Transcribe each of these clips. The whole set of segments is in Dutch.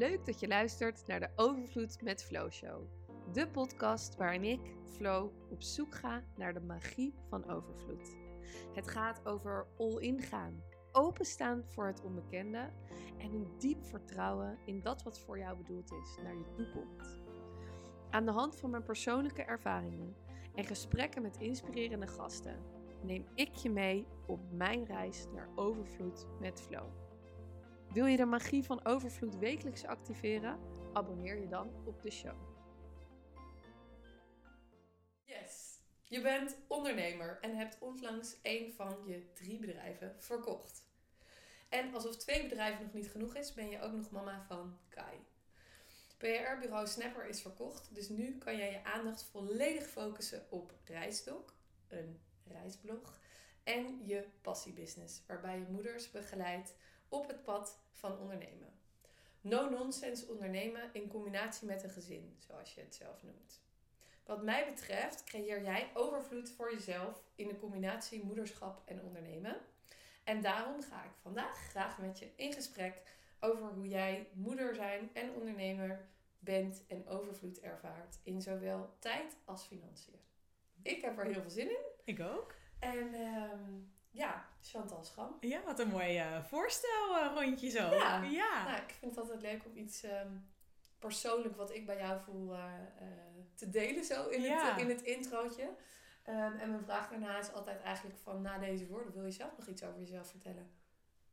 Leuk dat je luistert naar de Overvloed met Flow Show. De podcast waarin ik, Flo, op zoek ga naar de magie van overvloed. Het gaat over all-in gaan, openstaan voor het onbekende en een diep vertrouwen in dat wat voor jou bedoeld is naar je toekomst. Aan de hand van mijn persoonlijke ervaringen en gesprekken met inspirerende gasten neem ik je mee op mijn reis naar overvloed met Flow. Wil je de magie van overvloed wekelijks activeren? Abonneer je dan op de show. Yes, je bent ondernemer en hebt onlangs een van je drie bedrijven verkocht. En alsof twee bedrijven nog niet genoeg is, ben je ook nog mama van Kai. PR-bureau Snapper is verkocht, dus nu kan jij je aandacht volledig focussen op Reisdok, een reisblog, en je passiebusiness, waarbij je moeders begeleidt op het pad van ondernemen. No-nonsense ondernemen in combinatie met een gezin, zoals je het zelf noemt. Wat mij betreft creëer jij overvloed voor jezelf in de combinatie moederschap en ondernemen. En daarom ga ik vandaag graag met je in gesprek over hoe jij moeder zijn en ondernemer bent en overvloed ervaart in zowel tijd als financiën. Ik heb er heel veel zin in. Ik ook. En ehm, ja, Chantal Scham. Ja, wat een mooi uh, voorstel uh, rondje zo. Ja, ja. Nou, ik vind het altijd leuk om iets um, persoonlijk wat ik bij jou voel uh, te delen zo in, het, in het introotje. Um, en mijn vraag daarna is altijd eigenlijk van na deze woorden wil je zelf nog iets over jezelf vertellen?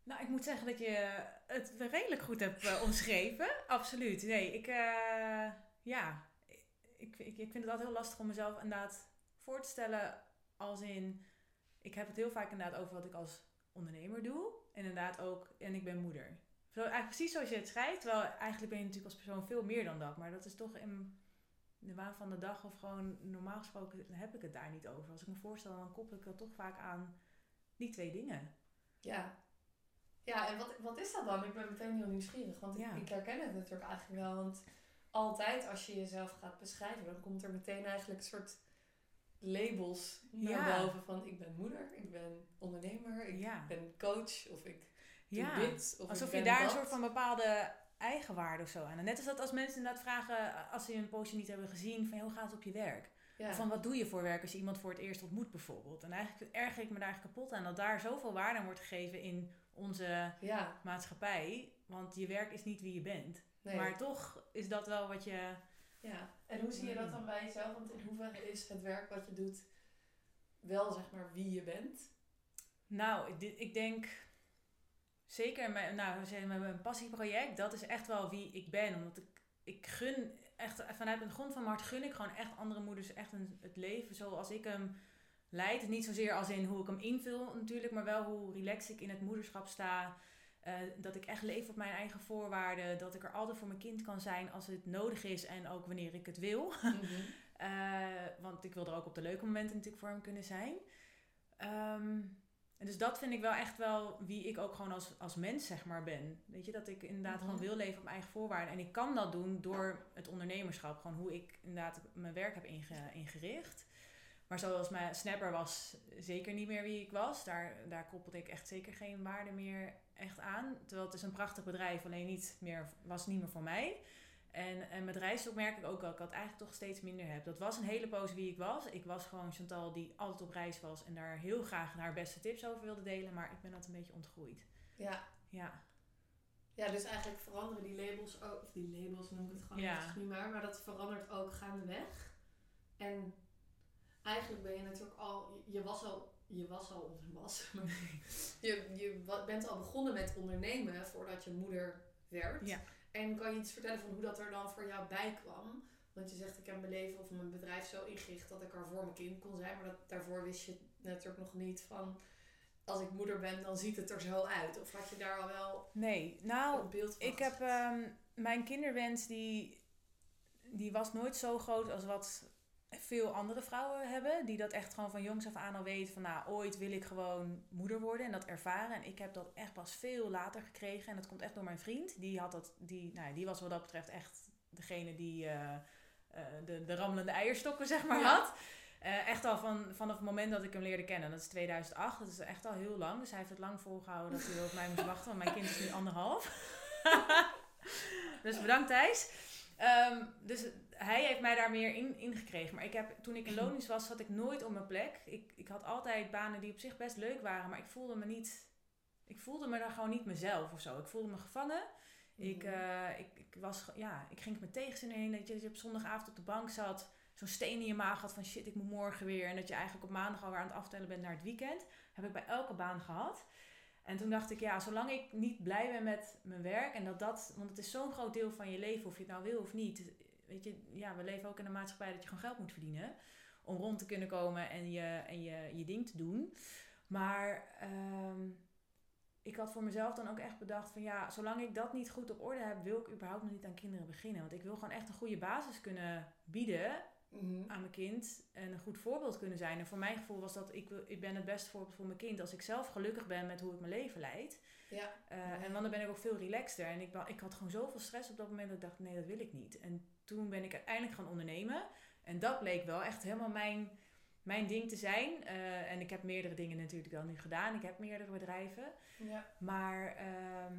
Nou, ik moet zeggen dat je het redelijk goed hebt omschreven. Absoluut. Nee, ik, ja, ik, ik, ik vind het altijd heel lastig om mezelf inderdaad voor te stellen als in ik heb het heel vaak inderdaad over wat ik als ondernemer doe. En inderdaad ook, en ik ben moeder. Zo, eigenlijk precies zoals je het schrijft. Terwijl eigenlijk ben je natuurlijk als persoon veel meer dan dat. Maar dat is toch in de waan van de dag of gewoon normaal gesproken heb ik het daar niet over. Als ik me voorstel, dan koppel ik dat toch vaak aan die twee dingen. Ja. Ja, en wat, wat is dat dan? Ik ben meteen heel nieuwsgierig. Want ik, ik herken het natuurlijk eigenlijk wel. Want altijd als je jezelf gaat beschrijven, dan komt er meteen eigenlijk een soort labels naar boven van ik ben moeder, ik ben ondernemer, ik ben coach of ik doe ja. dit. Of Alsof je daar een soort van bepaalde eigenwaarde of zo aan. En net als dat als mensen inderdaad vragen, als ze een poosje niet hebben gezien, van hoe gaat het op je werk? Van wat doe je voor werk als je iemand voor het eerst ontmoet bijvoorbeeld? En eigenlijk erger ik me daar kapot aan dat daar zoveel waarde aan wordt gegeven in onze maatschappij. Want je werk is niet wie je bent. Maar toch is dat wel wat je ja, en hoe zie je dat dan bij jezelf? Want in hoeverre is het werk wat je doet wel zeg maar wie je bent? Nou, ik, ik denk zeker met, nou, mijn passieproject, dat is echt wel wie ik ben. Omdat ik, ik gun echt vanuit de grond van mijn hart gun ik gewoon echt andere moeders echt een, het leven zoals ik hem leid. Niet zozeer als in hoe ik hem invul natuurlijk, maar wel hoe relaxed ik in het moederschap sta. Eh, dat ik echt leef op mijn eigen voorwaarden. Dat ik er altijd voor mijn kind kan zijn als het nodig is en ook wanneer ik het wil. Mhm. Eh, want ik wil er ook op de leuke momenten natuurlijk voor hem kunnen zijn. Ehm, en dus dat vind ik wel echt wel wie ik ook gewoon als, als mens zeg maar ben. Weet je, dat ik inderdaad gewoon mhm. wil leven op mijn eigen voorwaarden. En ik kan dat doen door het ondernemerschap. Gewoon hoe ik inderdaad mijn werk heb ingericht. Maar zoals mijn snapper was zeker niet meer wie ik was. Daar, daar koppelde ik echt zeker geen waarde meer echt aan. Terwijl het is een prachtig bedrijf, alleen niet meer, was niet meer voor mij. En, en met reisdok merk ik ook dat ik dat eigenlijk toch steeds minder heb. Dat was een hele poos wie ik was. Ik was gewoon Chantal die altijd op reis was en daar heel graag haar beste tips over wilde delen. Maar ik ben dat een beetje ontgroeid. Ja. Ja. Ja, dus eigenlijk veranderen die labels ook, of die labels noem ik het gewoon ja. niet maar, maar dat verandert ook gaandeweg. En eigenlijk ben je natuurlijk al, je was al, je was al onder was, je, je bent al begonnen met ondernemen voordat je moeder werd. Ja. En kan je iets vertellen van hoe dat er dan voor jou bij kwam? Want je zegt, ik heb mijn leven of mijn bedrijf zo ingericht dat ik er voor mijn kind kon zijn. Maar dat, daarvoor wist je natuurlijk nog niet van, als ik moeder ben, dan ziet het er zo uit. Of had je daar al wel nee, nou, een beeld van? Ik heb um, mijn kinderwens, die, die was nooit zo groot als wat veel andere vrouwen hebben. Die dat echt gewoon van jongs af aan al weten van nou, ooit wil ik gewoon moeder worden en dat ervaren. En ik heb dat echt pas veel later gekregen. En dat komt echt door mijn vriend. Die, had dat, die, nou, die was wat dat betreft echt degene die uh, uh, de, de rammelende eierstokken zeg maar had. Uh, echt al van, vanaf het moment dat ik hem leerde kennen. Dat is 2008. Dat is echt al heel lang. Dus hij heeft het lang volgehouden dat hij op mij moest wachten. Want mijn kind is nu anderhalf. Dus bedankt Thijs. Ehm, dus hij heeft mij daar meer in, in gekregen. Maar ik heb, toen ik in loondienst was, zat ik nooit op mijn plek. Ik, ik had altijd banen die op zich best leuk waren, maar ik voelde me niet... Ik voelde me daar gewoon niet mezelf of zo. Ik voelde me gevangen. Ik, Mhm. eh, ik, ik, was, ja, ik ging met tegenzin heen. Dat je, dat je op zondagavond op de bank zat. Zo'n steen in je maag had van shit, ik moet morgen weer. En dat je eigenlijk op maandag alweer aan het aftellen bent naar het weekend. Heb ik bij elke baan gehad. En toen dacht ik, ja, zolang ik niet blij ben met mijn werk. En dat dat, want het is zo'n groot deel van je leven, of je het nou wil of niet. Weet je, ja, we leven ook in een maatschappij dat je gewoon geld moet verdienen. Om rond te kunnen komen en je, en je, je ding te doen. Maar ehm, ik had voor mezelf dan ook echt bedacht van ja, zolang ik dat niet goed op orde heb, wil ik überhaupt nog niet aan kinderen beginnen. Want ik wil gewoon echt een goede basis kunnen bieden Mhm. aan mijn kind en een goed voorbeeld kunnen zijn. En voor mijn gevoel was dat ik, wil- ik ben het beste voorbeeld voor mijn kind als ik zelf gelukkig ben met hoe ik mijn leven leid. Ja. Eh, En dan ben ik ook veel relaxter. En ik, ik had gewoon zoveel stress op dat moment dat ik dacht, nee, dat wil ik niet. En toen ben ik uiteindelijk gaan ondernemen. En dat bleek wel echt helemaal mijn, mijn ding te zijn. Eh, en ik heb meerdere dingen natuurlijk wel nu gedaan. Ik heb meerdere bedrijven. Ja. Maar ehm,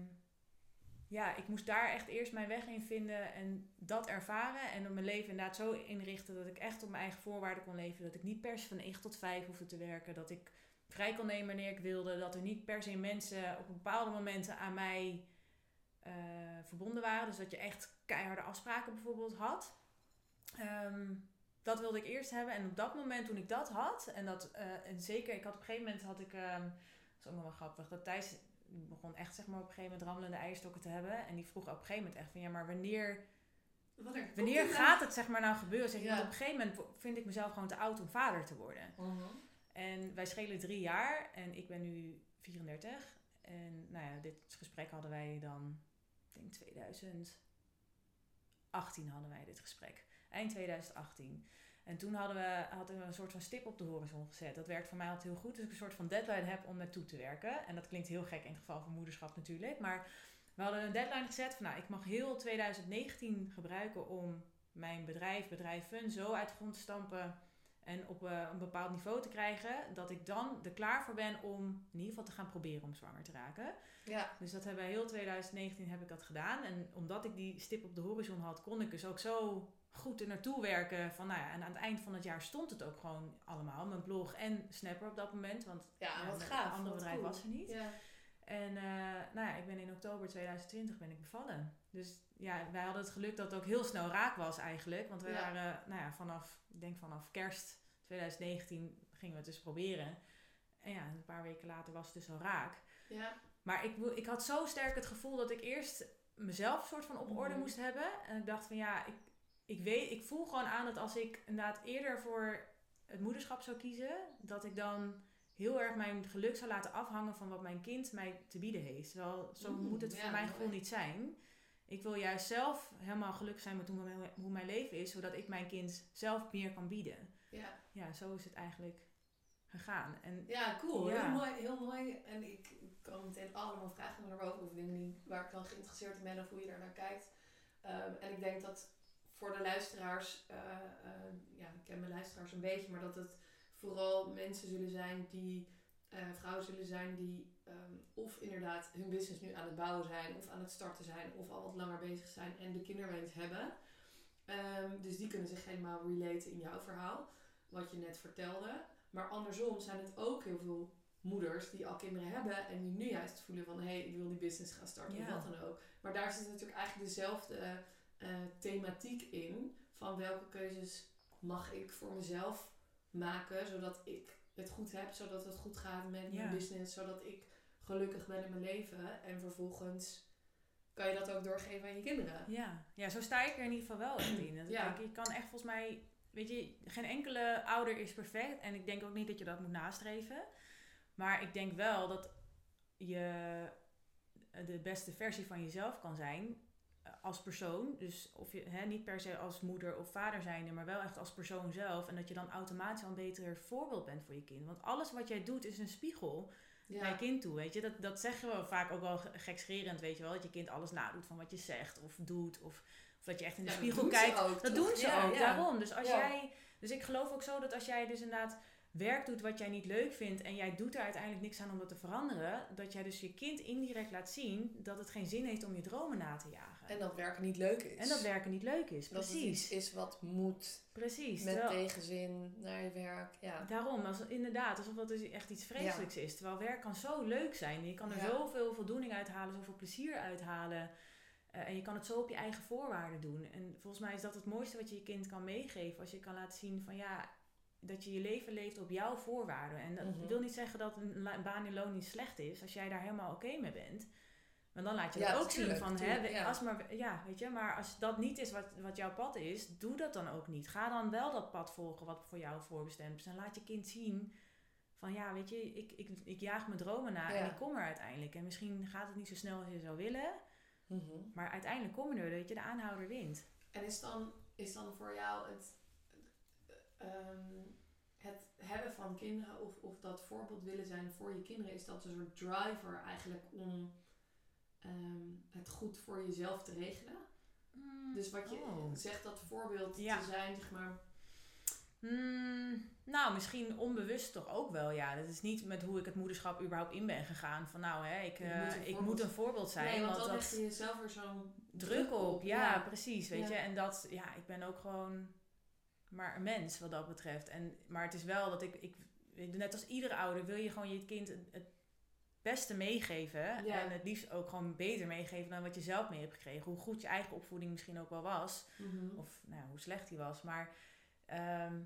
ja, ik moest daar echt eerst mijn weg in vinden en dat ervaren. En mijn leven inderdaad zo inrichten dat ik echt op mijn eigen voorwaarden kon leven. Dat ik niet per se van 9 tot 5 hoefde te werken. Dat ik vrij kon nemen wanneer ik wilde. Dat er niet per se mensen op bepaalde momenten aan mij eh, verbonden waren. Dus dat je echt keiharde afspraken bijvoorbeeld had. Ehm, dat wilde ik eerst hebben. En op dat moment toen ik dat had, en dat eh, en zeker, ik had op een gegeven moment had ik, ehm, dat is ook nog wel grappig, dat Thijs begon echt zeg maar op een gegeven moment rammelende eierstokken te hebben. En die vroeg op een gegeven moment echt van ja, maar wanneer, Wanneer, wanneer gaat het zeg maar nou gebeuren? Zeg, je, Ja. Want op een gegeven moment vind ik mezelf gewoon te oud om vader te worden. Mhm. En wij schelen drie jaar en ik ben nu 34. En nou ja, dit gesprek hadden wij dan, ik denk 2018 hadden wij dit gesprek. Eind 2018. En toen hadden we, hadden een soort van stip op de horizon gezet. Dat werkt voor mij altijd heel goed. Dus ik een soort van deadline heb om naartoe te werken. En dat klinkt heel gek in het geval van moederschap natuurlijk. Maar we hadden een deadline gezet van nou, ik mag heel 2019 gebruiken om mijn bedrijf, Fun, zo uit de grond te stampen en op eh, een bepaald niveau te krijgen, dat ik dan er klaar voor ben om in ieder geval te gaan proberen om zwanger te raken. Ja. Dus dat hebben we heel 2019 heb ik dat gedaan. En omdat ik die stip op de horizon had, kon ik dus ook zo goed er naartoe werken. Van, nou ja, en aan het eind van het jaar stond het ook gewoon allemaal. Mijn blog en Snapper op dat moment. Want Ja, wat een gaaf. andere wat bedrijf was er niet. Ja. En eh, nou ja, ik ben in oktober 2020 ben ik bevallen. Dus ja, wij hadden het geluk dat het ook heel snel raak was eigenlijk. Want we Ja. waren, nou ja, vanaf, ik denk vanaf kerst 2019 gingen we het dus proberen. En ja, een paar weken later was het dus al raak. Ja. Maar ik, ik had zo sterk het gevoel dat ik eerst mezelf soort van op orde Mhm. moest hebben. En ik dacht van ja, ik, ik, weet, ik voel gewoon aan dat als ik inderdaad eerder voor het moederschap zou kiezen, dat ik dan heel erg mijn geluk zou laten afhangen van wat mijn kind mij te bieden heeft. Terwijl zo Oeh, moet het ja, voor mijn gevoel niet zijn. Ik wil juist zelf helemaal gelukkig zijn met hoe mijn, hoe mijn leven is, zodat ik mijn kind zelf meer kan bieden. Ja. Ja, zo is het eigenlijk gegaan. En Ja, cool. Ja. Heel mooi. Heel mooi. En ik kan meteen allemaal vragen naar boven over dingen waar ik dan geïnteresseerd in ben of hoe je daar naar kijkt. Ehm, en ik denk dat voor de luisteraars, eh, eh, ja, ik ken mijn luisteraars een beetje, maar dat het vooral mensen zullen zijn die, eh, vrouwen zullen zijn die ehm, of inderdaad hun business nu aan het bouwen zijn, of aan het starten zijn, of al wat langer bezig zijn en de kinderwens hebben. Ehm, dus die kunnen zich helemaal relaten in jouw verhaal, wat je net vertelde. Maar andersom zijn het ook heel veel moeders die al kinderen hebben en die nu juist voelen van hé, hey, ik wil die business gaan starten Ja. of wat dan ook. Maar daar zit natuurlijk eigenlijk dezelfde eh, thematiek in van welke keuzes mag ik voor mezelf maken zodat ik het goed heb, zodat het goed gaat met Ja. mijn business, zodat ik gelukkig ben in mijn leven en vervolgens kan je dat ook doorgeven aan je kinderen. Ja, ja, zo sta ik er in ieder geval wel echt in. Dat ik Ja. denk, je kan echt volgens mij, weet je, geen enkele ouder is perfect. En ik denk ook niet dat je dat moet nastreven. Maar ik denk wel dat je de beste versie van jezelf kan zijn als persoon. Dus of je hè, niet per se als moeder of vader zijnde, maar wel echt als persoon zelf. En dat je dan automatisch al een beter voorbeeld bent voor je kind. Want alles wat jij doet is een spiegel naar je kind toe, weet je. Dat, dat zeggen we vaak ook wel ge- gekscherend, weet je wel. Dat je kind alles nadoet van wat je zegt of doet. Of, of dat je echt in de Ja, spiegel doen ze kijkt. ook, dat toch? doen ze Ja, ook, ja. daarom. Dus als Ja. jij... Dus ik geloof ook zo dat als jij dus inderdaad werk doet wat jij niet leuk vindt en jij doet er uiteindelijk niks aan om dat te veranderen, dat jij dus je kind indirect laat zien dat het geen zin heeft om je dromen na te jagen. En dat werken niet leuk is. En dat werken niet leuk is, Dat het precies. iets is wat moet. Precies. Met terwijl- tegenzin naar je werk. Ja. Daarom, als, inderdaad, alsof dat dus echt iets vreselijks is. Terwijl werk kan zo leuk zijn. Je kan er Ja. zoveel voldoening uithalen, zoveel plezier uithalen. Eh, en je kan het zo op je eigen voorwaarden doen. En volgens mij is dat het mooiste wat je je kind kan meegeven. Als je kan laten zien van ja, dat je je leven leeft op jouw voorwaarden. En dat Mhm. wil niet zeggen dat een baan in loon niet slecht is. Als jij daar helemaal oké mee bent. Maar dan laat je Ja, dat ook tuurlijk, zien van, tuurlijk, hè, ja. als maar, ja, weet je, maar als dat niet is wat, wat jouw pad is, doe dat dan ook niet. Ga dan wel dat pad volgen wat voor jou voorbestemd is. En laat je kind zien van, ja, weet je, ik, ik, ik jaag mijn dromen na en ik kom er uiteindelijk. En misschien gaat het niet zo snel als je zou willen, Mhm. maar uiteindelijk kom je er, weet je, de aanhouder wint. En is dan, is dan voor jou het, ehm, het hebben van kinderen of, of dat voorbeeld willen zijn voor je kinderen, is dat een soort driver eigenlijk om ehm, het goed voor jezelf te regelen? Dus wat je Oh. zegt dat voorbeeld Ja. te zijn, zeg maar. Hmm, nou, misschien onbewust toch ook wel, ja. Dat is niet met hoe ik het moederschap überhaupt in ben gegaan. Van nou, hè, ik, Je eh, moet een ik voorbeeld- moet een voorbeeld zijn. nee, want want dan dat leg je jezelf weer zo'n druk op. Ja, ja. precies, weet Ja. je. En dat, ja, ik ben ook gewoon maar een mens wat dat betreft. En, maar het is wel dat ik, ik, net als iedere ouder, wil je gewoon je kind het, het beste meegeven. Ja. En het liefst ook gewoon beter meegeven dan wat je zelf mee hebt gekregen. Hoe goed je eigen opvoeding misschien ook wel was. Mhm. Of nou, hoe slecht die was. Maar ehm,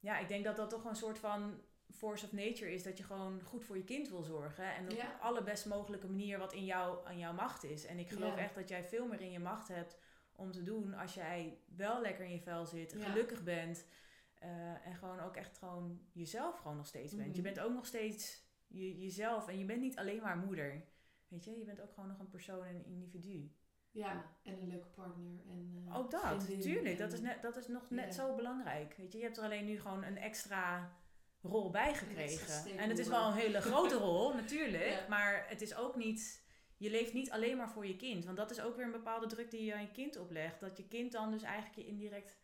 ja, ik denk dat dat toch een soort van force of nature is. Dat je gewoon goed voor je kind wil zorgen. En op Ja. de allerbest mogelijke manier wat in jou, aan jouw macht is. En ik geloof Ja. echt dat jij veel meer in je macht hebt om te doen als jij wel lekker in je vel zit, Ja. gelukkig bent. eh, en gewoon ook echt gewoon jezelf gewoon nog steeds bent. Je Mhm. bent ook nog steeds je, jezelf. En je bent niet alleen maar moeder. Weet je, je bent ook gewoon nog een persoon en een individu. Ja, en een leuke partner. En, eh, Ook dat, tuurlijk. Dat is, net, dat is nog net zo belangrijk. Weet je, je hebt er alleen nu gewoon een extra rol bij gekregen. En het is wel een hele grote rol, natuurlijk. Ja. Maar het is ook niet... Je leeft niet alleen maar voor je kind. Want dat is ook weer een bepaalde druk die je aan je kind oplegt. Dat je kind dan dus eigenlijk je indirect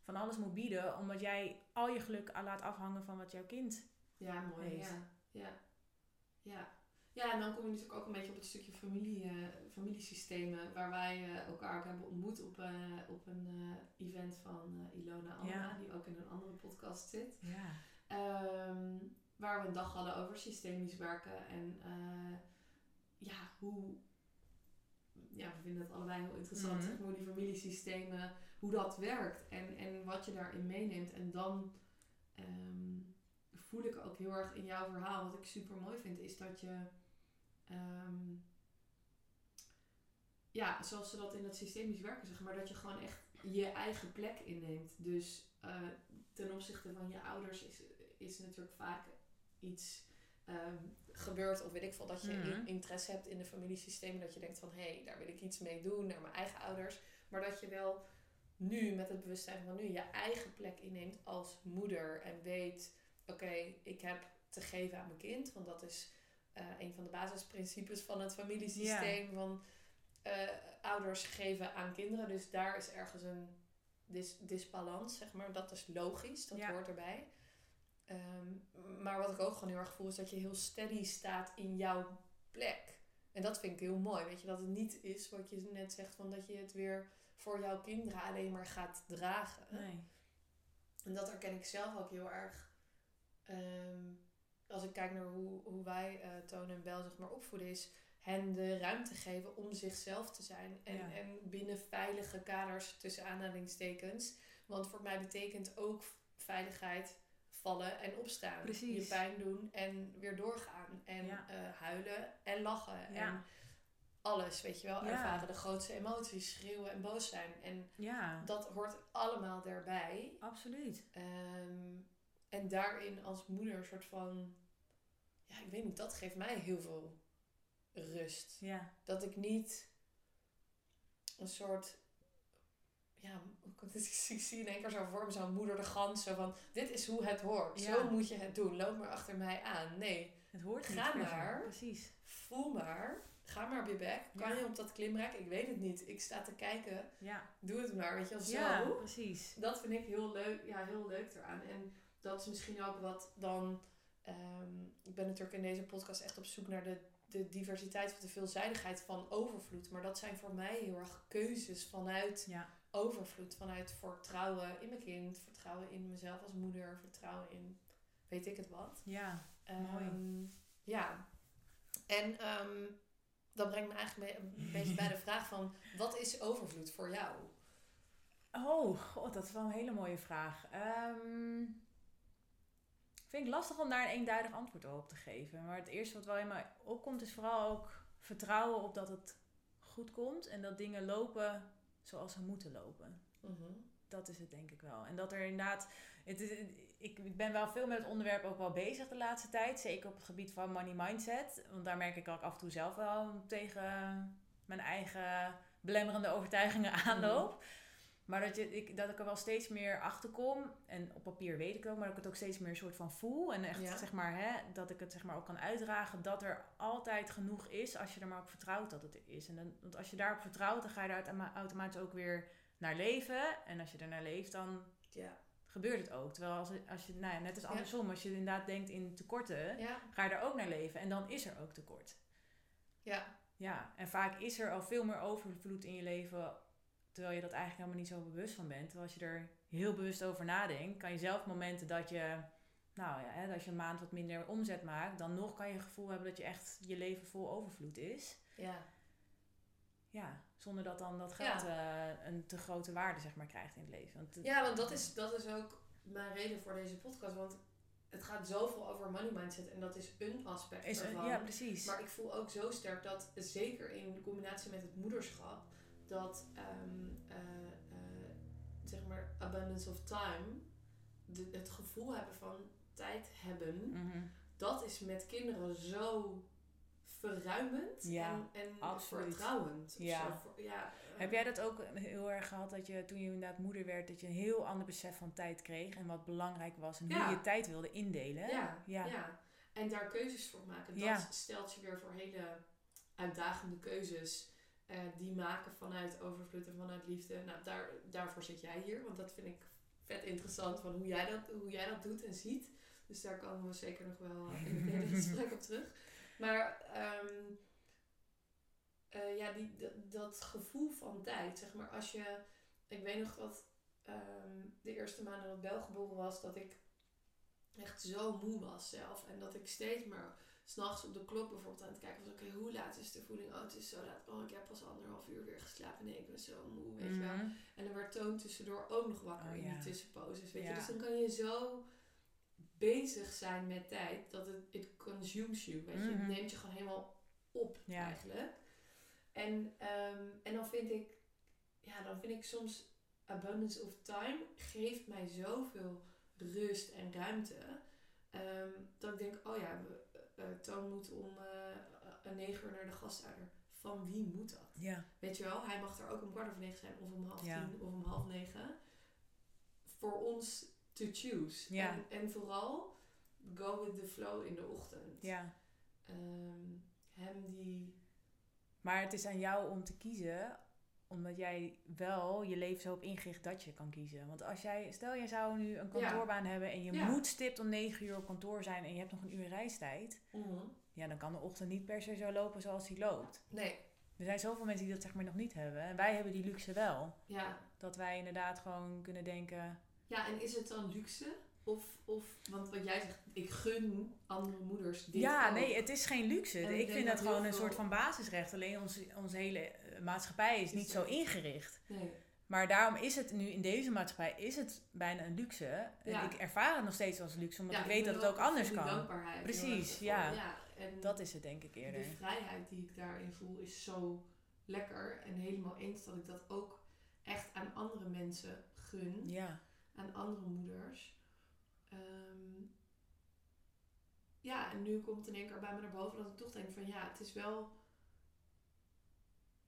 van alles moet bieden. Omdat jij al je geluk laat afhangen van wat jouw kind... Ja, mooi. Weet. Ja. Ja. ja. Ja, en dan kom je natuurlijk ook een beetje op het stukje familie, eh, familiesystemen. Waar wij eh, elkaar ook hebben ontmoet op, eh, op een event van Ilona Alma. Ja. Die ook in een andere podcast zit. Ja. Ehm, waar we een dag hadden over systemisch werken. En ja, hoe... Ja, we vinden het allebei heel interessant. Zeg maar, hoe die familiesystemen, hoe dat werkt. En, en wat je daarin meeneemt. En dan ehm, voel ik ook heel erg in jouw verhaal. Wat ik super mooi vind, is dat je... ehm, ja, zoals ze dat in het systemisch werken zeggen. Maar dat je gewoon echt je eigen plek inneemt. Dus eh, ten opzichte van je ouders is, is natuurlijk vaak iets ehm, gebeurd. Of weet ik veel, dat je Mhm. in- interesse hebt in de familiesystemen. Dat je denkt van, hé, hey, daar wil ik iets mee doen. Naar mijn eigen ouders. Maar dat je wel nu, met het bewustzijn van nu, je eigen plek inneemt als moeder. En weet, oké, ik heb te geven aan mijn kind. Want dat is eh, een van de basisprincipes van het familiesysteem. Van eh, ouders geven aan kinderen. Dus daar is ergens een dis disbalans, zeg maar. Dat is logisch, dat Ja. hoort erbij. Ehm, maar wat ik ook gewoon heel erg voel, is dat je heel steady staat in jouw plek. En dat vind ik heel mooi. Weet je, dat het niet is wat je net zegt, van dat je het weer voor jouw kinderen alleen maar gaat dragen. Nee. En dat herken ik zelf ook heel erg. Ehm, als ik kijk naar hoe, hoe wij eh Toon en Bel zeg maar opvoeden, is hen de ruimte geven om zichzelf te zijn. En, Ja. en binnen veilige kaders tussen aanhalingstekens. Want voor mij betekent ook veiligheid vallen en opstaan. Precies. Je pijn doen en weer doorgaan. En Ja. eh, huilen en lachen. Ja. En alles, weet je wel. Ja. Ervaren de grootste emoties, schreeuwen en boos zijn. En dat hoort allemaal daarbij. absoluut. Ehm, en daarin als moeder een soort van... Ja, ik weet niet, dat geeft mij heel veel rust. Ja, Dat ik niet een soort... Ja, ik zie in één keer zo voor me zo'n moeder de gans. Zo van, dit is hoe het hoort. Ja. Zo moet je het doen. Loop maar achter mij aan. Nee, het hoort niet Ga se. maar. Precies. voel maar. Ga maar op je bek. Kan Ja. je op dat klimrek? Ik weet het niet. Ik sta te kijken. Ja, Doe het maar, weet je wel. Zo. ja precies. Dat vind ik heel leuk, ja, heel leuk eraan. En dat is misschien ook wat dan. ehm, ik ben natuurlijk in deze podcast echt op zoek naar de, de diversiteit of de veelzijdigheid van overvloed. Maar dat zijn voor mij heel erg keuzes vanuit Ja. Overvloed. Vanuit vertrouwen in mijn kind, vertrouwen in mezelf als moeder, vertrouwen in weet ik het wat. Ja. Ehm, Mooi. Ja. En ehm, dat brengt me eigenlijk een beetje bij de vraag van... Wat is overvloed voor jou? Oh, god, dat is wel een hele mooie vraag. Ehm vind ik lastig om daar een eenduidig antwoord op te geven. Maar het eerste wat wel in mij opkomt is vooral ook vertrouwen op dat het goed komt. En dat dingen lopen zoals ze moeten lopen. Mhm. Dat is het denk ik wel. En dat er inderdaad... Het is, ik, ik ben wel veel met het onderwerp ook wel bezig de laatste tijd. Zeker op het gebied van money mindset. Want daar merk ik ook af en toe zelf wel tegen mijn eigen belemmerende overtuigingen aanloop. Maar dat, je, ik, dat ik er wel steeds meer achter kom. En op papier weet ik het ook, maar dat ik het ook steeds meer een soort van voel. En echt Ja. zeg maar, hè, dat ik het zeg maar ook kan uitdragen. Dat er altijd genoeg is als je er maar op vertrouwt dat het er is. En dan, want als je daarop vertrouwt, dan ga je daar automa- automatisch ook weer naar leven. En als je er naar leeft, dan Ja. gebeurt het ook. Terwijl als, als je, nou ja, net als andersom, als je inderdaad denkt in tekorten, ga je daar ook naar leven. En dan is er ook tekort. Ja. Ja, en vaak is er al veel meer overvloed in je leven, terwijl je dat eigenlijk helemaal niet zo bewust van bent. Terwijl als je er heel bewust over nadenkt, kan je zelf momenten dat je, nou ja, hè, als je een maand wat minder omzet maakt, dan nog kan je het gevoel hebben dat je echt je leven vol overvloed is. Ja. Ja, zonder dat dan dat geld eh, een te grote waarde zeg maar krijgt in het leven. Want het- Ja, want dat is, dat is ook mijn reden voor deze podcast. Want het gaat zoveel over money mindset. En dat is een aspect is, ervan. ja, precies. Maar ik voel ook zo sterk dat, zeker in combinatie met het moederschap, dat ehm, eh, eh, zeg maar abundance of time, de, het gevoel hebben van tijd hebben, Mhm. dat is met kinderen zo verruimend Ja, en, en absoluut. vertrouwend. Ja. Voor- ja eh, Heb jij dat ook heel erg gehad dat je toen je inderdaad moeder werd, dat je een heel ander besef van tijd kreeg en wat belangrijk was en Ja. hoe je tijd wilde indelen? Ja, ja. En daar keuzes voor maken. Dat stelt je weer voor hele uitdagende keuzes. Eh, die maken vanuit overvloed en vanuit liefde. Nou, daar, daarvoor zit jij hier. Want dat vind ik vet interessant van hoe jij dat, hoe jij dat doet en ziet. Dus daar komen we zeker nog wel in het gesprek op terug. Maar ehm, eh, ja, die, dat, gevoel van tijd, zeg maar, als je... Ik weet nog dat ehm, de eerste maanden dat Bel geboren was, dat ik echt zo moe was zelf. En dat ik steeds maar s'nachts op de klok bijvoorbeeld aan het kijken was. Oké, hoe laat is de voeding? Oh, het is zo laat. Oh, ik heb pas anderhalf uur weer geslapen. Nee, ik ben zo moe, weet je wel. Mhm. En dan werd Toon tussendoor ook nog wakker Oh, in ja. die tussenposes, weet Ja. je. Dus dan kan je zo bezig zijn met tijd dat het it consumes you, weet je. Het Mhm. neemt je gewoon helemaal op, Ja. eigenlijk. En, ehm, en dan vind ik, ja, dan vind ik soms abundance of time geeft mij zoveel rust en ruimte. ehm, dat ik denk, oh ja, we, eh, Toon moet om eh, negen uur naar de gastouder. Van wie moet dat? Ja. Weet je wel, hij mag er ook om kwart over negen zijn, of om half Ja. tien, of om half negen. Voor ons to choose. Ja. En, en vooral go with the flow in de ochtend. ja. Ehm, hem die. Maar het is aan jou om te kiezen, omdat jij wel je leven zo hebt ingericht dat je kan kiezen. Want als jij, stel jij zou nu een kantoorbaan hebben en je Ja. moet stipt om 9 uur op kantoor zijn en je hebt nog een uur reistijd, Mhm. ja, dan kan de ochtend niet per se zo lopen zoals die loopt. Nee, Er zijn zoveel mensen die dat zeg maar nog niet hebben. En wij hebben die luxe wel. ja. Dat wij inderdaad gewoon kunnen denken, Ja, en is het dan luxe? Of, of, want wat jij zegt, ik gun andere moeders dit ja, ook. nee, het is geen luxe. En ik vind dat gewoon een soort van basisrecht. Alleen onze, onze hele maatschappij is niet zo er- ingericht. Nee. Maar daarom is het nu in deze maatschappij is het bijna een luxe. Ja. ik ervaar het nog steeds als luxe, omdat Ja, ik weet dat het ook anders kan. dankbaarheid Precies, ja. ja. En Dat is het denk ik eerder. de vrijheid die ik daarin voel is zo lekker. En helemaal eens dat ik dat ook echt aan andere mensen gun. Ja, Aan andere moeders. Ehm, ja, en nu komt in één keer bij me naar boven dat ik toch denk van ja, het is wel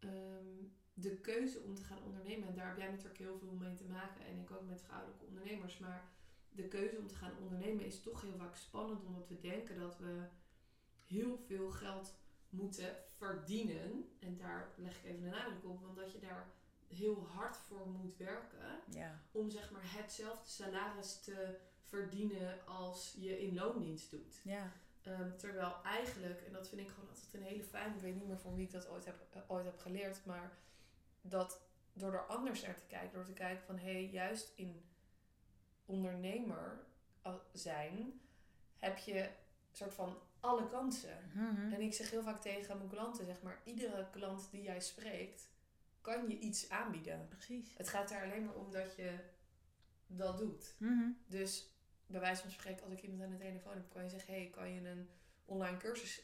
ehm, de keuze om te gaan ondernemen. En daar heb jij natuurlijk heel veel mee te maken. En ik ook met vrouwelijke ondernemers. Maar de keuze om te gaan ondernemen is toch heel vaak spannend. Omdat we denken dat we heel veel geld moeten verdienen. En daar leg ik even de nadruk op. Want dat je daar heel hard voor moet werken ja, om zeg maar hetzelfde salaris te verdienen als je in loondienst doet. Ja. Ehm, terwijl eigenlijk, en dat vind ik gewoon altijd een hele fijne, ik weet niet meer van wie ik dat ooit heb, eh, ooit heb geleerd, maar dat door er anders naar te kijken, door te kijken van hé, hey, juist in ondernemer eh, zijn, heb je soort van alle kansen. Mhm. En ik zeg heel vaak tegen mijn klanten, zeg maar, iedere klant die jij spreekt, kan je iets aanbieden. Precies. Het gaat er alleen maar om dat je dat doet. Mhm. Dus bij wijze van spreken, als ik iemand aan de telefoon heb, kan je zeggen: hey, kan je een online cursus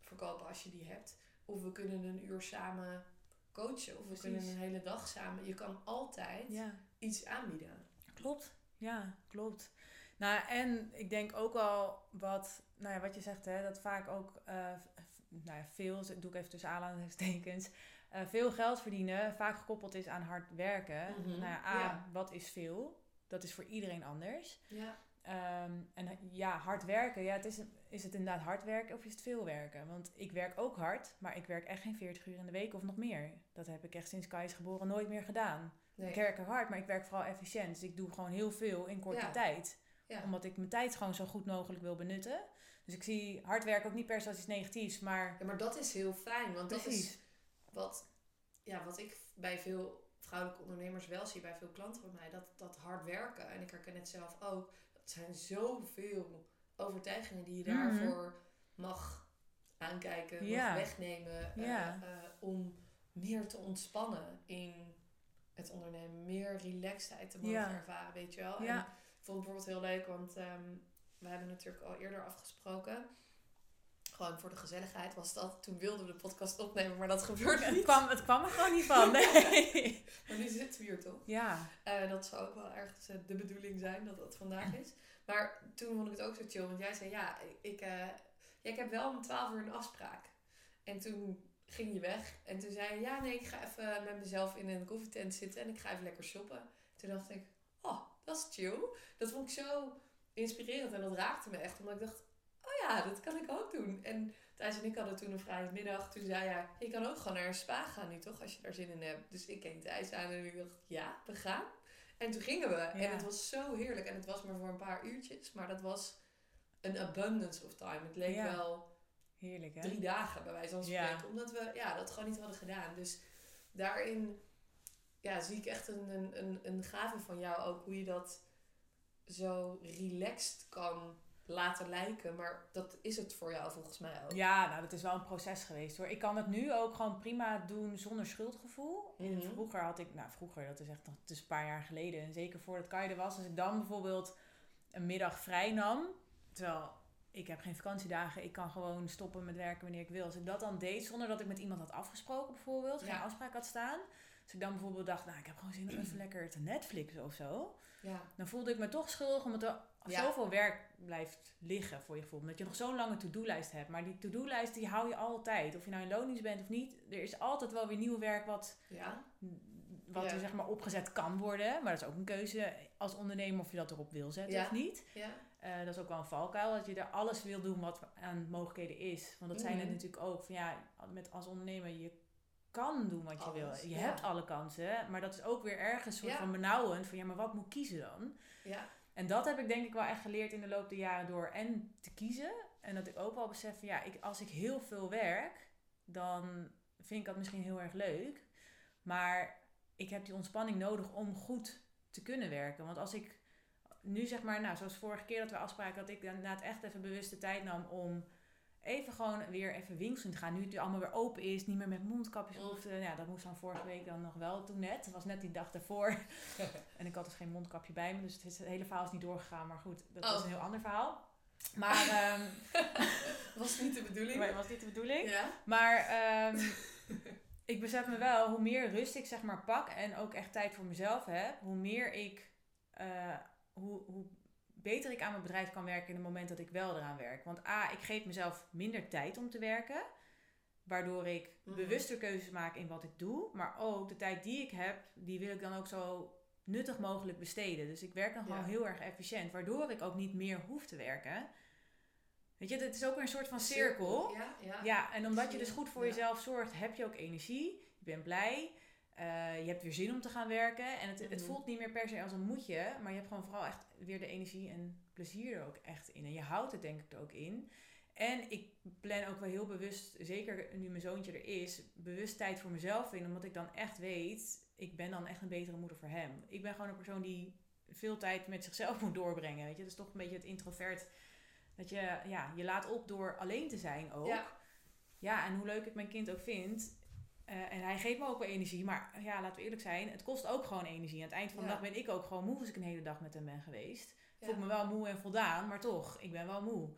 verkopen als je die hebt? Of we kunnen een uur samen coachen, of we Precies. kunnen een hele dag samen. Je kan altijd Ja. iets aanbieden. Klopt, ja, klopt. Nou, en ik denk ook wel wat, nou ja, wat je zegt, hè, dat vaak ook v- nou ja, veel, doe ik even tussen aanhalingstekens, eh, veel geld verdienen vaak gekoppeld is aan hard werken. Mhm, Nou ja, A, ja. wat is veel? Dat is voor iedereen anders. Ja, Ehm, en ja, hard werken, ja, het is, is het inderdaad hard werken of is het veel werken? Want ik werk ook hard, maar ik werk echt geen 40 uur in de week of nog meer. Dat heb ik echt sinds Kai is geboren nooit meer gedaan. nee. Ik werk er hard, maar ik werk vooral efficiënt. Dus ik doe gewoon heel veel in korte Ja. tijd. Ja. Omdat ik mijn tijd gewoon zo goed mogelijk wil benutten. Dus ik zie hard werken ook niet per se als iets negatiefs, maar ja, maar dat is heel fijn, want dat is wat, ja, wat ik bij veel vrouwelijke ondernemers wel zie, bij veel klanten van mij, dat, dat hard werken, en ik herken het zelf ook, dat zijn zoveel overtuigingen die je Mhm. daarvoor mag aankijken, mag wegnemen, eh, eh, om meer te ontspannen in het ondernemen, meer relaxedheid te mogen ervaren, weet je wel. En ik vond het bijvoorbeeld heel leuk, want ehm, we hebben natuurlijk al eerder afgesproken. Gewoon voor de gezelligheid was dat. Toen wilden we de podcast opnemen, maar dat gebeurde Het niet. kwam, het kwam er gewoon niet van. Nee. Maar nu zitten we hier toch? Ja. Eh, dat zou ook wel ergens eh, de bedoeling zijn dat dat vandaag is. Maar toen vond ik het ook zo chill. Want jij zei, ja, ik, eh, ja, ik heb wel om 12 uur een afspraak. En toen ging je weg. En toen zei je, ja, nee, ik ga even met mezelf in een koffietent zitten. En ik ga even lekker shoppen. Toen dacht ik, oh, dat is chill. Dat vond ik zo inspirerend. En dat raakte me echt. Omdat ik dacht, oh ja, dat kan ik ook doen. En Thijs en ik hadden toen een vrije middag. Toen zei hij, je kan ook gewoon naar een spa gaan nu toch, als je daar zin in hebt. Dus ik keek Thijs aan en ik dacht, ja, we gaan. En toen gingen we. En het was zo heerlijk. En het was maar voor een paar uurtjes. Maar dat was een abundance of time. Het leek Ja. wel Heerlijk, hè? drie dagen bij wijze van Ja. spreken. Omdat we ja, dat gewoon niet hadden gedaan. Dus daarin ja, zie ik echt een, een, een, een gave van jou ook. Hoe je dat zo relaxed kan laten lijken. Maar dat is het voor jou volgens mij ook. Ja, nou, dat is wel een proces geweest hoor. Ik kan het nu ook gewoon prima doen zonder schuldgevoel. Mhm. vroeger had ik, nou vroeger, dat is echt nog het is een paar jaar geleden. En zeker voordat Kai er was. Als ik dan bijvoorbeeld een middag vrij nam. Terwijl ik heb geen vakantiedagen. Ik kan gewoon stoppen met werken wanneer ik wil. Als ik dat dan deed zonder dat ik met iemand had afgesproken bijvoorbeeld. Geen Ja. afspraak had staan. Als ik dan bijvoorbeeld dacht, nou ik heb gewoon zin om even lekker te Netflixen of zo. Ja, Dan voelde ik me toch schuldig omdat er Ja. zoveel werk blijft liggen voor je gevoel. Omdat je nog zo'n lange to-do-lijst hebt. Maar die to-do-lijst die hou je altijd. Of je nou in loondienst bent of niet. Er is altijd wel weer nieuw werk wat, ja, wat Ja. er zeg maar opgezet kan worden. Maar dat is ook een keuze als ondernemer of je dat erop wil zetten of niet. ja. Eh, dat is ook wel een valkuil. Dat je er alles wil doen wat aan mogelijkheden is. Want dat zijn het Mhm. natuurlijk ook. Van ja, met als ondernemer je kan doen wat je Alles, wil. Je hebt alle kansen. Maar dat is ook weer ergens een soort van benauwend. Van ja, maar wat moet ik kiezen dan? ja. En dat heb ik denk ik wel echt geleerd in de loop der jaren door en te kiezen. En dat ik ook wel besef van ja, ik, als ik heel veel werk, dan vind ik dat misschien heel erg leuk. Maar ik heb die ontspanning nodig om goed te kunnen werken. Want als ik nu zeg maar, nou zoals vorige keer dat we afspraken, dat ik inderdaad echt even bewust de tijd nam om even gewoon weer even winkelen gaan. Nu het allemaal weer open is, niet meer met mondkapjes Mm. hoeft. Ja, dat moest dan vorige week dan nog wel toen net. Het was net die dag daarvoor. En ik had dus geen mondkapje bij me, dus het, is, het hele verhaal is niet doorgegaan. Maar goed, dat Oh. is een heel ander verhaal. Maar, ehm Was niet de bedoeling. maar was dit de bedoeling? Ja. Maar ehm, ik besef me wel, hoe meer rust ik zeg maar pak en ook echt tijd voor mezelf heb, hoe meer ik, eh, hoe, hoe beter ik aan mijn bedrijf kan werken in het moment dat ik wel eraan werk. Want A, ik geef mezelf minder tijd om te werken, waardoor ik Mhm. bewuster keuzes maak in wat ik doe, maar ook de tijd die ik heb, die wil ik dan ook zo nuttig mogelijk besteden. Dus ik werk dan gewoon Ja. heel erg efficiënt, waardoor ik ook niet meer hoef te werken. Weet je, het is ook weer een soort van cirkel. Ja, ja. Ja, en omdat je dus goed voor Ja. jezelf zorgt, heb je ook energie. Je bent blij. Eh, je hebt weer zin om te gaan werken. En het, het Mhm. voelt niet meer per se als een moetje. Maar je hebt gewoon vooral echt weer de energie en plezier er ook echt in. En je houdt het denk ik er ook in. En ik plan ook wel heel bewust, zeker nu mijn zoontje er is, bewust tijd voor mezelf in. Omdat ik dan echt weet, ik ben dan echt een betere moeder voor hem. Ik ben gewoon een persoon die veel tijd met zichzelf moet doorbrengen. Weet je, dat is toch een beetje het introvert. Dat je, ja, je laat op door alleen te zijn ook. Ja. Ja, en hoe leuk ik mijn kind ook vind. Eh, en hij geeft me ook wel energie. Maar ja, laten we eerlijk zijn. Het kost ook gewoon energie. Aan het eind van de Ja. dag ben ik ook gewoon moe als ik een hele dag met hem ben geweest. Ja. Voel ik me wel moe en voldaan. Maar toch, ik ben wel moe.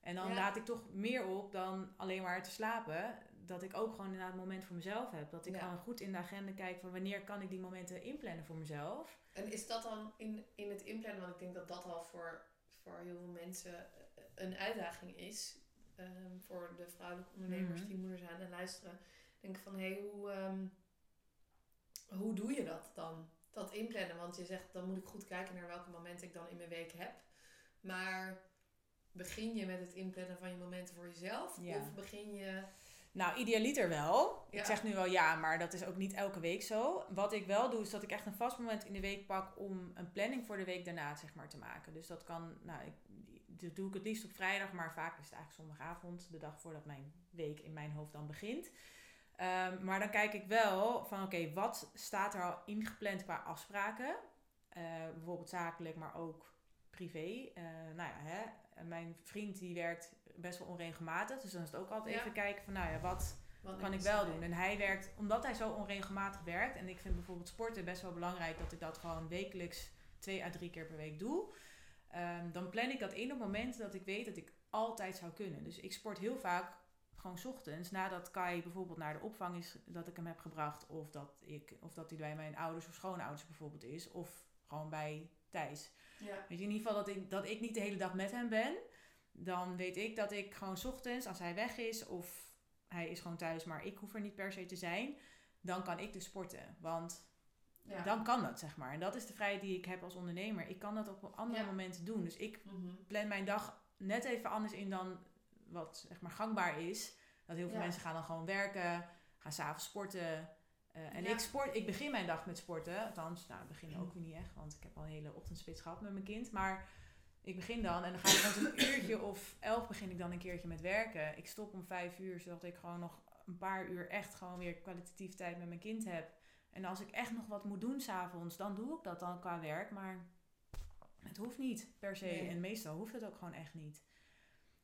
En dan Ja. laat ik toch meer op dan alleen maar te slapen. Dat ik ook gewoon inderdaad een moment voor mezelf heb. Dat ik gewoon goed in de agenda kijk van wanneer kan ik die momenten inplannen voor mezelf. En is dat dan in, in het inplannen, want ik denk dat dat al voor, voor heel veel mensen eh, een uitdaging is. ehm, voor de vrouwelijke ondernemers Mhm. die moeder zijn en luisteren. Denk van, hé, hey, hoe, ehm, hoe doe je dat dan? Dat inplannen, want je zegt, dan moet ik goed kijken naar welke momenten ik dan in mijn week heb. Maar begin je met het inplannen van je momenten voor jezelf? Ja. Of begin je... Nou, idealiter wel. Ja. Ik zeg nu wel ja, maar dat is ook niet elke week zo. Wat ik wel doe, is dat ik echt een vast moment in de week pak om een planning voor de week daarna zeg maar, te maken. Dus dat kan, nou, ik, dat doe ik het liefst op vrijdag, maar vaak is het eigenlijk zondagavond, de dag voordat mijn week in mijn hoofd dan begint. Ehm, maar dan kijk ik wel van, oké, wat staat er al ingepland qua afspraken? Eh, bijvoorbeeld zakelijk, maar ook privé. Eh, nou ja, hè, mijn vriend die werkt best wel onregelmatig, dus dan is het ook altijd Ja. even kijken van, nou ja, wat wat kan ik wel doen. En hij werkt, omdat hij zo onregelmatig werkt, en ik vind bijvoorbeeld sporten best wel belangrijk dat ik dat gewoon wekelijks twee à drie keer per week doe. ehm, dan plan ik dat in op momenten dat ik weet dat ik altijd zou kunnen. Dus ik sport heel vaak gewoon 's ochtends, nadat Kai bijvoorbeeld naar de opvang is, dat ik hem heb gebracht, of dat, ik, of dat hij bij mijn ouders of schoonouders bijvoorbeeld is, of gewoon bij Thijs. Ja. Weet je, in ieder geval dat ik, dat ik niet de hele dag met hem ben. Dan weet ik dat ik gewoon 's ochtends, als hij weg is of hij is gewoon thuis, maar ik hoef er niet per se te zijn, dan kan ik dus sporten. Want Ja. dan kan dat, zeg maar. En dat is de vrijheid die ik heb als ondernemer. Ik kan dat op andere Ja. momenten doen. Dus ik Mhm. plan mijn dag net even anders in dan wat zeg maar gangbaar is. Dat heel veel Ja. mensen gaan dan gewoon werken, gaan s'avonds sporten. Eh, en Ja. ik, sport, ik begin mijn dag met sporten. Althans, nou, ik begin ook weer niet echt, want ik heb al een hele ochtendspits gehad met mijn kind. Maar ik begin dan en dan ga ik rond een uurtje of elf begin ik dan een keertje met werken. Ik stop om vijf uur, zodat ik gewoon nog een paar uur echt gewoon weer kwalitatief tijd met mijn kind heb. En als ik echt nog wat moet doen s'avonds, dan doe ik dat dan qua werk. Maar het hoeft niet per se. Nee. En meestal hoeft het ook gewoon echt niet.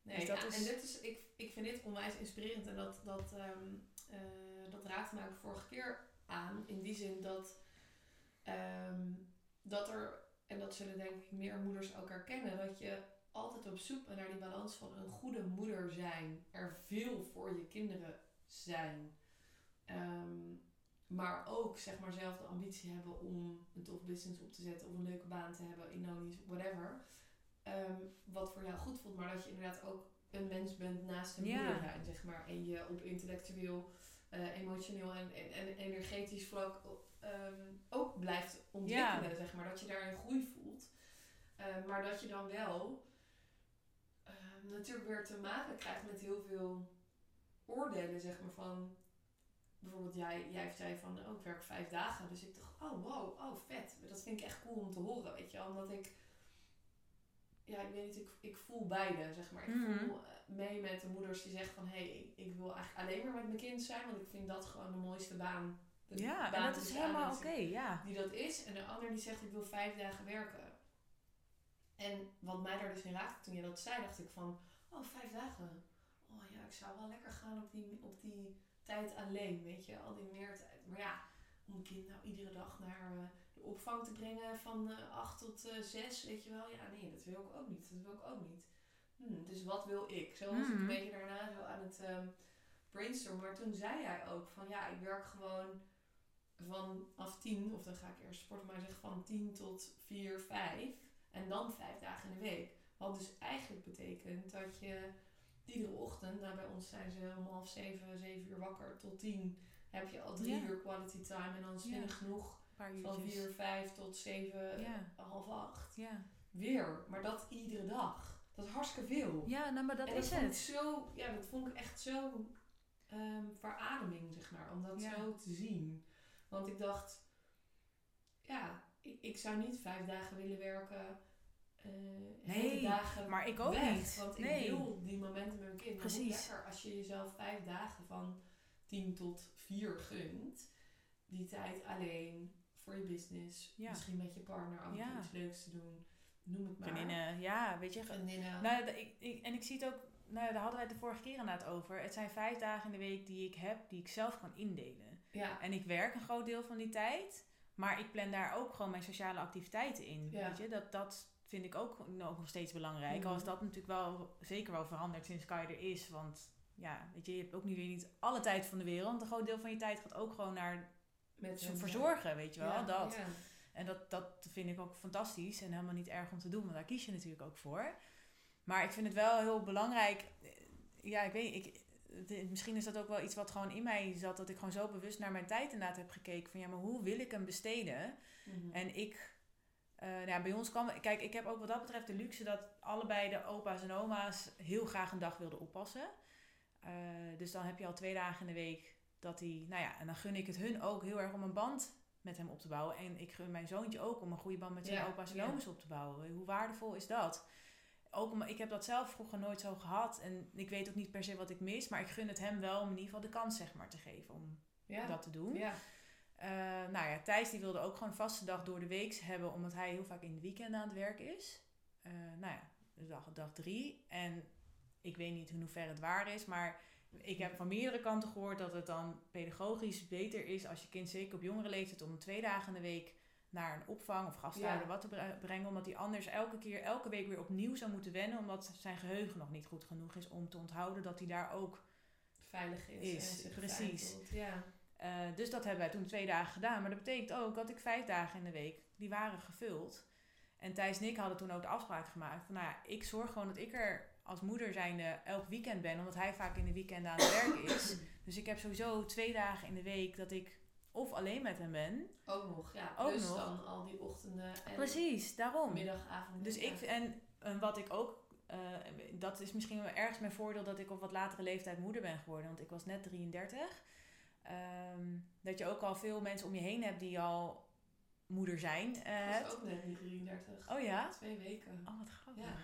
Nee, Dus dat ja, is- en dit is, ik, ik vind dit onwijs inspirerend en dat, dat, ehm, eh, dat raakte mij ook vorige keer aan. In die zin dat, ehm, dat er, en dat zullen denk ik meer moeders ook herkennen, dat je altijd op zoek bent naar die balans van een goede moeder zijn. Er veel voor je kinderen zijn. Ehm, maar ook zeg maar zelf de ambitie hebben om een tof business op te zetten of een leuke baan te hebben in whatever. Ehm, wat voor jou goed voelt, maar dat je inderdaad ook een mens bent naast een Ja. moeder zijn, zeg maar. En je op intellectueel, eh, emotioneel en, en, en energetisch vlak ehm, ook blijft ontwikkelen, zeg maar. Dat je daarin groei voelt. Ehm, maar dat je dan wel ehm, natuurlijk weer te maken krijgt met heel veel oordelen, zeg maar, van... Bijvoorbeeld jij, jij zei van, oh, ik werk vijf dagen. Dus ik dacht, oh, wow, oh, vet. Dat vind ik echt cool om te horen, weet je wel. Omdat ik ja, ik weet niet, ik, ik voel beide, zeg maar. Ik Mhm. voel eh, mee met de moeders die zeggen van... hé, hey, ik, wil eigenlijk alleen maar met mijn kind zijn... want ik vind dat gewoon de mooiste baan. De Ja, baan en dat is helemaal oké, ja. Die dat is. En de ander die zegt, ik wil vijf dagen werken. En wat mij daar dus in raakte toen je dat zei, dacht ik van... oh, vijf dagen. Oh ja, ik zou wel lekker gaan op die, op die tijd alleen, weet je. Al die meertijd. Maar ja, om een kind nou iedere dag naar eh, opvang te brengen van eh 8 tot eh 6, weet je wel. Ja, nee, dat wil ik ook niet. Dat wil ik ook niet. Hm, dus wat wil ik? Zo was ik Mhm. een beetje daarna zo aan het ehm brainstormen. Maar toen zei hij ook van ja, ik werk gewoon vanaf 10, of dan ga ik eerst sporten, maar zeg van 10 tot 4, 5. En dan vijf dagen in de week. Wat dus eigenlijk betekent dat je iedere ochtend, nou bij ons zijn ze om half zeven, zeven uur wakker tot tien, heb je al drie Ja. uur quality time. En dan is genoeg Van vier, vijf tot zeven, Ja. half acht. Ja. Weer, maar dat iedere dag. Dat is hartstikke veel. ja, nou, maar dat is vond ik het. zo, ja, dat vond ik echt zo ehm verademing, zeg maar, om dat Ja. zo te zien. Want ik dacht, ja, ik, ik zou niet vijf dagen willen werken. Nee, dagen maar ik ook weg, niet. Want Nee. ik wil die momenten met mijn kind. Maar Precies. lekker als je jezelf vijf dagen van tien tot vier gunt. Die tijd alleen voor je business. Ja. Misschien met je partner af Ja. iets leuks te doen. Noem het maar. Vriendinnen, ja, weet je. Vriendinnen. Nou, ik, ik, en ik zie het ook, nou, daar hadden wij het de vorige keer inderdaad over. Het zijn vijf dagen in de week die ik heb, die ik zelf kan indelen. ja. En ik werk een groot deel van die tijd, maar ik plan daar ook gewoon mijn sociale activiteiten in. Ja. Weet je, dat, dat vind ik ook nog nog steeds belangrijk. Mhm. Al is dat natuurlijk wel zeker wel veranderd sinds Kai er is. Want ja, weet je, je hebt ook nu weer niet alle tijd van de wereld. Een groot deel van je tijd gaat ook gewoon naar Met zo hem, verzorgen, weet je wel. Ja, dat. ja. En dat, dat vind ik ook fantastisch en helemaal niet erg om te doen, want daar kies je natuurlijk ook voor. Maar ik vind het wel heel belangrijk. eh, Ja, ik weet ik, Misschien is dat ook wel iets wat gewoon in mij zat, dat ik gewoon zo bewust naar mijn tijd inderdaad heb gekeken. Van ja, maar hoe wil ik hem besteden? Mhm. En ik, eh, nou ja, bij ons kwam, kijk, ik heb ook wat dat betreft de luxe dat allebei de opa's en oma's heel graag een dag wilden oppassen. Eh, dus dan heb je al twee dagen in de week dat hij, nou ja, en dan gun ik het hun ook heel erg om een band met hem op te bouwen. En ik gun mijn zoontje ook om een goede band met zijn Ja, opa's en ja. op te bouwen. Hoe waardevol is dat? Ook om, ik heb dat zelf vroeger nooit zo gehad. En ik weet ook niet per se wat ik mis. Maar ik gun het hem wel om in ieder geval de kans zeg maar, te geven om ja. dat te doen. Ja. Eh, nou ja, Thijs die wilde ook gewoon een vaste dag door de week hebben, omdat hij heel vaak in de weekenden aan het werk is. Eh, nou ja, dus dag, dag drie. En ik weet niet in hoeverre het waar is, maar ik heb van meerdere kanten gehoord dat het dan pedagogisch beter is als je kind zeker op jongere leeftijd om twee dagen in de week naar een opvang of gasthouder Ja. wat te bre- brengen, omdat hij anders elke keer, elke week weer opnieuw zou moeten wennen, omdat zijn geheugen nog niet goed genoeg is om te onthouden dat hij daar ook Veilig is. Is, en zich precies. Ja. eh, dus dat hebben wij toen twee dagen gedaan. Maar dat betekent ook dat ik vijf dagen in de week, die waren gevuld. En Thijs en ik hadden toen ook de afspraak gemaakt van, nou ja, ik zorg gewoon dat ik er als moeder zijnde elk weekend ben, omdat hij vaak in de weekenden aan het werk is. Dus ik heb sowieso twee dagen in de week dat ik of alleen met hem ben. Ook nog, ja. Ook dus nog. dan al die ochtenden en Precies, daarom. middagavonden. Dus ja. ik, en, en wat ik ook, eh, dat is misschien wel ergens mijn voordeel dat ik op wat latere leeftijd moeder ben geworden. Want ik was net 33. Ehm, dat je ook al veel mensen om je heen hebt die al moeder zijn. eh, Ik was ook net niet 33. Oh ja? Twee weken. Oh, wat grappig. Ja.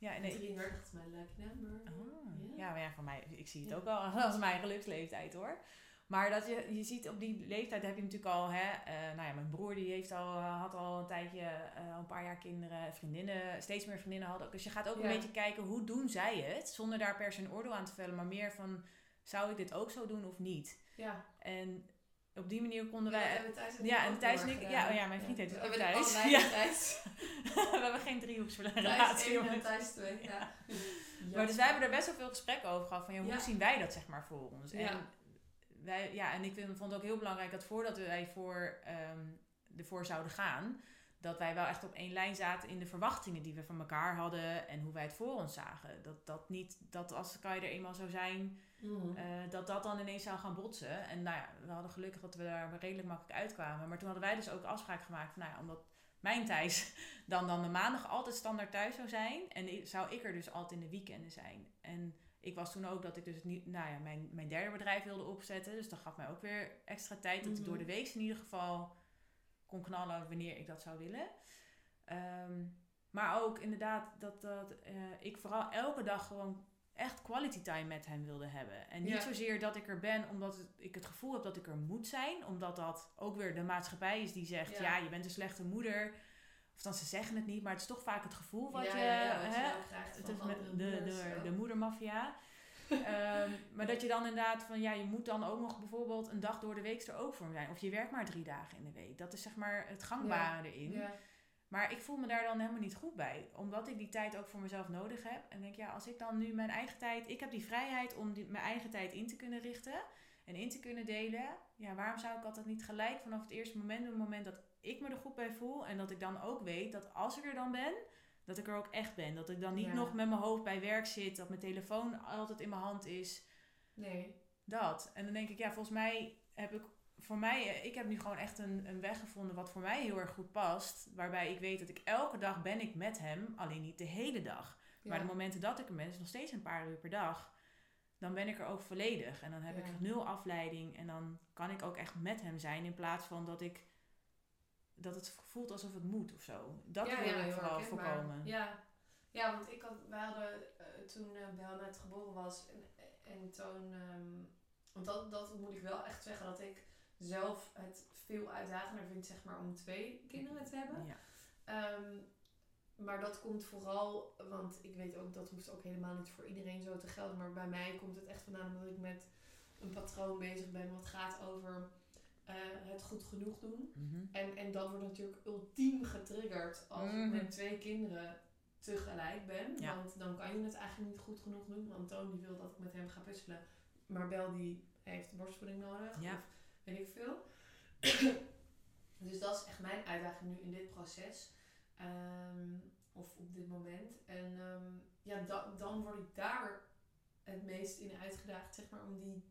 Ja, en 33 is mijn lucky number. Oh, Ja. maar ja, voor mij, ik zie het ook al als mijn geluksleeftijd hoor. Maar dat je, je ziet op die leeftijd heb je natuurlijk al, hè, eh, nou ja, mijn broer die heeft al, had al een tijdje, eh, een paar jaar kinderen, vriendinnen, steeds meer vriendinnen hadden ook. Dus je gaat ook Ja. een beetje kijken, hoe doen zij het? Zonder daar per se een oordeel aan te vellen, maar meer van, zou ik dit ook zo doen of niet? Ja. En op die manier konden Ja, wij... Thijs en ja, en Thijs en ik- ja, oh ja, mijn vriend heet We dus ook Thijs. Ja. Thijs. we hebben geen Thijs driehoeksrelatie, 1 en jongens. Thijs 2. Ja. Maar dus wij hebben er best wel veel gesprekken over gehad van ja, hoe zien wij dat zeg maar voor ons? En, wij, ja, en ik vind, vond het ook heel belangrijk dat voordat wij voor, ehm, ervoor zouden gaan, dat wij wel echt op één lijn zaten in de verwachtingen die we van elkaar hadden en hoe wij het voor ons zagen. Dat, dat niet, dat als Kai er eenmaal zou zijn, Mhm. eh, dat dat dan ineens zou gaan botsen. En nou ja, we hadden gelukkig dat we daar redelijk makkelijk uitkwamen. Maar toen hadden wij dus ook afspraak gemaakt van, nou ja, omdat mijn Thijs dan, dan de maandag altijd standaard thuis zou zijn. En zou ik er dus altijd in de weekenden zijn. En ik was toen ook dat ik dus niet, nou ja, mijn, mijn derde bedrijf wilde opzetten. Dus dat gaf mij ook weer extra tijd. Dat ik Mhm. door de week in ieder geval kon knallen wanneer ik dat zou willen. Ehm, maar ook inderdaad dat, dat eh, ik vooral elke dag gewoon echt quality time met hem wilde hebben. En niet Ja. zozeer dat ik er ben omdat het- ik het gevoel heb dat ik er moet zijn. Omdat dat ook weer de maatschappij is die zegt... Ja. ja, je bent een slechte moeder. Of dan ze zeggen het niet, maar het is toch vaak het gevoel wat ja, je... hè, het is met de, de, de moedermafia. Ehm, maar dat je dan inderdaad van ja, je moet dan ook nog bijvoorbeeld een dag door de week er ook voor zijn. Of je werkt maar drie dagen in de week. Dat is zeg maar het gangbare erin. Maar ik voel me daar dan helemaal niet goed bij. Omdat ik die tijd ook voor mezelf nodig heb. En denk, ja, als ik dan nu mijn eigen tijd... Ik heb die vrijheid om die, mijn eigen tijd in te kunnen richten. En in te kunnen delen. Ja, waarom zou ik altijd niet gelijk vanaf het eerste moment... op het moment dat ik me er goed bij voel... en dat ik dan ook weet dat als ik er dan ben... dat ik er ook echt ben. Dat ik dan niet Ja. nog met mijn hoofd bij werk zit. Dat mijn telefoon altijd in mijn hand is. Nee. Dat. En dan denk ik, ja, volgens mij heb ik voor mij, eh, ik heb nu gewoon echt een, een weg gevonden wat voor mij heel erg goed past. Waarbij ik weet dat ik elke dag ben ik met hem, alleen niet de hele dag. Maar de momenten dat ik er ben, is nog steeds een paar uur per dag. dan ben ik er ook volledig. En dan heb Ja. ik nul afleiding. En dan kan ik ook echt met hem zijn. In plaats van dat ik dat het voelt alsof het moet of zo. Dat ja, wil ik vooral voorkomen. Ja. ja, want ik had, wij hadden eh, toen Bel net geboren was en, en toen, ehm, want dat, dat moet ik wel echt zeggen, dat ik zelf het veel uitdagender vind, zeg maar, om twee kinderen te hebben. Ja. Ehm, maar dat komt vooral, want ik weet ook, dat hoeft ook helemaal niet voor iedereen zo te gelden. Maar bij mij komt het echt vandaan omdat ik met een patroon bezig ben wat gaat over eh, het goed genoeg doen. Mhm. En, en dat wordt natuurlijk ultiem getriggerd als ik Mhm. met twee kinderen tegelijk ben. Ja. Want dan kan je het eigenlijk niet goed genoeg doen. Want Toon die wil dat ik met hem ga puzzelen. Maar Bel die heeft borstvoeding nodig. Ja. Of weet ik veel. dus dat is echt mijn uitdaging nu in dit proces. Ehm, of op dit moment. En ehm, ja, da- dan word ik daar het meest in uitgedaagd. Zeg maar om, die,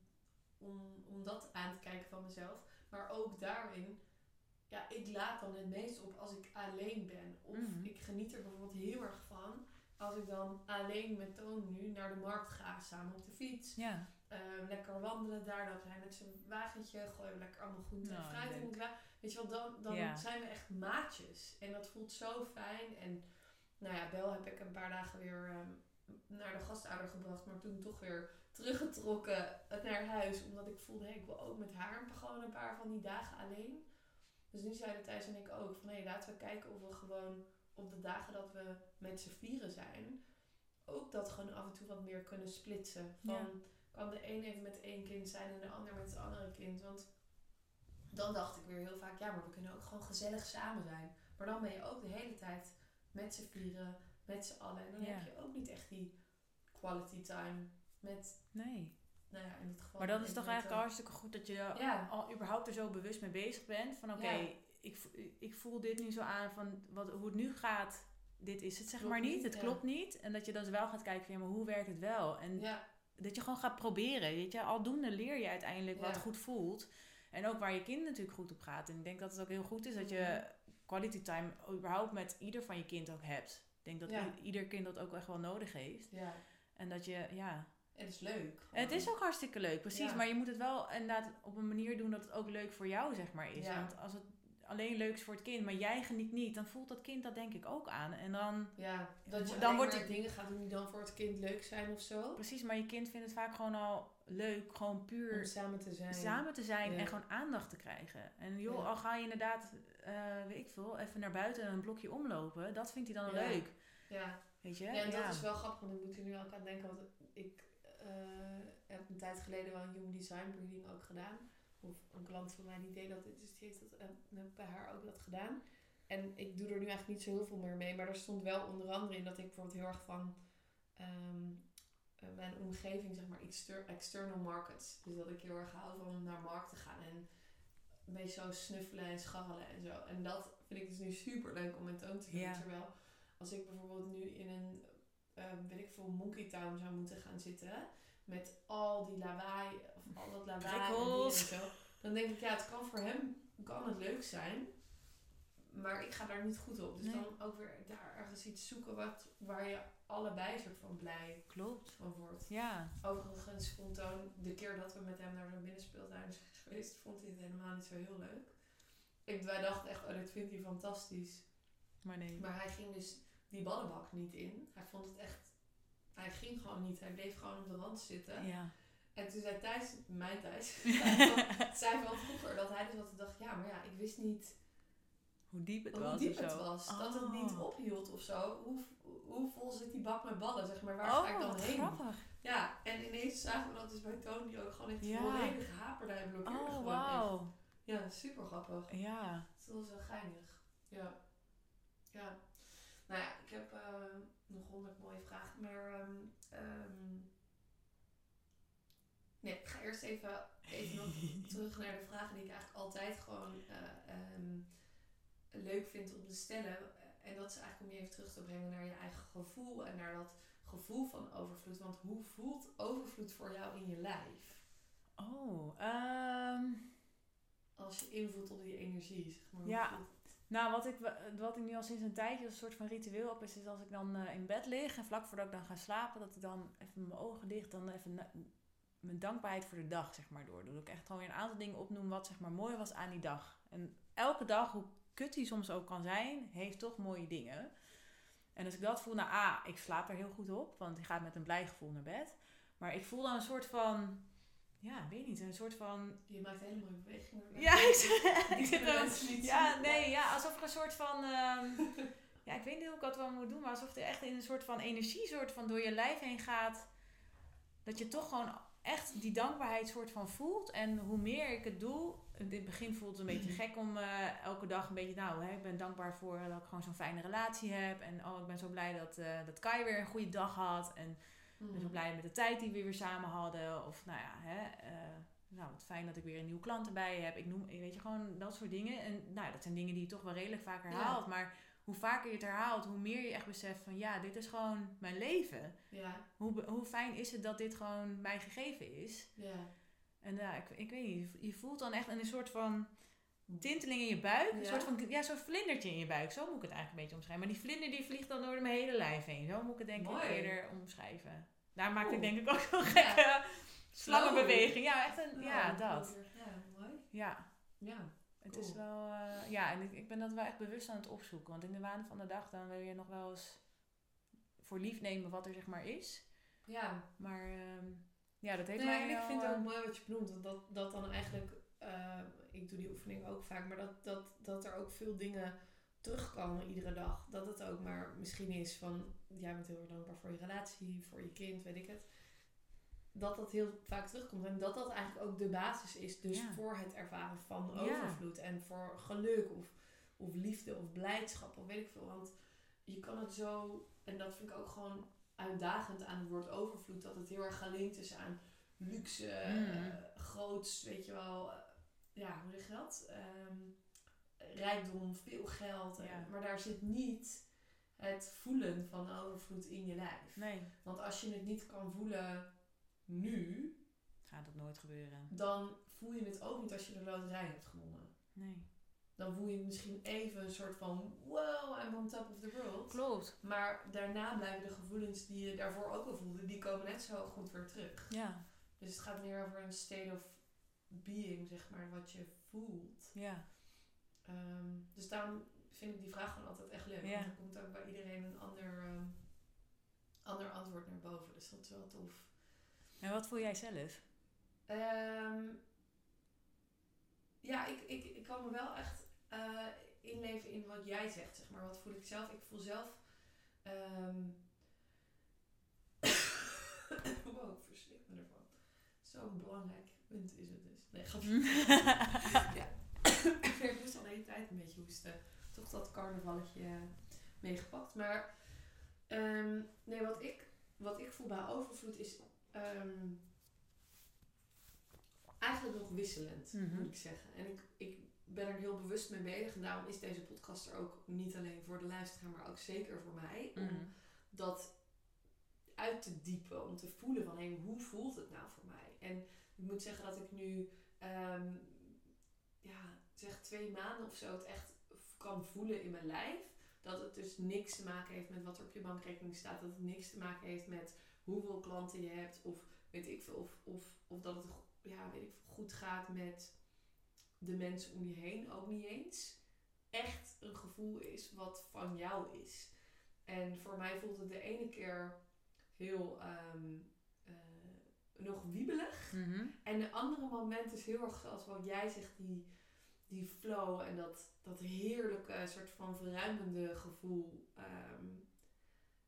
om, om dat aan te kijken van mezelf. Maar ook daarin, ja, ik laat dan het meest op als ik alleen ben. Of Mhm. ik geniet er bijvoorbeeld heel erg van als ik dan alleen met Toon nu naar de markt ga, samen op de fiets. Ja. Ehm, lekker wandelen daar, dan hij met zijn wagentje, gooien we lekker allemaal groente en Nou, fruit in wagen. Weet je wel, dan, dan zijn we echt maatjes. En dat voelt zo fijn. En nou ja, Bel heb ik een paar dagen weer ehm, naar de gastouder gebracht, maar toen toch weer teruggetrokken naar huis. Omdat ik voelde, hey, ik wil ook met haar gewoon een paar van die dagen alleen. Dus nu zeiden Thijs en ik ook van hé, laten we kijken of we gewoon op de dagen dat we met z'n vieren zijn, ook dat gewoon af en toe wat meer kunnen splitsen. Van Ja. Kan de een even met één kind zijn en de ander met het andere kind. Want dan dacht ik weer heel vaak, ja, maar we kunnen ook gewoon gezellig samen zijn. Maar dan ben je ook de hele tijd met z'n vieren, met z'n allen. En dan Ja. heb je ook niet echt die quality time met, Nee. nou ja, in dit geval. Maar dat is toch eigenlijk hartstikke goed dat je Ja. al überhaupt er zo bewust mee bezig bent. Van oké, Ja. ik, ik voel dit nu zo aan van wat, hoe het nu gaat. Dit is het zeg Klopt maar niet. Het klopt niet. En dat je dan wel gaat kijken van ja, maar hoe werkt het wel? En Ja, dat je gewoon gaat proberen. Weet je, aldoende leer je uiteindelijk wat goed voelt. En ook waar je kind natuurlijk goed op gaat. En ik denk dat het ook heel goed is dat je Mhm. quality time überhaupt met ieder van je kind ook hebt. Ik denk dat Ja. ieder kind dat ook echt wel nodig heeft. ja. En dat je, ja, het is leuk. en het is ook hartstikke leuk, precies. Ja. Maar je moet het wel inderdaad op een manier doen dat het ook leuk voor jou, zeg maar, is. Want als het alleen leuk is voor het kind, maar jij geniet niet, dan voelt dat kind dat denk ik ook aan. En dan, Ja, dat je Dan wordt die- dingen gaat die dan voor het kind leuk zijn of zo. precies, maar je kind vindt het vaak gewoon al leuk, gewoon Om puur samen te zijn. samen te zijn Ja. en gewoon aandacht te krijgen. En joh, Ja. al ga je inderdaad, eh, weet ik veel, even naar buiten en een blokje omlopen, dat vindt hij dan Ja. leuk. Ja. Weet je? Ja, en dat is wel grappig, want ik moet er nu ook aan denken. Want ik eh, heb een tijd geleden wel een human design reading ook gedaan. Of een klant van mij die deed dat, dus die heeft dat, heb bij haar ook dat gedaan. En ik doe er nu eigenlijk niet zo heel veel meer mee. Maar er stond wel onder andere in dat ik bijvoorbeeld heel erg van ehm, eh, mijn omgeving, zeg maar, exter- external markets. Dus dat ik heel erg hou van naar markt te gaan en een beetje zo snuffelen en scharrelen en zo. En dat vind ik dus nu super leuk om met Toon te doen. Ja. Terwijl als ik bijvoorbeeld nu in een, eh, weet ik veel, Monkey Town zou moeten gaan zitten. Met al die lawaai, of al dat lawaai en zo. Dan denk ik, ja, het kan voor hem kan het leuk zijn. Maar ik ga daar niet goed op. Dus Nee. dan ook weer daar ergens iets zoeken wat, waar je allebei soort van blij Klopt. van wordt. Ja. Overigens vond Toon, de keer dat we met hem naar zo'n binnenspeeltuin zijn geweest, vond hij het helemaal niet zo heel leuk. Ik, wij dachten echt, oh, dit vindt hij fantastisch. Maar nee. Maar hij ging dus die ballenbak niet in. Hij vond het echt, hij ging gewoon niet. Hij bleef gewoon op de rand zitten. Ja. En toen zei Thijs, mijn Thijs, zei van vroeger dat hij dus altijd dacht, ja, maar ja, ik wist niet Hoe diep het hoe was diep het was. Dat het niet Oh. ophield of zo. Hoe, hoe vol zit die bak met ballen, zeg maar. Waar oh, ga ik dan heen? grappig. Ja, en ineens zagen we dat dus bij die ook gewoon echt Ja. volledig haperde en blokkeerde Oh, gewoon wauw. echt. Ja, super grappig. Ja. Het was wel geinig. Ja. Ja. Nou ja, ik heb eh, nog honderd mooie vragen, maar... ehm, ehm, nee, ik ga eerst even, even nog terug naar de vragen die ik eigenlijk altijd gewoon eh, ehm, leuk vind om te stellen. En dat is eigenlijk om je even terug te brengen naar je eigen gevoel en naar dat gevoel van overvloed. Want hoe voelt overvloed voor jou in je lijf? Oh, Als je invoelt op die energie, zeg maar. Ja. voelt? Nou wat ik, wat ik nu al sinds een tijdje als een soort van ritueel heb, is, is als ik dan eh, in bed lig en vlak voordat ik dan ga slapen, dat ik dan even mijn ogen dicht, dan even mijn dankbaarheid voor de dag, zeg maar, door. Dat ik echt gewoon weer een aantal dingen opnoem wat, zeg maar, mooi was aan die dag. En elke dag, hoe kut die soms ook kan zijn, heeft toch mooie dingen. En als ik dat voel, nou, ah, ik slaap er heel goed op, want ik ga met een blij gevoel naar bed. Maar ik voel dan een soort van, ja, weet niet, een soort van... Je maakt hele mooie bewegingen. Ja, ik, ik zit er... niet Ja, nee, ja, alsof er een soort van... ehm, ja, ik weet niet hoe ik dat wel moet doen, maar alsof er echt in een soort van energie soort van door je lijf heen gaat. Dat je toch gewoon echt die dankbaarheid soort van voelt. En hoe meer ik het doe, in het begin voelt het een beetje gek om eh, elke dag een beetje, nou, hè, ik ben dankbaar voor dat ik gewoon zo'n fijne relatie heb. En oh, ik ben zo blij dat, eh, dat Kai weer een goede dag had. En ik ben zo blij met de tijd die we weer samen hadden. Of nou ja, hè, eh, nou, wat fijn dat ik weer een nieuwe klant erbij heb. Ik noem, weet je, gewoon dat soort dingen. En nou, ja, dat zijn dingen die je toch wel redelijk vaak herhaalt. Maar hoe vaker je het herhaalt, hoe meer je echt beseft van ja, dit is gewoon mijn leven. Ja, Hoe, hoe fijn is het dat dit gewoon mij gegeven is? ja. En ja, ik, ik weet niet, je voelt dan echt een soort van tinteling in je buik. Een Ja. soort van, ja, zo'n vlindertje in je buik. Zo moet ik het eigenlijk een beetje omschrijven. Maar die vlinder die vliegt dan door mijn hele lijf heen. Zo moet ik het denk Mooi. ik eerder omschrijven. Daar maakte ik denk ik ook zo'n Ja. gekke slangenbeweging. Ja, echt een, ja, dat. Ja, mooi. Ja, Ja. het Cool. is wel, eh, ja, en ik, ik ben dat wel echt bewust aan het opzoeken. Want in de waan van de dag dan wil je nog wel eens voor lief nemen wat er zeg maar is. Ja. Maar ehm, ja, dat heeft Nee, mij en ik wel, vind het ook eh, mooi wat je benoemt. Want dat, dat dan eigenlijk, eh, ik doe die oefening ook vaak, maar dat, dat, dat er ook veel dingen terugkomen iedere dag. Dat het ook maar misschien is van, jij bent heel erg dankbaar voor je relatie, voor je kind, weet ik het. Dat dat heel vaak terugkomt. En dat dat eigenlijk ook de basis is. Dus Ja. voor het ervaren van Ja. overvloed. En voor geluk of, of liefde of blijdschap of weet ik veel. Want je kan het zo, en dat vind ik ook gewoon uitdagend aan het woord overvloed. Dat het heel erg gelinkt is aan luxe, Mm. eh, groots, weet je wel. Ja, hoe zeg je dat? Ehm, rijkdom, veel geld. eh, maar daar zit niet het voelen van overvloed in je lijf. Nee, Want als je het niet kan voelen nu, gaat dat nooit gebeuren. dan voel je het ook niet als je de loterij hebt gewonnen. Nee. Dan voel je misschien even een soort van wow, I'm on top of the world. Klopt. Maar daarna blijven de gevoelens die je daarvoor ook al voelde, die komen net zo goed weer terug. Ja, Dus het gaat meer over een state of being, zeg maar, wat je voelt. ja. Ehm, dus daarom vind ik die vraag gewoon altijd echt leuk. Ja. Want er komt ook bij iedereen een ander, ehm, ander antwoord naar boven. Dus dat is wel tof. En wat voel jij zelf? Ehm, ja, ik, ik, ik kan me wel echt eh, inleven in wat jij zegt, zeg maar. Wat voel ik zelf? Ik voel zelf... wow, ik verslik me ervan. Zo'n belangrijk punt is het. Nee, grapje. ja. ik moest al de hele tijd een beetje hoesten. Toch dat carnavalletje meegepakt. Maar ehm, nee, wat ik, wat ik voel bij overvloed is ehm, eigenlijk nog wisselend, Mhm. moet ik zeggen. En ik, ik ben er heel bewust mee bezig. En daarom is deze podcast er ook niet alleen voor de luisteraar, maar ook zeker voor mij. Om Mhm. dat uit te diepen. Om te voelen van, hé, hoe voelt het nou voor mij? En ik moet zeggen dat ik nu, ehm, ja, zeg twee maanden of zo, het echt kan voelen in mijn lijf. Dat het dus niks te maken heeft met wat er op je bankrekening staat. Dat het niks te maken heeft met hoeveel klanten je hebt. Of weet ik veel. Of, of, of dat het ja, weet ik goed gaat met de mensen om je heen. Ook niet eens. Echt een gevoel is wat van jou is. En voor mij voelt het de ene keer heel ehm, eh, nog wiebelig. Mhm. En de andere moment is heel erg zoals wat jij zegt, die, die flow en dat, dat heerlijke soort van verruimende gevoel. Ehm,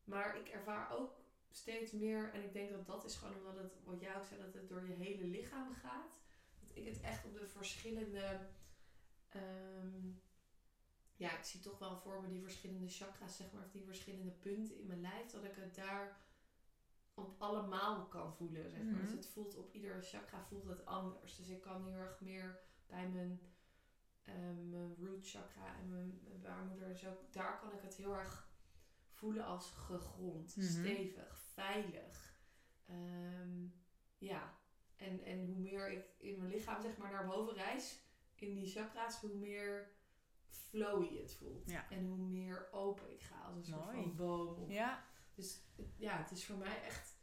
maar ik ervaar ook steeds meer, en ik denk dat dat is gewoon omdat het, wat jij ook zei, dat het door je hele lichaam gaat. Dat ik het echt op de verschillende, ehm, ja, ik zie toch wel voor me die verschillende chakras, zeg maar, of die verschillende punten in mijn lijf, dat ik het daar op allemaal kan voelen, zeg maar. Mhm. Dus het voelt op ieder chakra voelt het anders. Dus ik kan heel erg meer bij mijn, ehm, mijn root chakra en mijn, mijn baarmoeder, zo, daar kan ik het heel erg voelen als gegrond, Mhm. stevig, veilig. Ehm, ja, en, en hoe meer ik in mijn lichaam zeg maar naar boven reis, in die chakra's, hoe meer flowy het voelt. Ja. En hoe meer open ik ga als een soort Mooi. van boom. Ja, dus ja, het is voor mij echt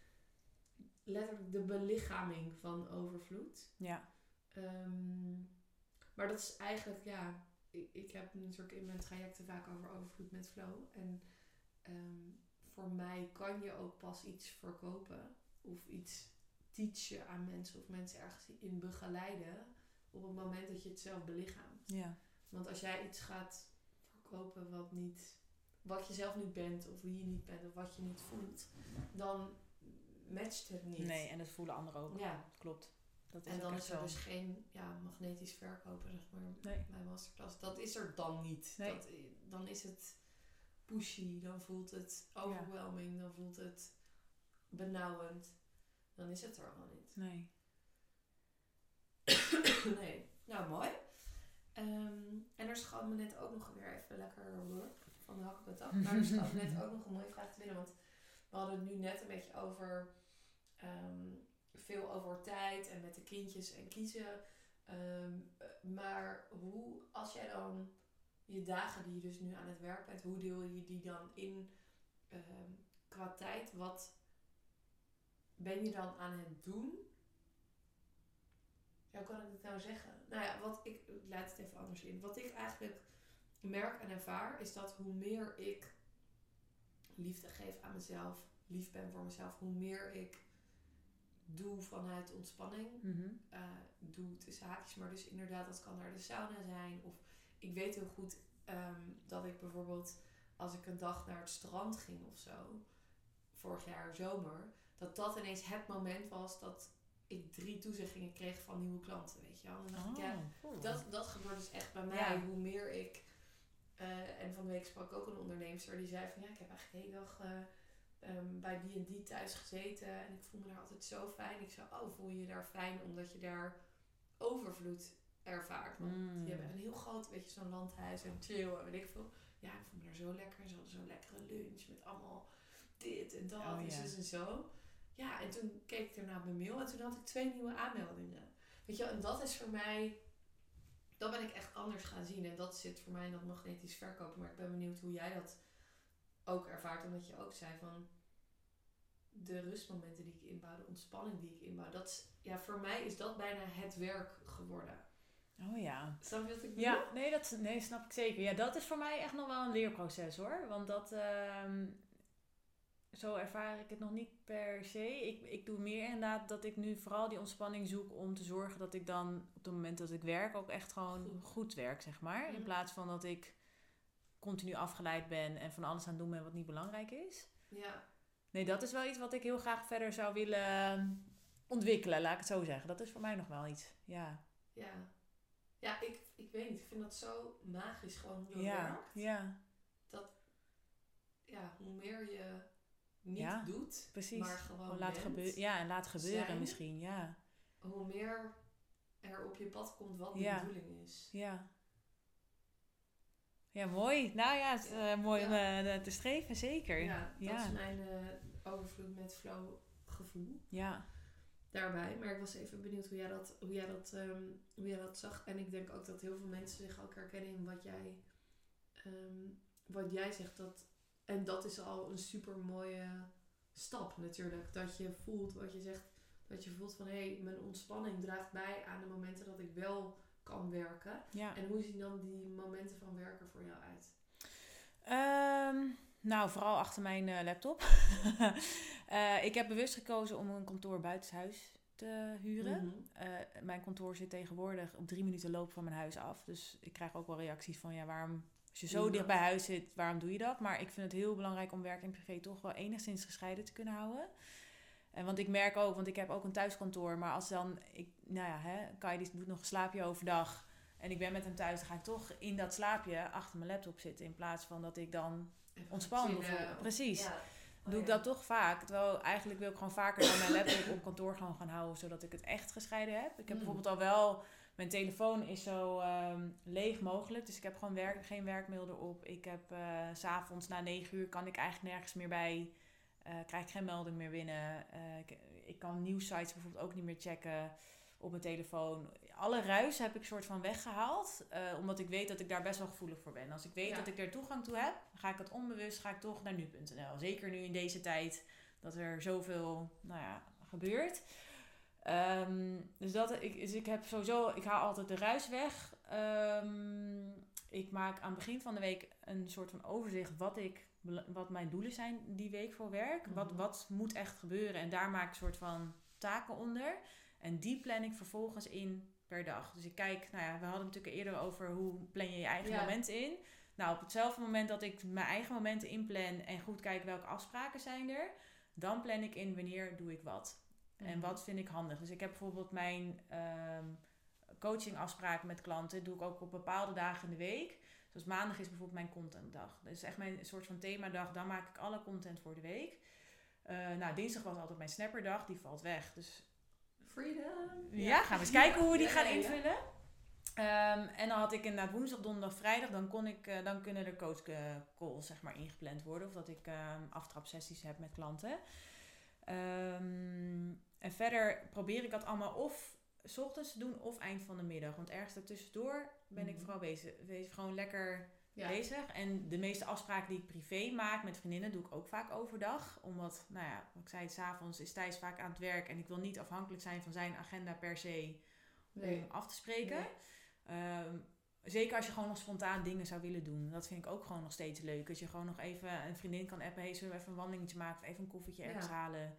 letterlijk de belichaming van overvloed. Ja. Ehm, maar dat is eigenlijk, ja, ik, ik heb natuurlijk in mijn trajecten vaak over overvloed met flow. En ehm, voor mij kan je ook pas iets verkopen of iets teachen aan mensen of mensen ergens in begeleiden op het moment dat je het zelf belichaamt. Ja. Want als jij iets gaat verkopen wat niet, wat je zelf niet bent of wie je niet bent of wat je niet voelt, dan matcht het niet. Nee, en dat voelen anderen ook. Ja. Klopt. Dat is En dan is er dus geen ja, magnetisch verkopen, zeg maar, Nee. bij masterclass. Dat is er dan niet. Nee. Dat, dan is het pushy, dan voelt het overwhelming, dan voelt het benauwend. Dan is het er allemaal niet. Nee. nee. Nou, mooi. Ehm, en er schoot me net ook nog weer even lekker de hak op het af. Maar er schoot me net ook nog een mooie vraag te binnen. Want we hadden het nu net een beetje over ehm, veel over tijd en met de kindjes en kiezen. Ehm, eh, maar hoe, als jij dan je dagen die je dus nu aan het werk bent, hoe deel je die dan in ehm, qua tijd? Wat ben je dan aan het doen? Hoe kan ik het nou zeggen? Nou ja, wat ik, ik laat het even anders in. Wat ik eigenlijk merk en ervaar, is dat hoe meer ik liefde geef aan mezelf, lief ben voor mezelf, hoe meer ik doe vanuit ontspanning. Mhm. eh, doe tussen haakjes, maar dus inderdaad, dat kan naar de sauna zijn. Of ik weet heel goed ehm, dat ik bijvoorbeeld, als ik een dag naar het strand ging of zo, vorig jaar zomer, dat dat ineens het moment was dat ik drie toezeggingen kreeg van nieuwe klanten, weet je wel. En dan dacht ik, ja, Oh, cool. dat, dat gebeurt dus echt bij mij. Ja. Hoe meer ik. Eh, en van de week sprak ik ook een onderneemster die zei van ja, ik heb eigenlijk de hele dag eh, ehm, bij die en die thuis gezeten. En ik voel me daar altijd zo fijn. Ik zei, oh, voel je je daar fijn omdat je daar overvloed ervaart. Want Mm. die hebben een heel groot, weet je, zo'n landhuis en chill en weet ik veel. Ja, ik voel me daar zo lekker. En ze hadden zo'n lekkere lunch met allemaal dit en dat Oh, en ja. en zo. Ja, en toen keek ik er naar mijn mail en toen had ik twee nieuwe aanmeldingen. Weet je, en dat is voor mij, dat ben ik echt anders gaan zien. En dat zit voor mij in dat magnetisch verkopen. Maar ik ben benieuwd hoe jij dat ook ervaart. Omdat je ook zei van de rustmomenten die ik inbouw, de ontspanning die ik inbouw. Dat is, ja, voor mij is dat bijna het werk geworden. Oh ja. Snap je wat ik bedoel? Ja, nee, dat nee, snap ik zeker. Ja, dat is voor mij echt nog wel een leerproces hoor. Want dat, ehm, zo ervaar ik het nog niet per se. Ik, ik doe meer inderdaad dat ik nu vooral die ontspanning zoek om te zorgen dat ik dan op het moment dat ik werk ook echt gewoon Goed. goed, werk, zeg maar. In Mhm. plaats van dat ik continu afgeleid ben en van alles aan het doen ben wat niet belangrijk is. Ja, Nee, dat is wel iets wat ik heel graag verder zou willen ontwikkelen, laat ik het zo zeggen. Dat is voor mij nog wel iets. Ja, ja. Ja, ik, ik weet niet. Ik vind dat zo magisch gewoon hoe dat ja, werkt. ja, Ja, hoe meer je niet Ja, doet, precies. maar gewoon laat gebeuren. Ja, en laat gebeuren zijn. misschien. Ja, hoe meer er op je pad komt wat de Ja. bedoeling is. ja. Ja, mooi. Nou ja, het is eh, mooi om eh, te streven, zeker. Ja, dat is mijn eh, overvloed met flow gevoel Ja, daarbij. Maar ik was even benieuwd hoe jij dat, hoe jij dat, ehm, hoe jij dat zag. En ik denk ook dat heel veel mensen zich ook herkennen in wat jij, ehm, wat jij zegt. Dat, en dat is al een super mooie stap natuurlijk. Dat je voelt wat je zegt. Dat je voelt van hé, hey, mijn ontspanning draagt bij aan de momenten dat ik wel kan werken. ja. En hoe zien dan die momenten van werken voor jou uit? Ehm, nou, vooral achter mijn eh, laptop. Eh, ik heb bewust gekozen om een kantoor buitenshuis te huren. Mhm. Eh, mijn kantoor zit tegenwoordig op drie minuten loop van mijn huis af. Dus ik krijg ook wel reacties van, ja, waarom... Als je zo je dicht bij huis zit, waarom doe je dat? Maar ik vind het heel belangrijk om werk en privé toch wel enigszins gescheiden te kunnen houden. En want ik merk ook, want ik heb ook een thuiskantoor. Maar als dan, ik, nou ja, hè, Kai die doet nog een slaapje overdag. En ik ben met hem thuis, dan ga ik toch in dat slaapje achter mijn laptop zitten. In plaats van dat ik dan voel. Precies. Ja. Oh, doe ik ja. dat toch vaak. Terwijl eigenlijk wil ik gewoon vaker dan mijn laptop op kantoor gewoon gaan houden, zodat ik het echt gescheiden heb. Ik heb Mm. bijvoorbeeld al wel, mijn telefoon is zo ehm, leeg mogelijk, dus ik heb gewoon werk, geen werkmail erop. Ik heb eh, s s'avonds na 9 uur kan ik eigenlijk nergens meer bij, eh, krijg ik geen melding meer binnen. Eh, ik, ik kan nieuwsites bijvoorbeeld ook niet meer checken op mijn telefoon. Alle ruis heb ik soort van weggehaald, eh, omdat ik weet dat ik daar best wel gevoelig voor ben. Als ik weet Ja. dat ik er toegang toe heb, ga ik het onbewust, ga ik toch naar nu.nl. Zeker nu in deze tijd dat er zoveel nou ja, gebeurt. Ehm, dus, dat, ik, dus ik heb sowieso, ik haal altijd de ruis weg. Ehm, ik maak aan het begin van de week een soort van overzicht wat, ik, wat mijn doelen zijn die week voor werk. wat, Mhm. wat moet echt gebeuren en daar maak ik een soort van taken onder. En die plan ik vervolgens in per dag. Dus ik kijk, nou ja, we hadden het natuurlijk eerder over hoe plan je je eigen Ja. momenten in. Nou, op hetzelfde moment dat ik mijn eigen momenten inplan en goed kijk welke afspraken zijn er, dan plan ik in wanneer doe ik wat. En wat vind ik handig? Dus ik heb bijvoorbeeld mijn ehm coachingafspraken met klanten. doe ik ook op bepaalde dagen in de week. Zoals maandag is bijvoorbeeld mijn contentdag. Dat is echt mijn soort van themadag. Dan maak ik alle content voor de week. Eh, nou, dinsdag was altijd mijn snapperdag. Die valt weg. Dus Freedom. ja, gaan we eens kijken hoe we die Ja, gaan ja, invullen. Ehm, en dan had ik inderdaad woensdag, donderdag, vrijdag. Dan, kon ik, eh, dan kunnen er coach eh, calls zeg maar, ingepland worden. Of dat ik ehm aftrapsessies heb met klanten. Ehm, en verder probeer ik dat allemaal of 's ochtends te doen of eind van de middag. Want ergens daartussendoor ben ik Mhm. vooral bezig, bezig gewoon lekker Ja. bezig. En de meeste afspraken die ik privé maak met vriendinnen doe ik ook vaak overdag. Omdat, nou ja, wat ik zei, s'avonds is Thijs vaak aan het werk. En ik wil niet afhankelijk zijn van zijn agenda per se Nee. om af te spreken. Nee. Ehm, zeker als je gewoon nog spontaan dingen zou willen doen. Dat vind ik ook gewoon nog steeds leuk. Dat je gewoon nog even een vriendin kan appen. Hey, zullen we even een wandelingetje maken? Of even een koffietje ergens Ja. halen.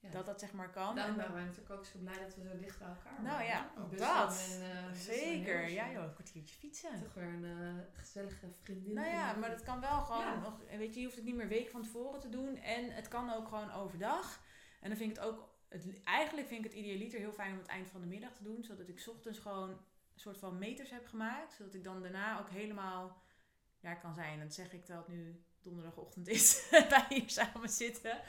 Ja. Dat dat zeg maar kan. Daarom En waren dan- wij natuurlijk ook zo blij dat we zo dicht bij elkaar Nou waren. ja, Op dat. En, eh, en zeker. Ja joh, een kwartiertje fietsen. Toch weer een eh, gezellige vriendin. Nou ja, maar dat kan wel gewoon Ja. nog, weet je, je hoeft het niet meer weken van tevoren te doen. En het kan ook gewoon overdag. En dan vind ik het ook, het, eigenlijk vind ik het idealiter heel fijn om het eind van de middag te doen. Zodat ik 's ochtends gewoon soort van meters heb gemaakt. Zodat ik dan daarna ook helemaal, ja kan zijn. En dat zeg ik terwijl het nu donderdagochtend is. wij hier samen zitten.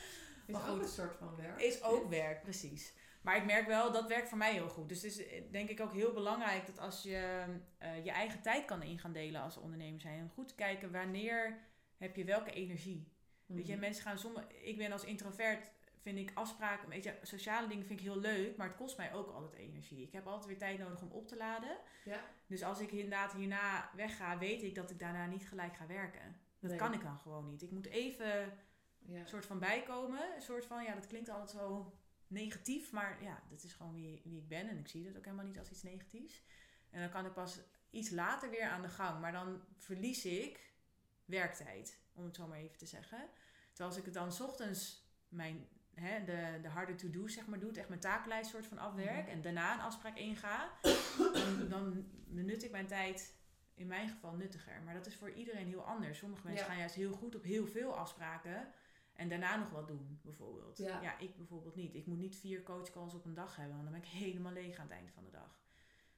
is maar ook goed. een soort van werk. Is ook werk, precies. Maar ik merk wel, dat werkt voor mij heel goed. Dus het is eh, denk ik ook heel belangrijk dat als je eh, je eigen tijd kan in gaan delen als ondernemer zijn. En goed kijken wanneer heb je welke energie. Weet je, Mhm. mensen gaan soms. Ik ben als introvert, vind ik afspraken, weet je, sociale dingen vind ik heel leuk, maar het kost mij ook altijd energie. Ik heb altijd weer tijd nodig om op te laden. Ja. Dus als ik inderdaad hierna wegga, weet ik dat ik daarna niet gelijk ga werken. Dat Nee. kan ik dan gewoon niet. Ik moet even Ja. een soort van bijkomen. Een soort van, ja, dat klinkt altijd zo negatief, maar ja, dat is gewoon wie, wie ik ben en ik zie dat ook helemaal niet als iets negatiefs. En dan kan ik pas iets later weer aan de gang, maar dan verlies ik werktijd, om het zo maar even te zeggen. Terwijl als ik het dan 's ochtends mijn, hè, de, de harde to-do's zeg maar doe, echt mijn takenlijst soort van afwerk Mhm. en daarna een afspraak inga, dan, dan benut ik mijn tijd in mijn geval nuttiger. Maar dat is voor iedereen heel anders. Sommige mensen Ja. gaan juist heel goed op heel veel afspraken. En daarna nog wat doen, bijvoorbeeld. Ja. Ja. ik bijvoorbeeld niet. Ik moet niet vier coachcalls op een dag hebben, want dan ben ik helemaal leeg aan het einde van de dag.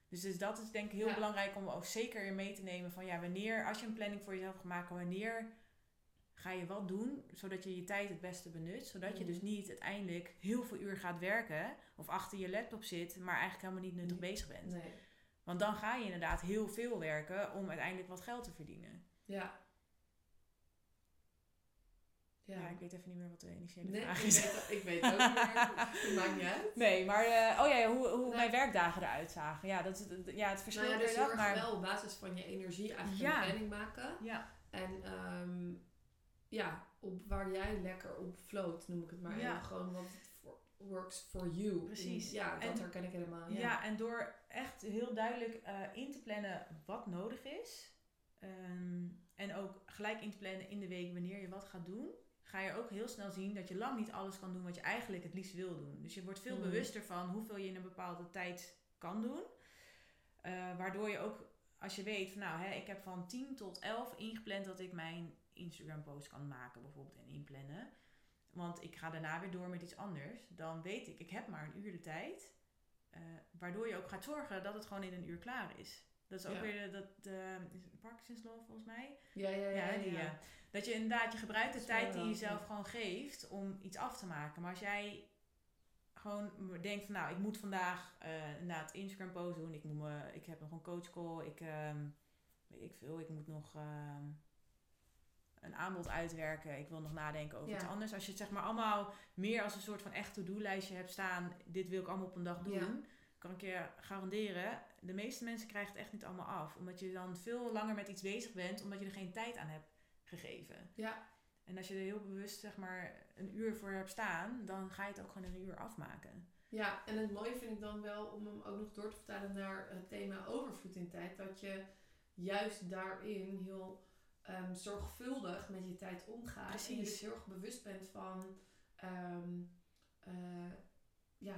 Dus, dus dat is denk ik heel Ja. belangrijk om ook zeker in mee te nemen van ja, wanneer, als je een planning voor jezelf gaat maken, wanneer ga je wat doen, zodat je je tijd het beste benut. Zodat je Mhm. dus niet uiteindelijk heel veel uur gaat werken of achter je laptop zit, maar eigenlijk helemaal niet nuttig Nee. bezig bent. Nee. Want dan ga je inderdaad heel veel werken om uiteindelijk wat geld te verdienen. Ja. Ja. Ja, ik weet even niet meer wat de initiële nee, vraag ik is. weet, ik weet ook niet meer. Het maakt niet uit. Nee, maar eh, oh ja, hoe, hoe mijn werkdagen eruit zagen. Ja, dat is ja, het verschil Nou ja, dus dag, maar wel op basis van je energie eigenlijk Ja. een planning maken. ja, En ehm, ja, op waar jij lekker op float, noem ik het maar Ja. even. Gewoon wat works for you. Precies. Ja, dat En- herken ik helemaal. ja. Ja. en door echt heel duidelijk eh, in te plannen wat nodig is. ehm, en ook gelijk in te plannen in de week wanneer je wat gaat doen. Ga je ook heel snel zien dat je lang niet alles kan doen wat je eigenlijk het liefst wil doen. Dus je wordt veel Mhm. bewuster van hoeveel je in een bepaalde tijd kan doen. Eh, waardoor je ook, als je weet van nou, hè, ik heb van 10 tot 11 ingepland dat ik mijn Instagram post kan maken bijvoorbeeld en inplannen. Want ik ga daarna weer door met iets anders. Dan weet ik, ik heb maar een uur de tijd. Eh, waardoor je ook gaat zorgen dat het gewoon in een uur klaar is. Dat is ook Ja. weer de, dat, is Parkinson's Law volgens mij. Ja, ja, ja. Ja, ja, die, ja. ja. Dat je inderdaad, je gebruikt de tijd die je ja. gewoon geeft om iets af te maken. Maar als jij gewoon denkt van nou, ik moet vandaag eh inderdaad Instagram post doen. Ik, moet me, ik heb nog een coach call. Ik ehm, weet ik veel. Ik moet nog ehm, een aanbod uitwerken. Ik wil nog nadenken over Ja. iets anders. Als je het zeg maar allemaal meer als een soort van echt to-do-lijstje hebt staan. Dit wil ik allemaal op een dag doen. Ja. Kan ik je garanderen. De meeste mensen krijgen het echt niet allemaal af. Omdat je dan veel langer met iets bezig bent. Omdat je er geen tijd aan hebt gegeven. Ja. En als je er heel bewust zeg maar een uur voor hebt staan, dan ga je het ook gewoon een uur afmaken. Ja, en het mooie vind ik dan wel om hem ook nog door te vertalen naar het thema overvloed in tijd. Dat je juist daarin heel ehm, zorgvuldig met je tijd omgaat. En je Precies. dus heel erg bewust bent van ehm, eh, ja,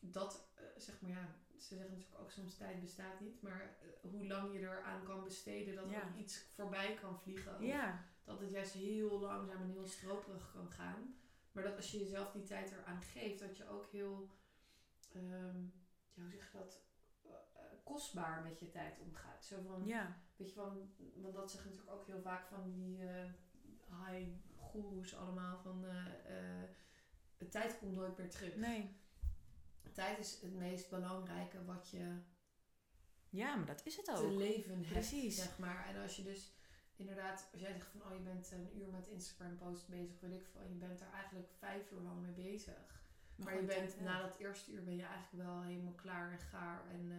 dat eh, zeg maar ja, ze zeggen natuurlijk ook soms tijd bestaat niet, maar eh, hoe lang je eraan kan besteden dat Ja. ook iets voorbij kan vliegen. Of Ja, dat het juist heel langzaam en heel stroperig kan gaan. Maar dat als je jezelf die tijd eraan geeft, dat je ook heel, ehm, ja, hoe zeg je dat, kostbaar met je tijd omgaat. Zo van, ja, weet je van, want dat zeggen natuurlijk ook heel vaak van die eh high gurus allemaal van, de tijd komt nooit meer terug. nee. Tijd is het meest belangrijke wat je Ja, maar dat is het te ook. leven hebt, Precies. zeg maar. En als je dus inderdaad, als jij zegt van, oh je bent een uur met Instagram post bezig, weet ik veel, en je bent er eigenlijk vijf uur lang mee bezig. Maar, je bent, na dat eerste uur ben je eigenlijk wel helemaal klaar en gaar en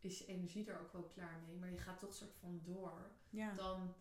is je energie er ook wel klaar mee. Maar je gaat toch soort van door. Ja. Dan,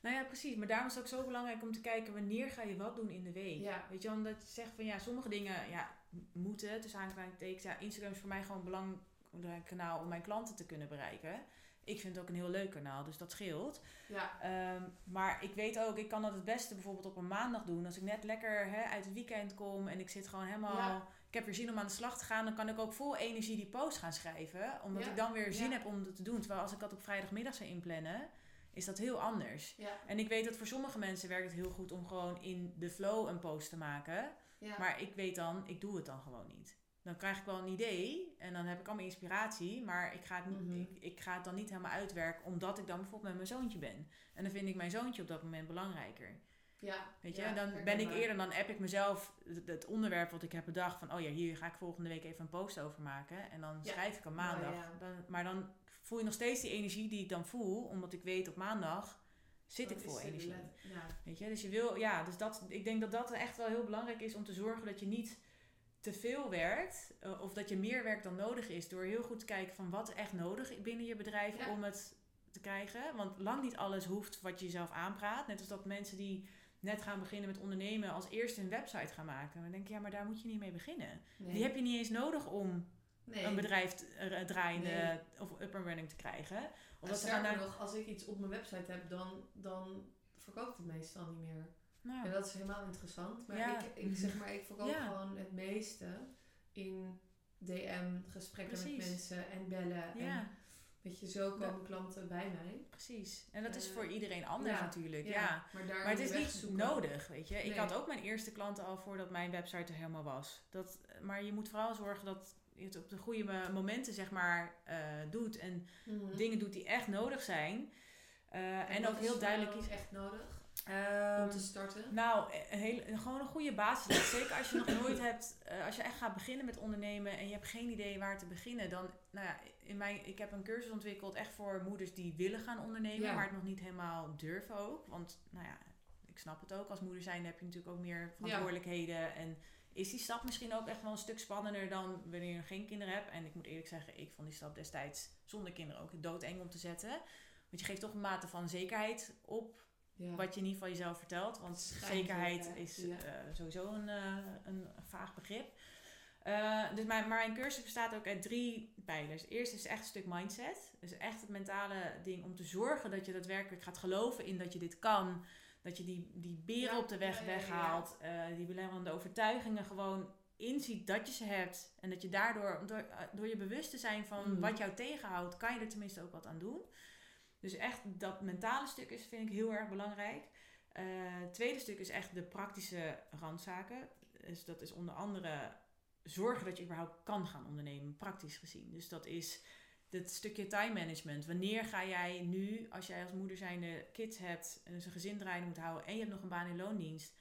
Nou ja, precies. Maar daarom is het ook zo belangrijk om te kijken wanneer ga je wat doen in de week. Ja. Weet je, omdat je zegt van ja, sommige dingen ja, moeten, tussen aankleidingstekens. Ja, Instagram is voor mij gewoon een belangrijk kanaal om mijn klanten te kunnen bereiken. Ik vind het ook een heel leuk kanaal, dus dat scheelt. ja, Ehm, maar ik weet ook, ik kan dat het beste bijvoorbeeld op een maandag doen. Als ik net lekker hè, uit het weekend kom en ik zit gewoon helemaal... Ja. Ik heb weer zin om aan de slag te gaan. Dan kan ik ook vol energie die post gaan schrijven. Omdat Ja. ik dan weer zin Ja. heb om het te doen. Terwijl als ik dat op vrijdagmiddag zou inplannen, is dat heel anders. ja, En ik weet dat voor sommige mensen werkt het heel goed om gewoon in de flow een post te maken. Maar ik weet dan, ik doe het dan gewoon niet. Dan krijg ik wel een idee en dan heb ik allemaal inspiratie. Maar ik ga het, niet- Mhm. ik, ik ga het dan niet helemaal uitwerken omdat ik dan bijvoorbeeld met mijn zoontje ben. En dan vind ik mijn zoontje op dat moment belangrijker. Ja. Weet je, ja, dan ben ik eerder, dan app ik mezelf het, het onderwerp wat ik heb bedacht van, oh ja, hier ga ik volgende week even een post over maken. En dan Ja. schrijf ik op maandag. Ja. dan, maar dan voel je nog steeds die energie die ik dan voel, omdat ik weet op maandag zit Dat ik vol de energie. Weet je, dus je wil, ja, dus dat, ik denk dat dat echt wel heel belangrijk is om te zorgen dat je niet te veel werkt, eh, of dat je meer werkt dan nodig is, door heel goed te kijken van wat echt nodig is binnen je bedrijf om het te krijgen. Want lang niet alles hoeft wat je jezelf aanpraat. Net als dat mensen die net gaan beginnen met ondernemen als eerste een website gaan maken. Dan denk je, ja, maar daar moet je niet mee beginnen. Nee. Die heb je niet eens nodig om nee. een bedrijf eh, draaiende Nee. of up and running te krijgen. En Omdat ze nog, als ik iets op mijn website heb, dan, dan verkoopt het meestal niet meer. Nou, En dat is helemaal interessant. Maar Ja. ik, ik zeg maar, ik verkoop Ja. gewoon het meeste in DM, gesprekken met mensen en bellen. En. Weet je, zo komen klanten bij mij. Precies. En dat is Eh, voor iedereen anders ja, natuurlijk. Ja. Maar, het is niet zoeken. nodig, weet je. Ik had ook mijn eerste klanten al voordat mijn website er helemaal was. Dat, maar je moet vooral zorgen dat je het op de goede mo- momenten, zeg maar, eh, doet. En Mhm. dingen doet die echt nodig zijn. Eh, en ook heel duidelijk is. echt nodig Ehm, om te starten. nou, een hele, gewoon een goede basis. Zeker als je nog nooit hebt, als je echt gaat beginnen met ondernemen en je hebt geen idee waar te beginnen, dan, nou ja, in mijn, ik heb een cursus ontwikkeld echt voor moeders die willen gaan ondernemen, Ja. maar het nog niet helemaal durven ook. Want, nou ja, ik snap het ook. Als moeder zijn heb je natuurlijk ook meer verantwoordelijkheden en is die stap misschien ook echt wel een stuk spannender dan wanneer je nog geen kinderen hebt. En ik moet eerlijk zeggen, ik vond die stap destijds zonder kinderen ook doodeng om te zetten. Want je geeft toch een mate van zekerheid op Ja. wat je niet van jezelf vertelt. Want zekerheid is ja. eh, sowieso een, eh, een vaag begrip. Eh, dus mijn, maar mijn cursus bestaat ook uit drie pijlers. Eerst is echt een stuk mindset. Dus echt het mentale ding om te zorgen dat je daadwerkelijk gaat geloven in dat je dit kan. Dat je die, die beren Ja, op de weg ja, ja, weghaalt. eh, die belemmerende overtuigingen gewoon inziet dat je ze hebt. En dat je daardoor, door, eh, door je bewust te zijn van Mhm. wat jou tegenhoudt, kan je er tenminste ook wat aan doen. Dus echt dat mentale stuk is, vind ik heel erg belangrijk. Het tweede stuk is echt de praktische randzaken. Dus dat is onder andere zorgen dat je überhaupt kan gaan ondernemen, praktisch gezien. Dus dat is het stukje time management. Wanneer ga jij nu, als jij als moeder zijnde kids hebt en dus een gezin draaiende moet houden en je hebt nog een baan in loondienst,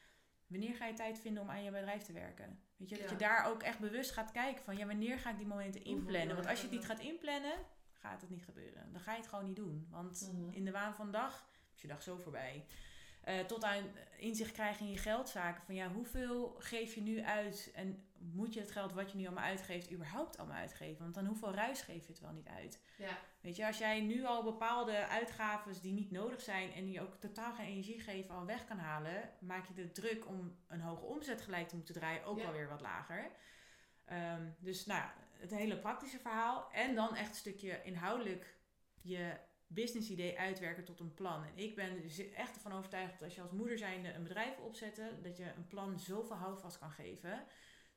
wanneer ga je tijd vinden om aan je bedrijf te werken? Weet je, dat Ja. je daar ook echt bewust gaat kijken van, ja, wanneer ga ik die momenten inplannen? Want als je het niet gaat inplannen, gaat het niet gebeuren. Dan ga je het gewoon niet doen. Want Mhm. in de waan van dag is je dag zo voorbij. Eh, tot aan inzicht krijgen in je geldzaken. Van ja, hoeveel geef je nu uit? En moet je het geld wat je nu allemaal uitgeeft, überhaupt allemaal uitgeven? Want dan hoeveel ruis geef je het wel niet uit? Ja. Weet je, als jij nu al bepaalde uitgaven die niet nodig zijn en die ook totaal geen energie geven al weg kan halen, maak je de druk om een hoge omzet gelijk te moeten draaien ook Ja. wel weer wat lager. Ehm, dus nou, het hele praktische verhaal. En dan echt een stukje inhoudelijk je business idee uitwerken tot een plan. En ik ben z- echt ervan overtuigd dat als je als moeder zijnde een bedrijf opzetten, dat je een plan zoveel houvast kan geven.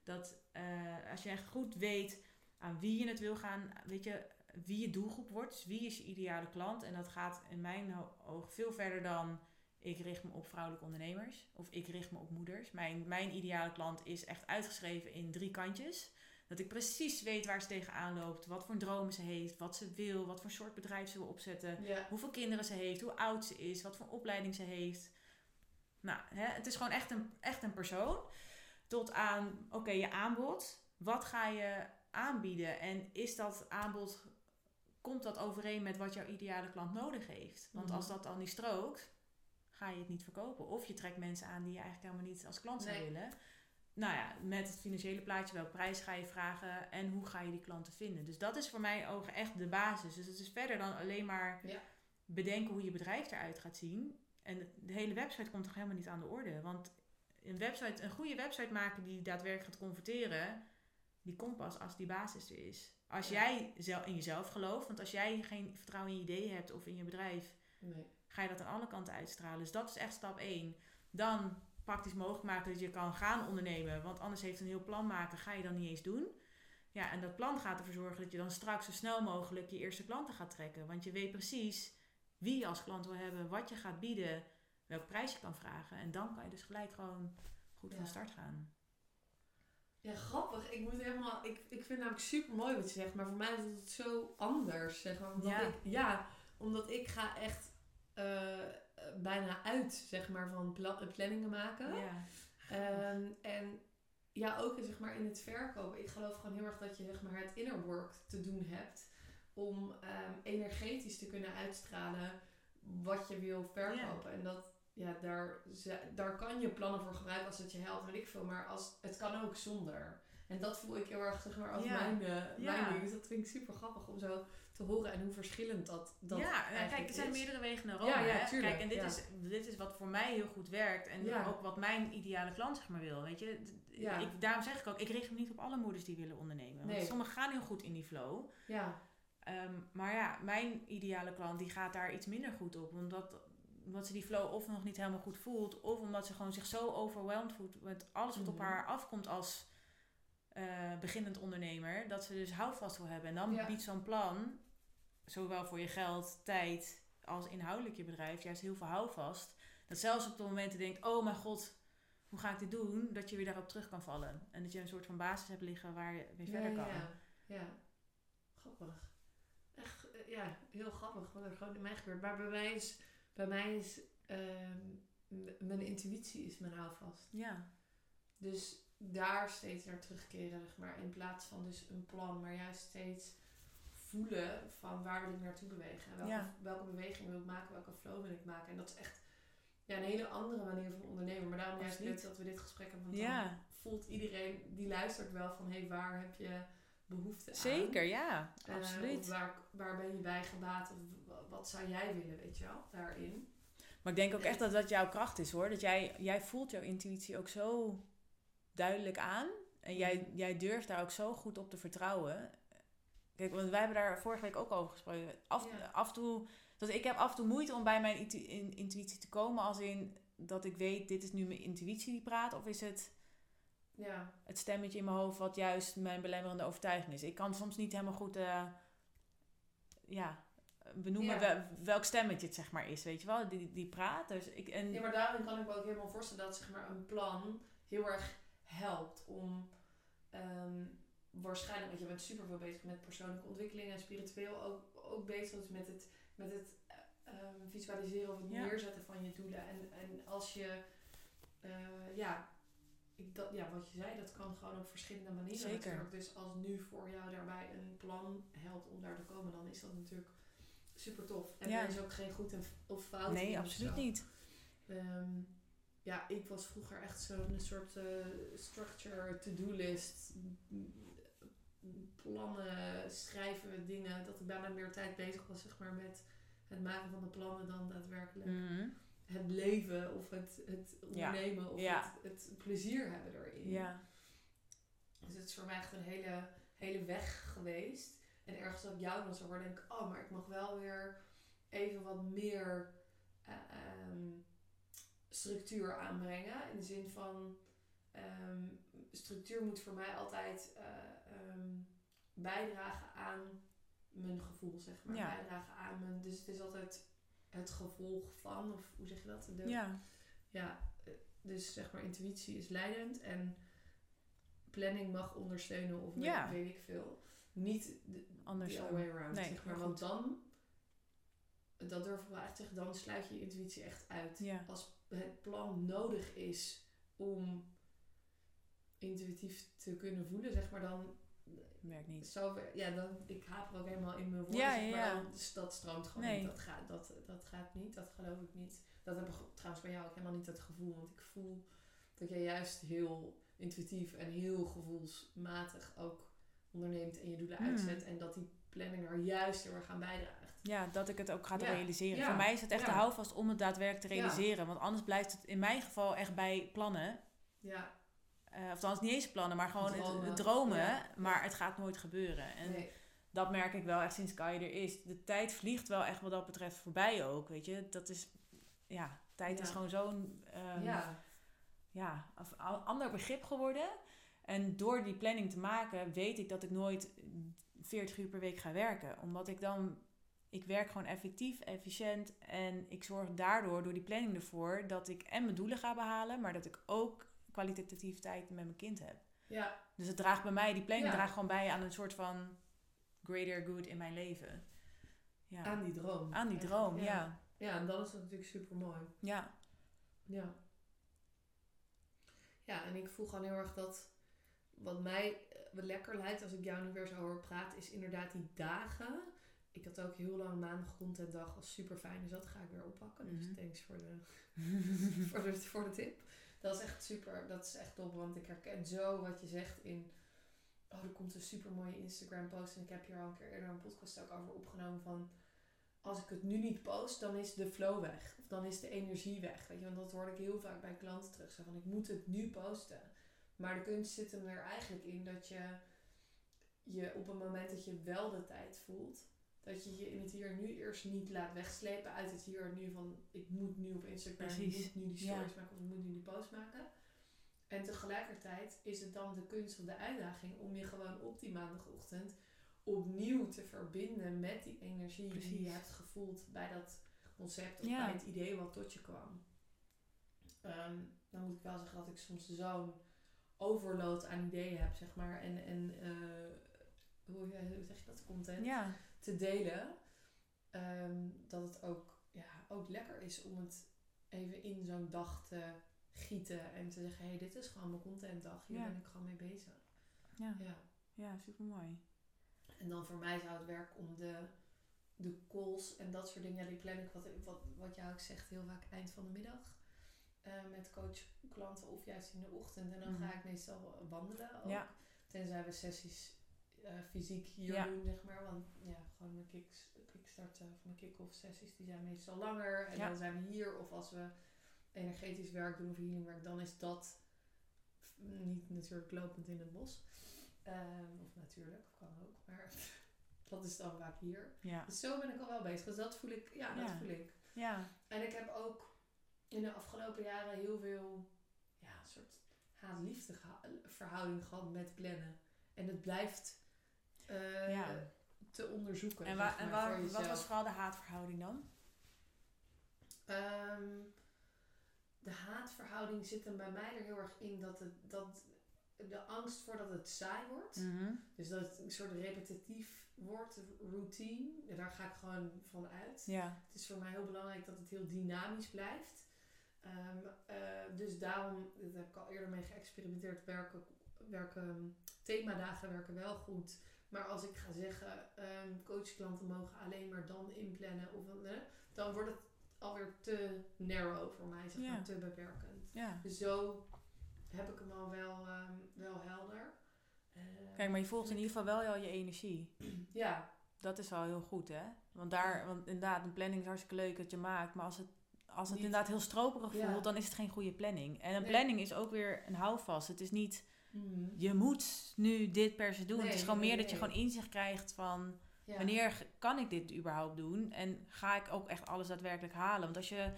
Dat eh, als je echt goed weet aan wie je het wil gaan, weet je, wie je doelgroep wordt. Dus wie is je ideale klant. En dat gaat in mijn oog veel verder dan ik richt me op vrouwelijke ondernemers. Of ik richt me op moeders. Mijn, mijn ideale klant is echt uitgeschreven in drie kantjes. Dat ik precies weet waar ze tegenaan loopt. Wat voor dromen ze heeft. Wat ze wil. Wat voor soort bedrijf ze wil opzetten. Ja. Hoeveel kinderen ze heeft. Hoe oud ze is. Wat voor opleiding ze heeft. Nou, hè, het is gewoon echt een, echt een persoon. Tot aan, oké, je aanbod. Wat ga je aanbieden? En is dat aanbod, komt dat overeen met wat jouw ideale klant nodig heeft? Want Mhm. als dat dan niet strookt, ga je het niet verkopen. Of je trekt mensen aan die je eigenlijk helemaal niet als klant zou Nee. willen. Nou ja, met het financiële plaatje, welke prijs ga je vragen en hoe ga je die klanten vinden? Dus dat is voor mijn ogen echt de basis. Dus het is verder dan alleen maar Ja. bedenken hoe je bedrijf eruit gaat zien. En de hele website komt toch helemaal niet aan de orde. Want een, website, een goede website maken die daadwerkelijk gaat converteren, die komt pas als die basis er is. Als Ja. jij zel- in jezelf gelooft, want als jij geen vertrouwen in je ideeën hebt of in je bedrijf, Nee. ga je dat aan alle kanten uitstralen. Dus dat is echt stap 1. Dan praktisch mogelijk maken dat je kan gaan ondernemen. Want anders heeft een heel plan maken, ga je dan niet eens doen. Ja, en dat plan gaat ervoor zorgen dat je dan straks zo snel mogelijk je eerste klanten gaat trekken. Want je weet precies wie je als klant wil hebben, wat je gaat bieden, welk prijs je kan vragen. En dan kan je dus gelijk gewoon goed Ja. van start gaan. Ja, grappig. Ik moet helemaal. Ik, ik vind het namelijk super mooi wat je zegt, maar voor mij is het zo anders. Zeg maar. omdat Ja. Ik, ja, omdat ik ga echt eh, eh, bijna uit, zeg maar, van pla- planningen maken. Ja. Ehm, en ja, ook zeg maar in het verkopen. Ik geloof gewoon heel erg dat je zeg maar het inner work te doen hebt om ehm, energetisch te kunnen uitstralen wat je wil verkopen. En dat ja, daar, daar kan je plannen voor gebruiken als het je helpt, weet ik veel. Maar als, het kan ook zonder. En dat voel ik heel erg zeg maar als Ja. mijn, eh, Ja. mijn ding. Dus dat vind ik super grappig om zo te horen en hoe verschillend dat, dat ja, eigenlijk kijk, er zijn is. meerdere wegen naar Rome. Ja, ja, hè? tuurlijk, Kijk, en dit, ja. is, dit is wat voor mij heel goed werkt. En Ja. ook wat mijn ideale klant zeg maar wil. Weet je? Ja. Ik, daarom zeg ik ook, ik richt me niet op alle moeders die willen ondernemen. Want sommigen gaan heel goed in die flow. Ja, Ehm, maar ja, mijn ideale klant die gaat daar iets minder goed op. Omdat, omdat ze die flow of nog niet helemaal goed voelt. Of omdat ze gewoon zich zo overwhelmed voelt met alles wat op Mhm. haar afkomt als eh, beginnend ondernemer. Dat ze dus houvast wil hebben. En dan Ja. biedt zo'n plan, zowel voor je geld, tijd als inhoudelijk je bedrijf, juist heel veel houvast. Dat zelfs op de momenten denkt, oh mijn god, hoe ga ik dit doen? Dat je weer daarop terug kan vallen. En dat je een soort van basis hebt liggen waar je mee verder ja, kan. Ja, ja. Grappig. Echt, eh, ja, heel grappig wat er gewoon in mij gebeurt. Maar bij is, bij mij is ehm, mijn intuïtie is mijn houvast. ja. Dus daar steeds naar terugkeren, zeg maar. In plaats van dus een plan, maar juist steeds voelen van waar wil ik naartoe bewegen. En welke, Ja. welke beweging wil ik maken, welke flow wil ik maken. En dat is echt ja, een hele andere manier van ondernemen. Maar daarom juist leuk dat we dit gesprek hebben. Want Ja. dan voelt iedereen die luistert wel van... hé, hey, waar heb je behoefte aan? Zeker, ja. Eh, Absoluut. waar, waar ben je bij gebaat? Of wat zou jij willen, weet je wel, daarin? Maar ik denk ook echt dat dat jouw kracht is hoor. Dat jij, jij voelt jouw intuïtie ook zo duidelijk aan. En jij, Mhm. jij durft daar ook zo goed op te vertrouwen. Kijk, want wij hebben daar vorige week ook over gesproken. Af, Ja. af en toe, dat ik heb af en toe moeite om bij mijn intu- in- intuïtie te komen. Als in dat ik weet, dit is nu mijn intuïtie die praat. Of is het Ja, het stemmetje in mijn hoofd wat juist mijn belemmerende overtuiging is. Ik kan soms niet helemaal goed eh, ja, benoemen Ja. welk stemmetje het zeg maar is, weet je wel, die, die praat. Dus ik, en, Ja, maar daarin kan ik me ook helemaal voorstellen dat zeg maar, een plan heel erg helpt om ehm, waarschijnlijk, want je bent super veel bezig met persoonlijke ontwikkeling en spiritueel ook, ook bezig dus met het, met het eh, ehm, visualiseren of het Ja. neerzetten van je doelen. En, en als je, eh, ja, ik, dat, ja, wat je zei, dat kan gewoon op verschillende manieren Zeker. natuurlijk. Dus als nu voor jou daarbij een plan helpt om daar te komen, dan is dat natuurlijk super tof. En Ja. er is ook geen goed en of fout nee, absoluut zo. niet. ehm, ja, ik was vroeger echt zo'n soort eh, structure, to-do-list, plannen, schrijven, dingen. Dat ik bijna meer tijd bezig was zeg maar, met het maken van de plannen dan daadwerkelijk Mhm. Het leven of het, het Ja. ondernemen of Ja. het, het plezier hebben erin. Ja. Dus het is voor mij echt een hele, hele weg geweest. En ergens dat ik jou dan zo hoor, denk ik, oh, maar ik mag wel weer even wat meer eh, ehm, structuur aanbrengen. In de zin van, ehm, structuur moet voor mij altijd eh, ehm, bijdragen aan mijn gevoel, zeg maar. Ja. Bijdragen aan mijn, dus het is altijd het gevolg van, of hoe zeg je dat? De, Ja. ja, eh, dus zeg maar intuïtie is leidend en planning mag ondersteunen of Ja. weet, ik veel. Niet de Anders the way around, Nee, zeg maar. Want dan, dat durf ik wel echt te zeggen, dan sluit je je intuïtie echt uit. Ja. Als het plan nodig is om intuïtief te kunnen voelen, zeg maar, dan Werkt niet. zo, ja, dan, ik haper ook helemaal in mijn woorden, Ja, zeg maar, ja, dus dat stroomt gewoon Nee. niet. Dat gaat, dat, dat gaat niet, dat geloof ik niet. Dat heb ik trouwens bij jou ook helemaal niet het gevoel, want ik voel dat jij juist heel intuïtief en heel gevoelsmatig ook onderneemt en je doelen Hmm. uitzet en dat die planning er juist heel erg aan bijdraagt. Ja, dat ik het ook ga Ja. realiseren. Ja. Voor mij is het echt de houvast om het daadwerkelijk te realiseren. Want anders blijft het in mijn geval echt bij plannen. Ja, Eh of althans niet eens plannen, maar gewoon Dromen. het, dromen. Ja. Maar het gaat nooit gebeuren. En nee. dat merk ik wel echt sinds Kai er is. De tijd vliegt wel echt wat dat betreft voorbij ook. Weet je, dat is... Ja, tijd Ja. is gewoon zo'n... ehm, ja. ja, ander begrip geworden. En door die planning te maken, weet ik dat ik nooit 40 uur per week ga werken. Omdat ik dan, ik werk gewoon effectief, efficiënt. En ik zorg daardoor, door die planning ervoor, dat ik en mijn doelen ga behalen, maar dat ik ook kwalitatief tijd met mijn kind heb. ja, Dus het draagt bij mij, die planning Ja. draagt gewoon bij aan een soort van greater good in mijn leven. Ja. aan die droom. Aan die Echt, droom, ja. Ja, en dat is natuurlijk super mooi. Ja, Ja. Ja, en ik voel gewoon heel erg dat wat mij eh, wat lekker lijkt als ik jou nu weer zo hoor praten, is inderdaad die dagen. Ik had ook heel lang maandag contentdag als super fijn, dus dat ga ik weer oppakken. Mhm. Dus thanks voor de, voor, de, voor de tip. Dat is echt super, dat is echt top, want ik herken zo wat je zegt in... Oh, er komt een super mooie Instagram post en ik heb hier al een keer eerder een podcast ook over opgenomen van... Als ik het nu niet post, dan is de flow weg. Of dan is de energie weg. Weet je, want dat hoor ik heel vaak bij klanten terug. Van, ik moet het nu posten. Maar de kunst zit hem er eigenlijk in dat je je op het moment dat je wel de tijd voelt, dat je je in het hier en nu eerst niet laat wegslepen uit het hier en nu van ik moet nu op Instagram, Precies. ik moet nu die Ja. stories maken of ik moet nu die post maken. En tegelijkertijd is het dan de kunst of de uitdaging om je gewoon op die maandagochtend opnieuw te verbinden met die energie die je hebt gevoeld bij dat concept of Ja. bij het idee wat tot je kwam. Ehm, dan moet ik wel zeggen dat ik soms zo'n overload aan ideeën heb, zeg maar. En, en eh, hoe, hoe zeg je dat? Content ja, te delen. ehm, dat het ook, ja, ook lekker is om het even in zo'n dag te gieten. En te zeggen, hé, hey, dit is gewoon mijn contentdag. Hier Ja. ben ik gewoon mee bezig. ja, Ja. ja, super mooi. En dan voor mij zou het werk om de, de calls en dat soort dingen. Ja, die plan ik, wat, wat, wat jij ook zegt, heel vaak eind van de middag. eh, met coach klanten of juist in de ochtend. En dan Mhm. ga ik meestal wandelen ook. Ja. Tenzij we sessies eh, fysiek hier Ja. doen, zeg maar. Want ja, gewoon mijn kicks, kickstart of mijn kick-off sessies, die zijn meestal langer. En Ja. dan zijn we hier. Of als we energetisch werk doen of healingwerk, dan is dat niet natuurlijk lopend in het bos. Ehm, of natuurlijk, kan ook. Maar dat is dan vaak hier. Ja, Dus zo ben ik al wel bezig. Dus dat voel ik. Ja, dat voel ik. ja, En ik heb ook in de afgelopen jaren heel veel ja, een soort haat-liefde verhouding gehad met plannen. En het blijft eh, Ja. te onderzoeken. En, zeg en waar, wat was vooral de haatverhouding dan? Ehm, de haatverhouding zit hem bij mij er heel erg in dat, het, dat de angst voor dat het saai wordt. Mhm. Dus dat het een soort repetitief wordt, routine. Daar ga ik gewoon van uit. Ja, Het is voor mij heel belangrijk dat het heel dynamisch blijft. Ehm, eh, dus daarom, daar heb ik al eerder mee geëxperimenteerd, werken, werken themadagen werken wel goed. Maar als ik ga zeggen, ehm coachklanten mogen alleen maar dan inplannen, of, eh, dan wordt het alweer te narrow voor mij, zeg maar, te beperkend. Dus zo heb ik hem al wel, ehm, wel helder. Eh, Kijk, maar je volgt in ieder geval wel al je energie. Ja, Dat is wel heel goed, hè? Want daar, want inderdaad, een planning is hartstikke leuk dat je maakt. Maar als het, als het Niet- inderdaad heel stroperig Ja. voelt, dan is het geen goede planning. En een Nee. planning is ook weer een houvast. Het is niet, Mhm. je moet nu dit per se doen. Nee, het is gewoon nee, meer nee, dat je gewoon inzicht krijgt van... ja. Wanneer kan ik dit überhaupt doen? En ga ik ook echt alles daadwerkelijk halen? Want als je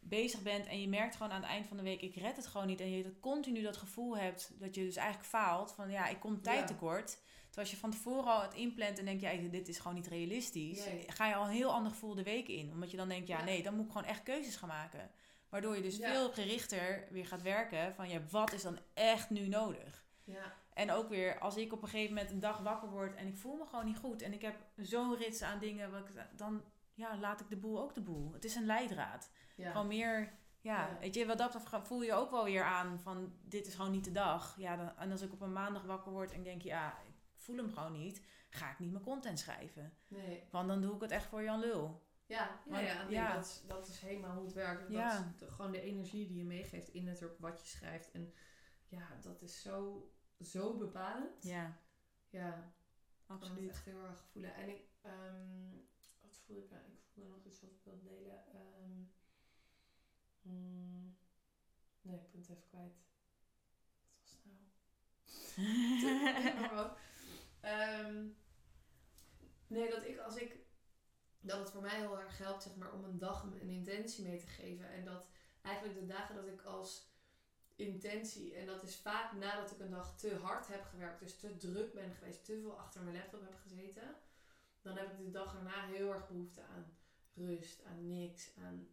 bezig bent en je merkt gewoon aan het eind van de week... ik red het gewoon niet. En je dat continu dat gevoel hebt dat je dus eigenlijk faalt. Van ja, ik kom tijd Ja. tekort. Terwijl als je van tevoren al het inplant en denkt... ja, dit is gewoon niet realistisch. Ga je al een heel ander gevoel de week in. Omdat je dan denkt, ja, Ja. nee, dan moet ik gewoon echt keuzes gaan maken. Waardoor je dus Ja. veel gerichter weer gaat werken. Van ja, wat is dan echt nu nodig? Ja, En ook weer, als ik op een gegeven moment een dag wakker word en ik voel me gewoon niet goed en ik heb zo'n rits aan dingen, wat ik, dan ja, laat ik de boel ook de boel. Het is een leidraad. ja. Gewoon meer, ja, Ja. weet je, wat dat voel je ook wel weer aan van dit is gewoon niet de dag. Ja, dan, en als ik op een maandag wakker word en denk, ja, ik voel hem gewoon niet, ga ik niet mijn content schrijven. nee. Want dan doe ik het echt voor Jan Lul. Ja, ja, Want- ja. Dat, is, dat is helemaal hoe het werkt. Dat Ja. is de- gewoon de energie die je meegeeft in het op wat je schrijft. En ja, dat is zo, zo bepalend. Ja, Ja, ik kan het absoluut. echt heel erg voelen. En ik, ehm, wat voel ik nou? Ik voelde nog iets wat ik wilde delen. Ehm, mm, nee, ik ben het even kwijt. Wat was het nou? Ehm, nee, dat ik als ik dat het voor mij heel erg helpt zeg maar, om een dag een, intentie mee te geven. En dat eigenlijk de dagen dat ik als intentie, en dat is vaak nadat ik een dag te hard heb gewerkt, dus te druk ben geweest, te veel achter mijn laptop heb gezeten, dan heb ik de dag erna heel erg behoefte aan rust, aan niks, aan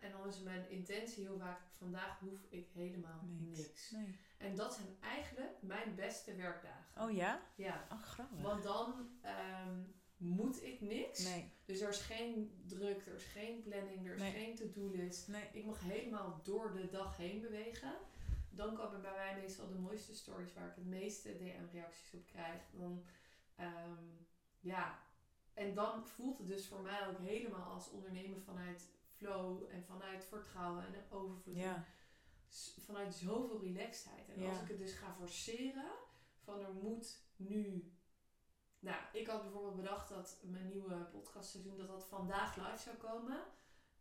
en dan is mijn intentie heel vaak, vandaag hoef ik helemaal Niks. niks. Nee. En dat zijn eigenlijk mijn beste werkdagen. Oh ja? Ja, Oh, grappig. want dan ehm, moet ik niks. Nee, Dus er is geen druk, er is geen planning, er is Nee. geen to-do-list. nee. Ik mag helemaal door de dag heen bewegen. Dan komen bij mij meestal de mooiste stories waar ik het meeste DM-reacties op krijg. Dan, ehm, ja. En dan voelt het dus voor mij ook helemaal als ondernemen vanuit flow en vanuit vertrouwen en overvloed. Ja, Vanuit zoveel relaxedheid. En Ja. als ik het dus ga forceren, van er moet nu... Nou, ik had bijvoorbeeld bedacht dat mijn nieuwe podcastseizoen, dat dat vandaag live zou komen.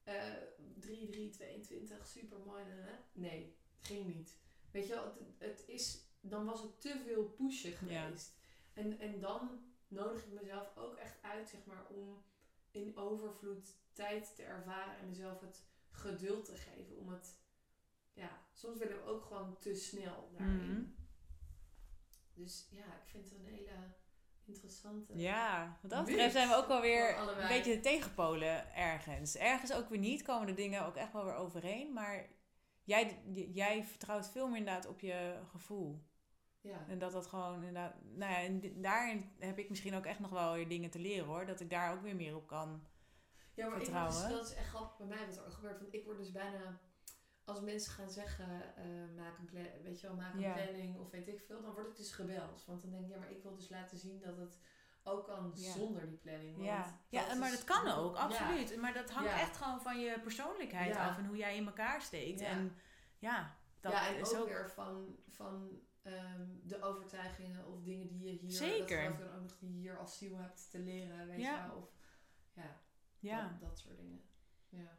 Eh 3, 3, 22, super mooi. Nee, ging niet. Weet je wel, het, het is, dan was het te veel pushen geweest. En, en dan nodig ik mezelf ook echt uit, zeg maar, om in overvloed tijd te ervaren en mezelf het geduld te geven om het, ja, soms willen we ook gewoon te snel daarin. Mhm. Dus ja, ik vind het een hele interessante. Ja, wat dat betreft zijn we ook wel weer een beetje de tegenpolen ergens. Ergens ook weer niet, komen de dingen ook echt wel weer overeen. Maar jij, jij vertrouwt veel meer inderdaad op je gevoel. Ja. En dat dat gewoon inderdaad... Nou ja, en daarin heb ik misschien ook echt nog wel weer dingen te leren hoor. Dat ik daar ook weer meer op kan. Ja, maar ik vertrouwen. dus, dat is echt grappig bij mij wat er ook gebeurt. Want ik word dus bijna, als mensen gaan zeggen, eh, maak een pla- weet je wel, maak een planning of weet ik veel, dan word ik dus gebeld. Want dan denk ik, ja, maar ik wil dus laten zien dat het ook kan zonder die planning. Want Ja, ja maar dat kan ook, Ja. absoluut. Maar dat hangt Ja. echt gewoon van je persoonlijkheid Ja. af en hoe jij in elkaar steekt. Ja. En ja, dat ja, en is ook, ook... weer van, van ehm, de overtuigingen of dingen die je hier, Zeker. dat dan ook nog die je hier als ziel hebt te leren, weet je wel. Of ja, Ja. dat, dat soort dingen. Ja.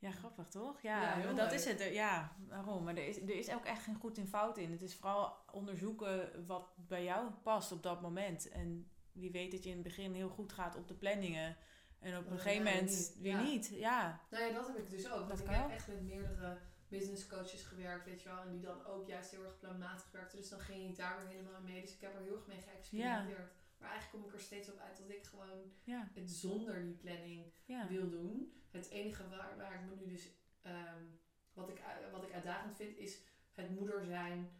Ja, grappig toch? Ja, Ja, dat leuk. is het. Er- Ja, waarom? Maar er is, er is ook echt geen goed en fout in. Het is vooral onderzoeken wat bij jou past op dat moment. En wie weet dat je in het begin heel goed gaat op de planningen. En op een gegeven moment niet. weer Ja. niet. Ja, Nou ja, dat heb ik dus ook. Dat Want ik heb ook. echt met meerdere business coaches gewerkt, weet je wel. En die dan ook juist heel erg planmatig werkten. Dus dan ging ik daar weer helemaal in mee. Dus ik heb er heel erg mee geëxperimenteerd. Maar eigenlijk kom ik er steeds op uit dat ik gewoon ja, het zonder die planning ja. wil doen. Het enige waar, waar ik me nu dus, ehm, wat, ik, wat ik uitdagend vind, is het moeder zijn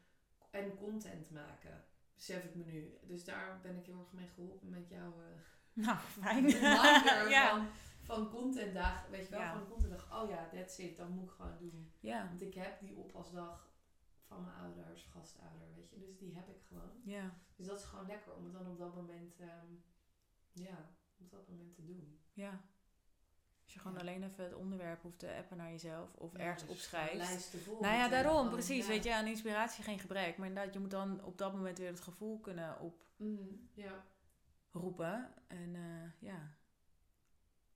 en content maken. Besef ik me nu. Dus daar ben ik heel erg mee geholpen met jouw eh, Nou, fijn. ja. van, van contentdag. Weet je wel, van contentdag. Oh ja, that's it. Dat moet ik gewoon doen. ja, Want ik heb die oppasdag van mijn ouders, gastouder, weet je. Dus die heb ik gewoon. ja, Dus dat is gewoon lekker om het dan op dat moment, ehm, ja, op dat moment te doen. ja. Als je gewoon Ja. alleen even het onderwerp hoeft te appen naar jezelf of Ja, ergens dus opschrijft. lijsten vol Nou ja, daarom, precies. Ja. Weet je, aan inspiratie geen gebrek. Maar inderdaad, je moet dan op dat moment weer het gevoel kunnen Mhm, ja. oproepen. En eh, ja,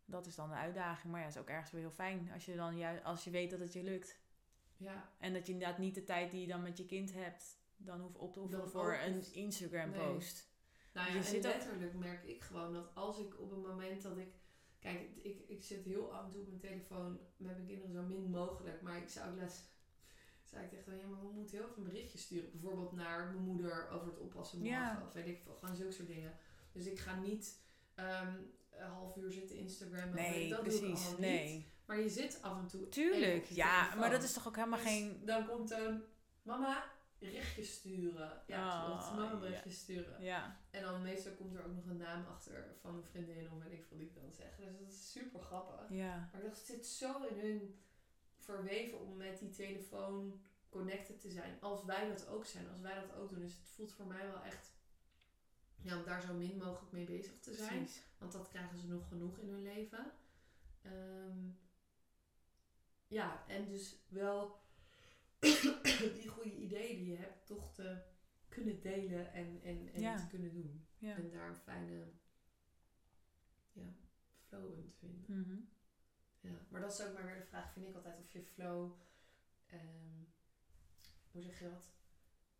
dat is dan de uitdaging. Maar ja, is ook ergens weer heel fijn als je, dan juist, als je weet dat het je lukt. Ja. En dat je inderdaad niet de tijd die je dan met je kind hebt, dan hoeft op te oefenen voor een Instagram-post. Nou ja, en letterlijk merk ik gewoon dat als ik op een moment dat ik... Kijk, ik, ik zit heel af en toe op mijn telefoon met mijn kinderen zo min mogelijk. Maar ik zou les... Zei ik tegen hem, ja, maar we moeten heel even een berichtje sturen. Bijvoorbeeld naar mijn moeder over het oppassen morgen. Ja. Of weet ik veel, gewoon zulke soort dingen. Dus ik ga niet ehm, een half uur zitten Instagrammen. Nee, dat doe ik precies. Nee. niet. Maar je zit af en toe Tuurlijk. Ja, telefoon. maar dat is toch ook helemaal Dus geen... Dan komt dan, mama, berichtje sturen. Ja, Oh. Mama, berichtje sturen. Ja, En dan meestal komt er ook nog een naam achter van een vriendin of weet ik veel die ik dan zeg. Dus dat is super grappig. ja. Maar het zit zo in hun verweven om met die telefoon connected te zijn. Als wij dat ook zijn, als wij dat ook doen. Dus het voelt voor mij wel echt ja, om daar zo min mogelijk mee bezig te zijn. Precies. Want dat krijgen ze nog genoeg in hun leven. Ehm, ja, en dus wel die goede ideeën die je hebt, toch te kunnen delen en, en, en Ja. te kunnen doen. Ja. En daar een fijne ja, flow in te vinden. Mhm. Ja. Maar dat is ook maar weer de vraag, vind ik altijd, of je flow, ehm, hoe zeg je dat,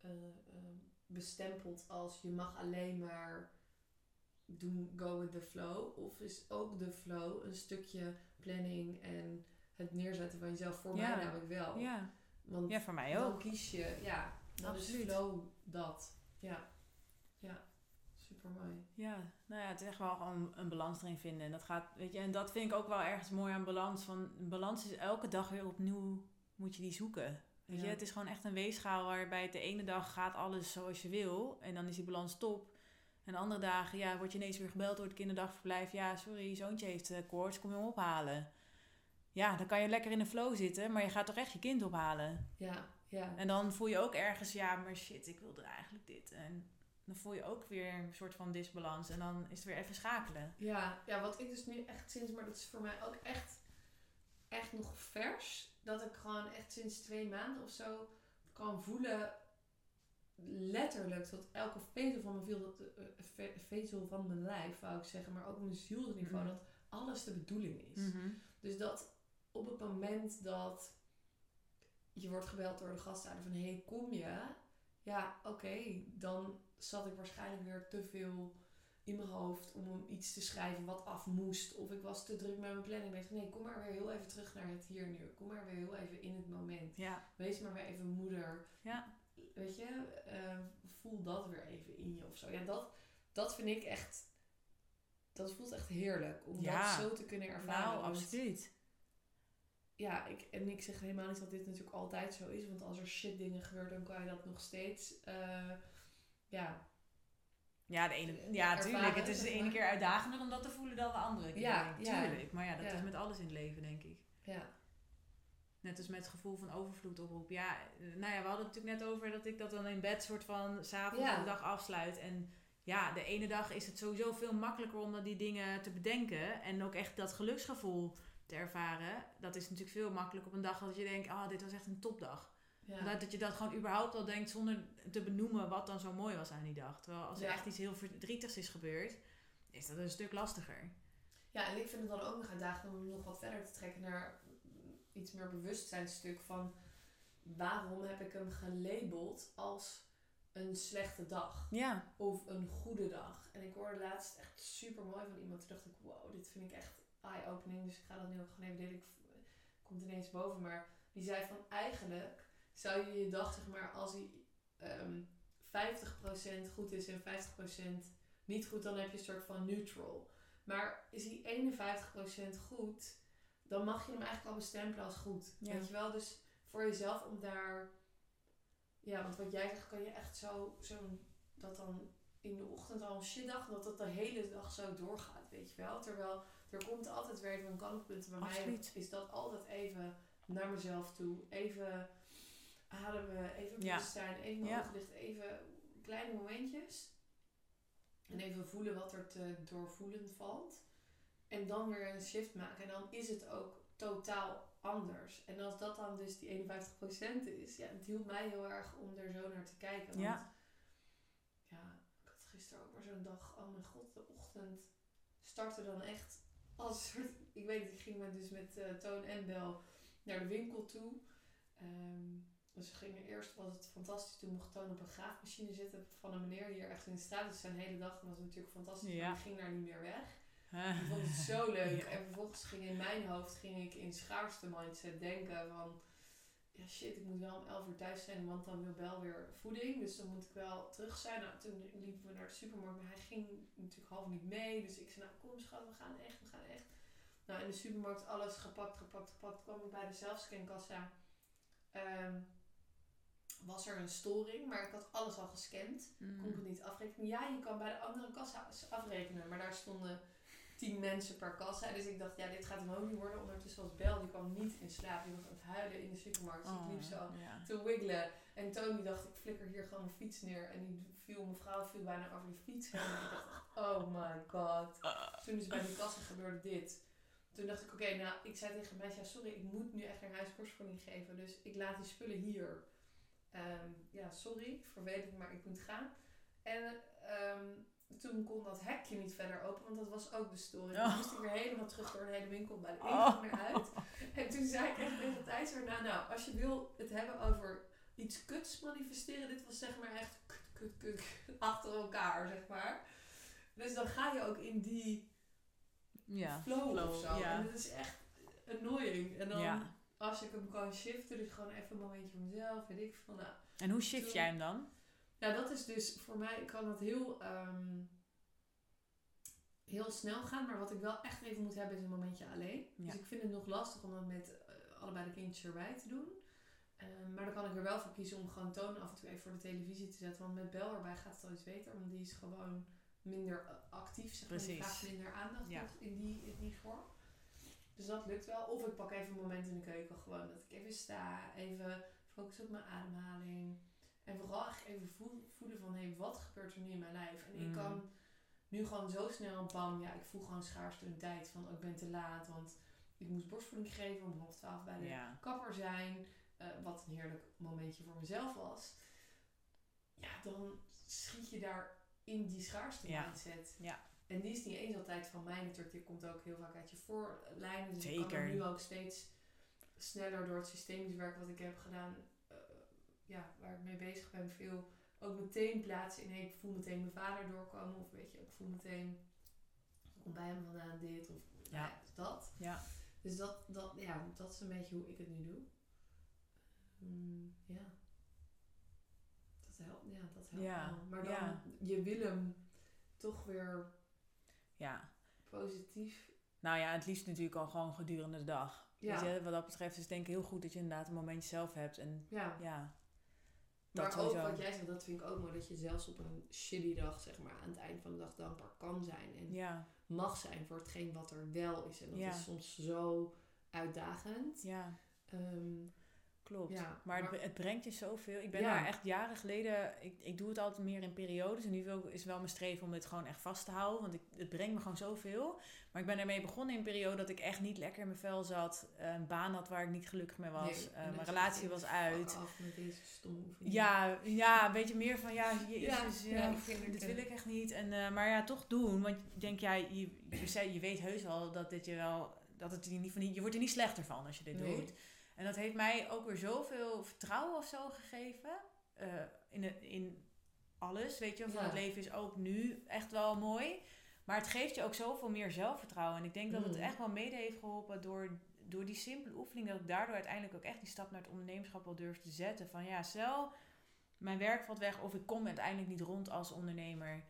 Eh, ehm, bestempelt als je mag alleen maar doen, go with the flow. Of is ook de flow een stukje planning en het neerzetten van jezelf voor mij namelijk wel. Ja. Want ja, voor mij dan ook. kies je, ja, dan Absoluut. is flow dat. Ja, ja, super mooi. Ja, nou ja, het is echt wel gewoon een balans erin vinden. En dat gaat, weet je, en dat vind ik ook wel ergens mooi aan balans. Van balans is elke dag weer opnieuw moet je die zoeken. Weet je, het is gewoon echt een weegschaal waarbij het de ene dag gaat alles zoals je wil. En dan is die balans top. En de andere dagen, ja, word je ineens weer gebeld door het kinderdagverblijf. Ja, sorry, zoontje heeft eh, koorts, kom je hem ophalen. Ja, dan kan je lekker in de flow zitten, maar je gaat toch echt je kind ophalen. Ja, ja. En dan voel je ook ergens, ja, maar shit, ik wilde eigenlijk dit. En dan voel je ook weer een soort van disbalans. En dan is het weer even schakelen. Ja, ja, wat ik dus nu echt sinds, maar dat is voor mij ook echt, echt nog vers. Dat ik gewoon echt sinds twee maanden of zo kan voelen, letterlijk tot elke vezel van mijn, viel, eh, ve- vezel van mijn lijf, wou ik zeggen, maar ook op mijn zielsniveau, Mhm. dat alles de bedoeling is. Dus dat op het moment dat je wordt gebeld door de gasthouder van hé, hey, kom je? Ja, oké, dan zat ik waarschijnlijk weer te veel in mijn hoofd om iets te schrijven wat af moest. Of ik was te druk met mijn planning bezig. Nee, kom maar weer heel even terug naar het hier nu. Kom maar weer heel even in het moment. Ja, Wees maar weer even moeder. ja, Weet je, eh, voel dat weer even in je of zo. Ja, dat, dat vind ik echt... Dat voelt echt heerlijk om Ja. dat zo te kunnen ervaren. nou, absoluut. Ja, ik, en ik zeg helemaal niet dat dit natuurlijk altijd zo is. Want als er shit dingen gebeuren, dan kan je dat nog steeds. eh, ja, Ja, de ene, ervaren, ja, tuurlijk. Het is de ene keer uitdagender om dat te voelen dan de andere keer. Ja, ja. tuurlijk. Maar ja, dat Ja. is met alles in het leven, denk ik. ja, Net als met het gevoel van overvloed oproep. Ja, eh, nou ja, we hadden het natuurlijk net over dat ik dat dan in bed soort van s'avonds Ja. de dag afsluit. En ja, de ene dag is het sowieso veel makkelijker om dan die dingen te bedenken. En ook echt dat geluksgevoel te ervaren. Dat is natuurlijk veel makkelijker op een dag dat je denkt, ah, dit was echt een topdag. ja. Dat, je dat gewoon überhaupt al denkt zonder te benoemen wat dan zo mooi was aan die dag. Terwijl als er Ja. echt iets heel verdrietigs is gebeurd, is dat een stuk lastiger. ja, en ik vind het dan ook nog uitdagend om nog wat verder te trekken naar iets meer bewustzijnstuk van waarom heb ik hem gelabeld als een slechte dag Ja, of een goede dag. En ik hoorde laatst echt super mooi van iemand. Toen dacht ik, wow, dit vind ik echt eye-opening. Dus ik ga dat nu ook gewoon even delen. Ik, komt ineens boven. Maar die zei van eigenlijk zou je je dag, zeg maar, als hij ehm 50% goed is en 50% niet goed, dan heb je een soort van neutral. Maar is hij 51% goed, dan mag je hem eigenlijk al bestempelen als goed. Ja. Weet je wel? Dus voor jezelf om daar... Ja, want wat jij zegt, kan je echt zo, zo dat dan in de ochtend al een shitdag, dat dat de hele dag zo doorgaat, weet je wel. Terwijl er komt altijd weer even een kantelpunt. Bij mij is dat altijd even naar mezelf toe. Even ademen, even Ja. bewust zijn, even mijn Ja. ogen even kleine momentjes. En even voelen wat er te doorvoelen valt. En dan weer een shift maken. En dan is het ook totaal anders. En als dat dan dus die 51% is, ja, het hielp mij heel erg om er zo naar te kijken. Want Ja. ja, ik had gisteren ook maar zo'n dag, oh mijn god, de ochtend startte dan echt als soort, ik weet het, ik ging met, dus met eh, Toon en Bel naar de winkel toe. Ehm, dus we gingen eerst, was het fantastisch, toen mocht Toon op een graafmachine zitten van een meneer hier echt in de straat. Dus zijn hele dag was natuurlijk fantastisch, Ja. maar ging daar niet meer weg. Ik vond het zo leuk. Ja. En vervolgens ging in mijn hoofd ging ik in schaarste mindset denken van... Ja shit, ik moet wel om 11 uur thuis zijn, want dan wil Bel weer voeding. Dus dan moet ik wel terug zijn. Nou, toen liepen we naar de supermarkt, maar hij ging natuurlijk half niet mee. Dus ik zei, nou kom schat, we gaan echt, we gaan echt. Nou, in de supermarkt alles gepakt, gepakt, gepakt. kwam ik bij de zelfscankassa. Ehm, was er een storing, maar ik had alles al gescand kon ik het niet afrekenen. Ja, je kan bij de andere kassa afrekenen, maar daar stonden tien mensen per kassa. Dus ik dacht, ja, dit gaat hem ook niet worden. Ondertussen was Bel, die kwam niet in slaap. Die was aan het huilen in de supermarkt. Dus ik liep zo Oh, ja. te wiggelen. En Tony dacht, ik flikker hier gewoon mijn fiets neer. En die viel, mevrouw viel bijna over die fiets. En ik dacht, oh my god. Toen is bij die kassa gebeurde dit. Toen dacht ik, oké, nou, ik zei tegen mij, ja, sorry, ik moet nu echt naar huis borstvoeding geven. Dus ik laat die spullen hier. Ehm, ja, sorry, vervelend, maar ik moet gaan. En ehm, toen kon dat hekje niet verder open, want dat was ook de story. Toen Oh. moest ik weer helemaal terug door de hele winkel bij de Oh. ingang naar uit. En toen zei ik echt tegen Thijs erna, nou, als je wil het hebben over iets kuts manifesteren, dit was zeg maar echt kut, kut, kut, achter elkaar, zeg maar. Dus dan ga je ook in die Ja. flow, flow, of zo. ja. En dat is echt annoying. En dan, Ja. als ik hem kan shiften, dus gewoon even een momentje voor mezelf, weet ik van, nou, En hoe shift Toen- jij hem dan? Ja, dat is dus voor mij kan het heel, ehm, heel snel gaan. Maar wat ik wel echt even moet hebben is een momentje alleen. Ja. Dus ik vind het nog lastig om dat met eh, allebei de kindjes erbij te doen. Ehm, maar dan kan ik er wel voor kiezen om gewoon toon af en toe even voor de televisie te zetten. Want met Bel erbij gaat het al iets beter. Want die is gewoon minder eh, actief. Zeg maar. Die vraagt minder aandacht Ja. in die, in die vorm. Dus dat lukt wel. Of ik pak even een moment in de keuken. Gewoon dat ik even sta. Even focus op mijn ademhaling. En vooral eigenlijk even voel- voelen van, hé, wat gebeurt er nu in mijn lijf? En ik Mm. kan nu gewoon zo snel, bam, ja, ik voel gewoon schaarste een tijd van, oh, ik ben te laat, want ik moest borstvoeding geven om half twaalf bij de Ja. kapper zijn. eh, wat een heerlijk momentje voor mezelf was. Ja, dan schiet je daar in die schaarste Ja. mindset. Ja. En die is niet eens altijd van mij natuurlijk. Die komt ook heel vaak uit je voorlijnen. Dus ik kan Zeker. nu ook steeds sneller door het systemisch werk wat ik heb gedaan. Ja, waar ik mee bezig ben. Veel ook meteen plaatsen in. Hey, ik voel meteen mijn vader doorkomen. Of weet je, ik voel meteen... Ik kom bij hem vandaan dit. Of Ja. ja, dat. Ja. Dus dat, dat, ja, dat is een beetje hoe ik het nu doe. Mm, ja. Dat helpt, ja, dat helpt Ja, wel. Maar dan, ja. je wil hem toch weer Ja. positief. Nou ja, het liefst natuurlijk al gewoon gedurende de dag. Ja. Je, wat dat betreft is het denk ik heel goed dat je inderdaad een momentje zelf hebt. En Ja. Dat Maar ook wat jij zegt, dat vind ik ook mooi. Dat je zelfs op een shitty dag, zeg maar, aan het eind van de dag dankbaar kan zijn. En Ja, mag zijn voor hetgeen wat er wel is. En dat Ja. is soms zo uitdagend. ja, Ehm, klopt. Ja, maar, maar- Het, het brengt je zoveel. Ik ben Ja. daar echt jaren geleden... Ik, ik doe het altijd meer in periodes. En nu wil, is wel mijn streven om dit gewoon echt vast te houden. Want ik, het brengt me gewoon zoveel. Maar ik ben ermee begonnen in een periode dat ik echt niet lekker in mijn vel zat. eh, Een baan had waar ik niet gelukkig mee was. nee. eh, mijn je relatie was uit. af met deze stomme oefening. Ja, ja, een beetje meer van ja, jezus, Ja, ja, het, dit eh, wil ik echt niet. En, eh, maar ja, toch doen. Want denk, ja, je, je, je weet heus wel dat dit je wel, dat het je niet van je wordt er niet slechter van als je dit Nee. doet. En dat heeft mij ook weer zoveel vertrouwen of zo gegeven. eh, in, de, in alles, weet je, van Ja. het leven is ook nu echt wel mooi. Maar het geeft je ook zoveel meer zelfvertrouwen. En ik denk dat het Mm. echt wel mede heeft geholpen door, door die simpele oefening. Dat ik daardoor uiteindelijk ook echt die stap naar het ondernemerschap wel durf te zetten. Van ja, stel, mijn werk valt weg of ik kom uiteindelijk niet rond als ondernemer.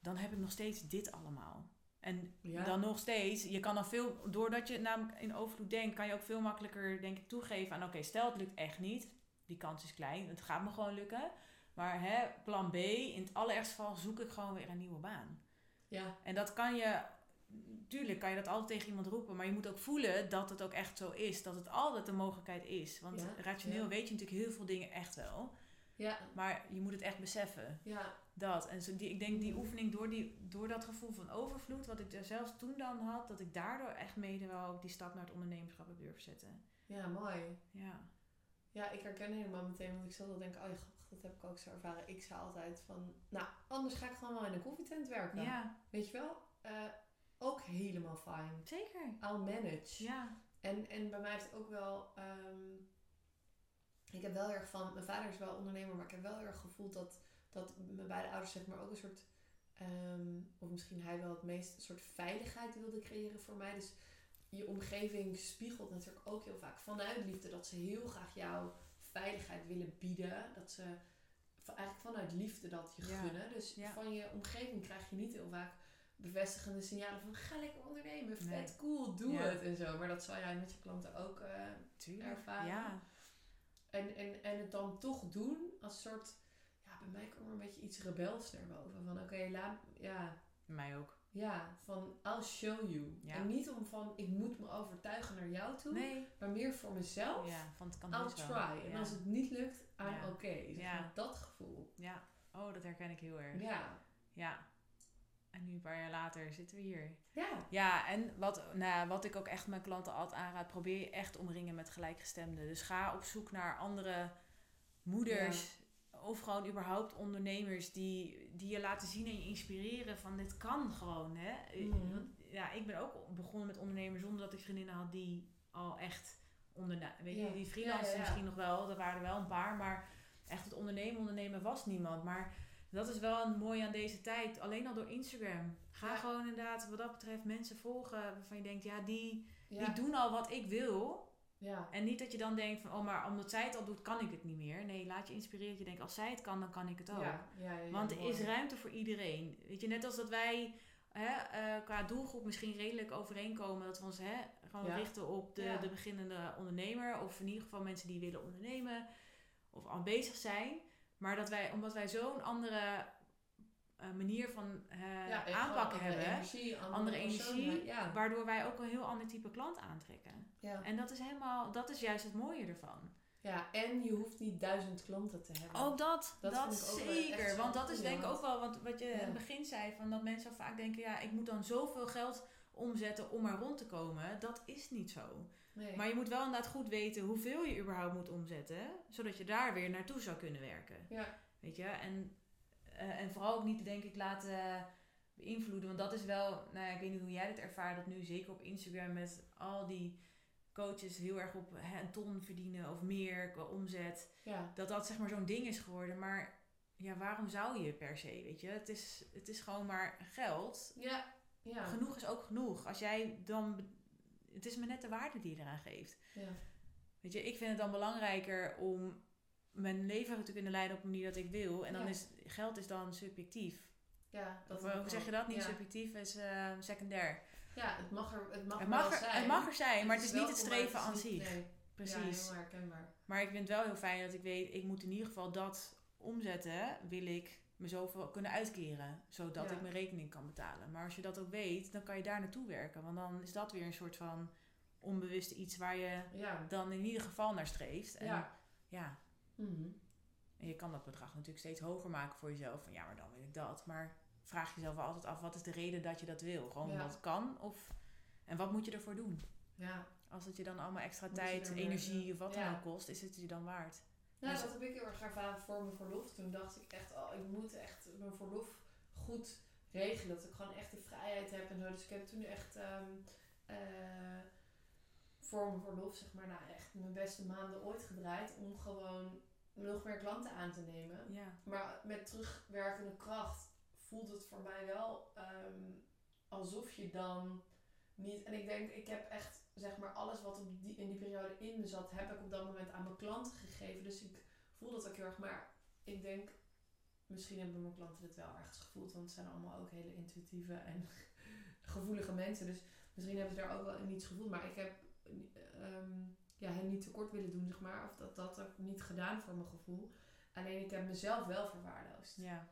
Dan heb ik nog steeds dit allemaal. En Ja. dan nog steeds, je kan dan veel, doordat je namelijk in overvloed denkt, kan je ook veel makkelijker, denk ik, toegeven aan: oké, stel het lukt echt niet. Die kans is klein, het gaat me gewoon lukken. Maar hè, plan B, in het allerergste geval zoek ik gewoon weer een nieuwe baan. Ja, En dat kan je, tuurlijk kan je dat altijd tegen iemand roepen, maar je moet ook voelen dat het ook echt zo is. Dat het altijd een mogelijkheid is. Want Ja, rationeel ja. weet je natuurlijk heel veel dingen echt wel. Ja, Maar je moet het echt beseffen. ja, Dat. En zo die, ik denk die oefening door, die, door dat gevoel van overvloed, wat ik er zelfs toen dan had, dat ik daardoor echt mede wel ook die stap naar het ondernemerschap heb durven zetten. ja, mooi. Ja. Ja, ik herken helemaal meteen, want ik zat al denken, oh ja, grappig, dat heb ik ook zo ervaren. Ik zei altijd van, nou, anders ga ik gewoon wel in een koffietent werken. Ja, Weet je wel? Eh, ook helemaal fijn. zeker. I'll manage. Ja. En, en bij mij heeft het ook wel, ehm, ik heb wel erg van, mijn vader is wel ondernemer, maar ik heb wel erg gevoeld dat, dat mijn beide ouders zeg maar ook een soort, ehm, of misschien hij wel het meest, een soort veiligheid wilde creëren voor mij. Dus je omgeving spiegelt natuurlijk ook heel vaak vanuit liefde dat ze heel graag jou veiligheid willen bieden. Dat ze eigenlijk vanuit liefde dat je Ja. gunnen. Dus Ja. van je omgeving krijg je niet heel vaak bevestigende signalen van ga lekker ondernemen, vet Nee. cool, doe Ja. het en zo. Maar dat zal jij met je klanten ook eh, ervaren. Ja. en, en, en het dan toch doen als soort, bij mij kwam er een beetje iets rebels naar boven. Van oké, laat, ja, Mij ook. ja, van I'll show you. Ja. En niet om van ik moet me overtuigen naar jou toe, Nee. maar meer voor mezelf. Ja, van het kan I'll wel. try. En Ja. als het niet lukt, I'm Ja. okay. Zeg Ja. maar, Dat gevoel. Ja. Oh, dat herken ik heel erg. Ja. Ja. En nu een paar jaar later zitten we hier. Ja. Ja, en wat, nou, wat ik ook echt mijn klanten altijd aanraad, probeer je echt omringen met gelijkgestemden. Dus ga op zoek naar andere moeders of gewoon überhaupt ondernemers die, die je laten zien en je inspireren van dit kan gewoon. Hè? Want, ja, ik ben ook begonnen met ondernemen zonder dat ik vriendinnen had die al echt ondernemen. Weet je, Ja. die freelancers Ja, ja, ja. misschien nog wel, er waren er wel een paar, maar echt het ondernemen, ondernemen was niemand. Maar dat is wel een mooi aan deze tijd. Alleen al door Instagram. Ga gewoon inderdaad wat dat betreft mensen volgen waarvan je denkt, ja, die, Ja. die doen al wat ik wil. Ja. En niet dat je dan denkt van, oh, maar omdat zij het al doet, kan ik het niet meer. Nee, laat je inspireren. Je denkt, als zij het kan, dan kan ik het ook. Ja. Ja, ja, ja, Want er mooi. is ruimte voor iedereen. Weet je, net als dat wij hè, eh, qua doelgroep misschien redelijk overeenkomen. Dat we ons hè, gewoon richten op de, de beginnende ondernemer. Of in ieder geval mensen die willen ondernemen. Of al bezig zijn. Maar dat wij, omdat wij zo'n andere manier van eh, Ja, en aanpak gewoon andere hebben. Energie, andere, energie, Ja. Waardoor wij ook een heel ander type klant aantrekken. Ja. En dat is helemaal, dat is juist het mooie ervan. ja, en je hoeft niet duizend klanten te hebben. Ook dat, Dat zeker. Want dat is denk ik want- ook wel wat, wat je in het begin zei. Van dat mensen vaak denken, ja, ik moet dan zoveel geld omzetten om maar rond te komen. Dat is niet zo. nee. Maar je moet wel inderdaad goed weten hoeveel je überhaupt moet omzetten. Zodat je daar weer naartoe zou kunnen werken. ja. Weet je? En, eh, en vooral ook niet, denk ik, laten beïnvloeden. Want dat is wel, nou ja, ik weet niet hoe jij dit ervaart. Dat nu zeker op Instagram met al die coaches heel erg op hè, een ton verdienen of meer qua omzet ja. dat dat zeg maar zo'n ding is geworden. Maar ja, waarom zou je per se, weet je? Het is, het is gewoon maar geld. Ja. Ja. Genoeg is ook genoeg. Als jij dan... Het is maar net de waarde die je eraan geeft. ja. Weet je, ik vind het dan belangrijker om mijn leven te kunnen leiden op een manier dat ik wil. En dan Ja. is geld is dan subjectief. Ja, dat Of, hoe zeg je dat? Niet ja. subjectief is eh, secundair. Ja, het mag er, het mag Het wel mag, er, zijn. het mag er zijn, maar het is niet het streven aan zich. Nee, Precies. Ja, heel herkenbaar. Maar ik vind het wel heel fijn dat ik weet, ik moet in ieder geval dat omzetten, wil ik me zoveel kunnen uitkeren, zodat ik mijn rekening kan betalen. Maar als je dat ook weet, dan kan je daar naartoe werken, want dan is dat weer een soort van onbewuste iets waar je dan in ieder geval naar streeft. En ja, Mhm. en je kan dat bedrag natuurlijk steeds hoger maken voor jezelf, van ja, maar dan wil ik dat. Maar vraag jezelf wel altijd af, wat is de reden dat je dat wil? Gewoon Ja. omdat het kan? Of, en wat moet je ervoor doen? Ja. Als het je dan allemaal extra Moet tijd, er energie of wat dan ook kost, is het je dan waard? Nou, Dus- dat heb ik heel erg ervaren voor mijn verlof. Toen dacht ik echt, oh, ik moet echt mijn verlof goed regelen. Dat ik gewoon echt de vrijheid heb en zo. Dus ik heb toen echt ehm, eh, voor mijn verlof, zeg maar, nou echt mijn beste maanden ooit gedraaid. Om gewoon nog meer klanten aan te nemen. Ja. Maar met terugwerkende kracht voelt het voor mij wel ehm, alsof je dan niet. En ik denk, ik heb echt zeg maar alles wat op die, in die periode in me zat, heb ik op dat moment aan mijn klanten gegeven. Dus ik voel dat ook heel erg. Maar ik denk, misschien hebben mijn klanten dit wel ergens gevoeld, want het zijn allemaal ook hele intuïtieve en gevoelige mensen. Dus misschien hebben ze daar ook wel in iets gevoeld. Maar ik heb ehm, ja, hen niet tekort willen doen, zeg maar. Of dat dat ook niet gedaan voor mijn gevoel. Alleen ik heb mezelf wel verwaarloosd. Ja.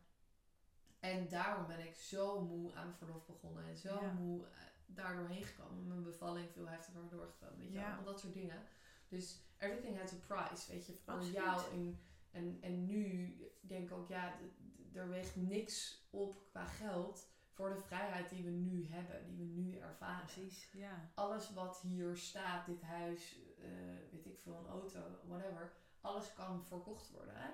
En daarom ben ik zo moe aan mijn verlof begonnen. En zo Ja. moe eh, daardoor heen gekomen. Mijn bevalling veel heftiger doorgekomen. Weet je Ja. allemaal dat soort dingen. Dus everything has a price. Weet je, voor Absoluut. jou in, En, en nu denk ik ook, ja, er weegt niks op qua geld voor de vrijheid die we nu hebben, die we nu ervaren. Precies, ja. Alles wat hier staat, dit huis, eh, weet ik veel, een auto, whatever, alles kan verkocht worden. Hè?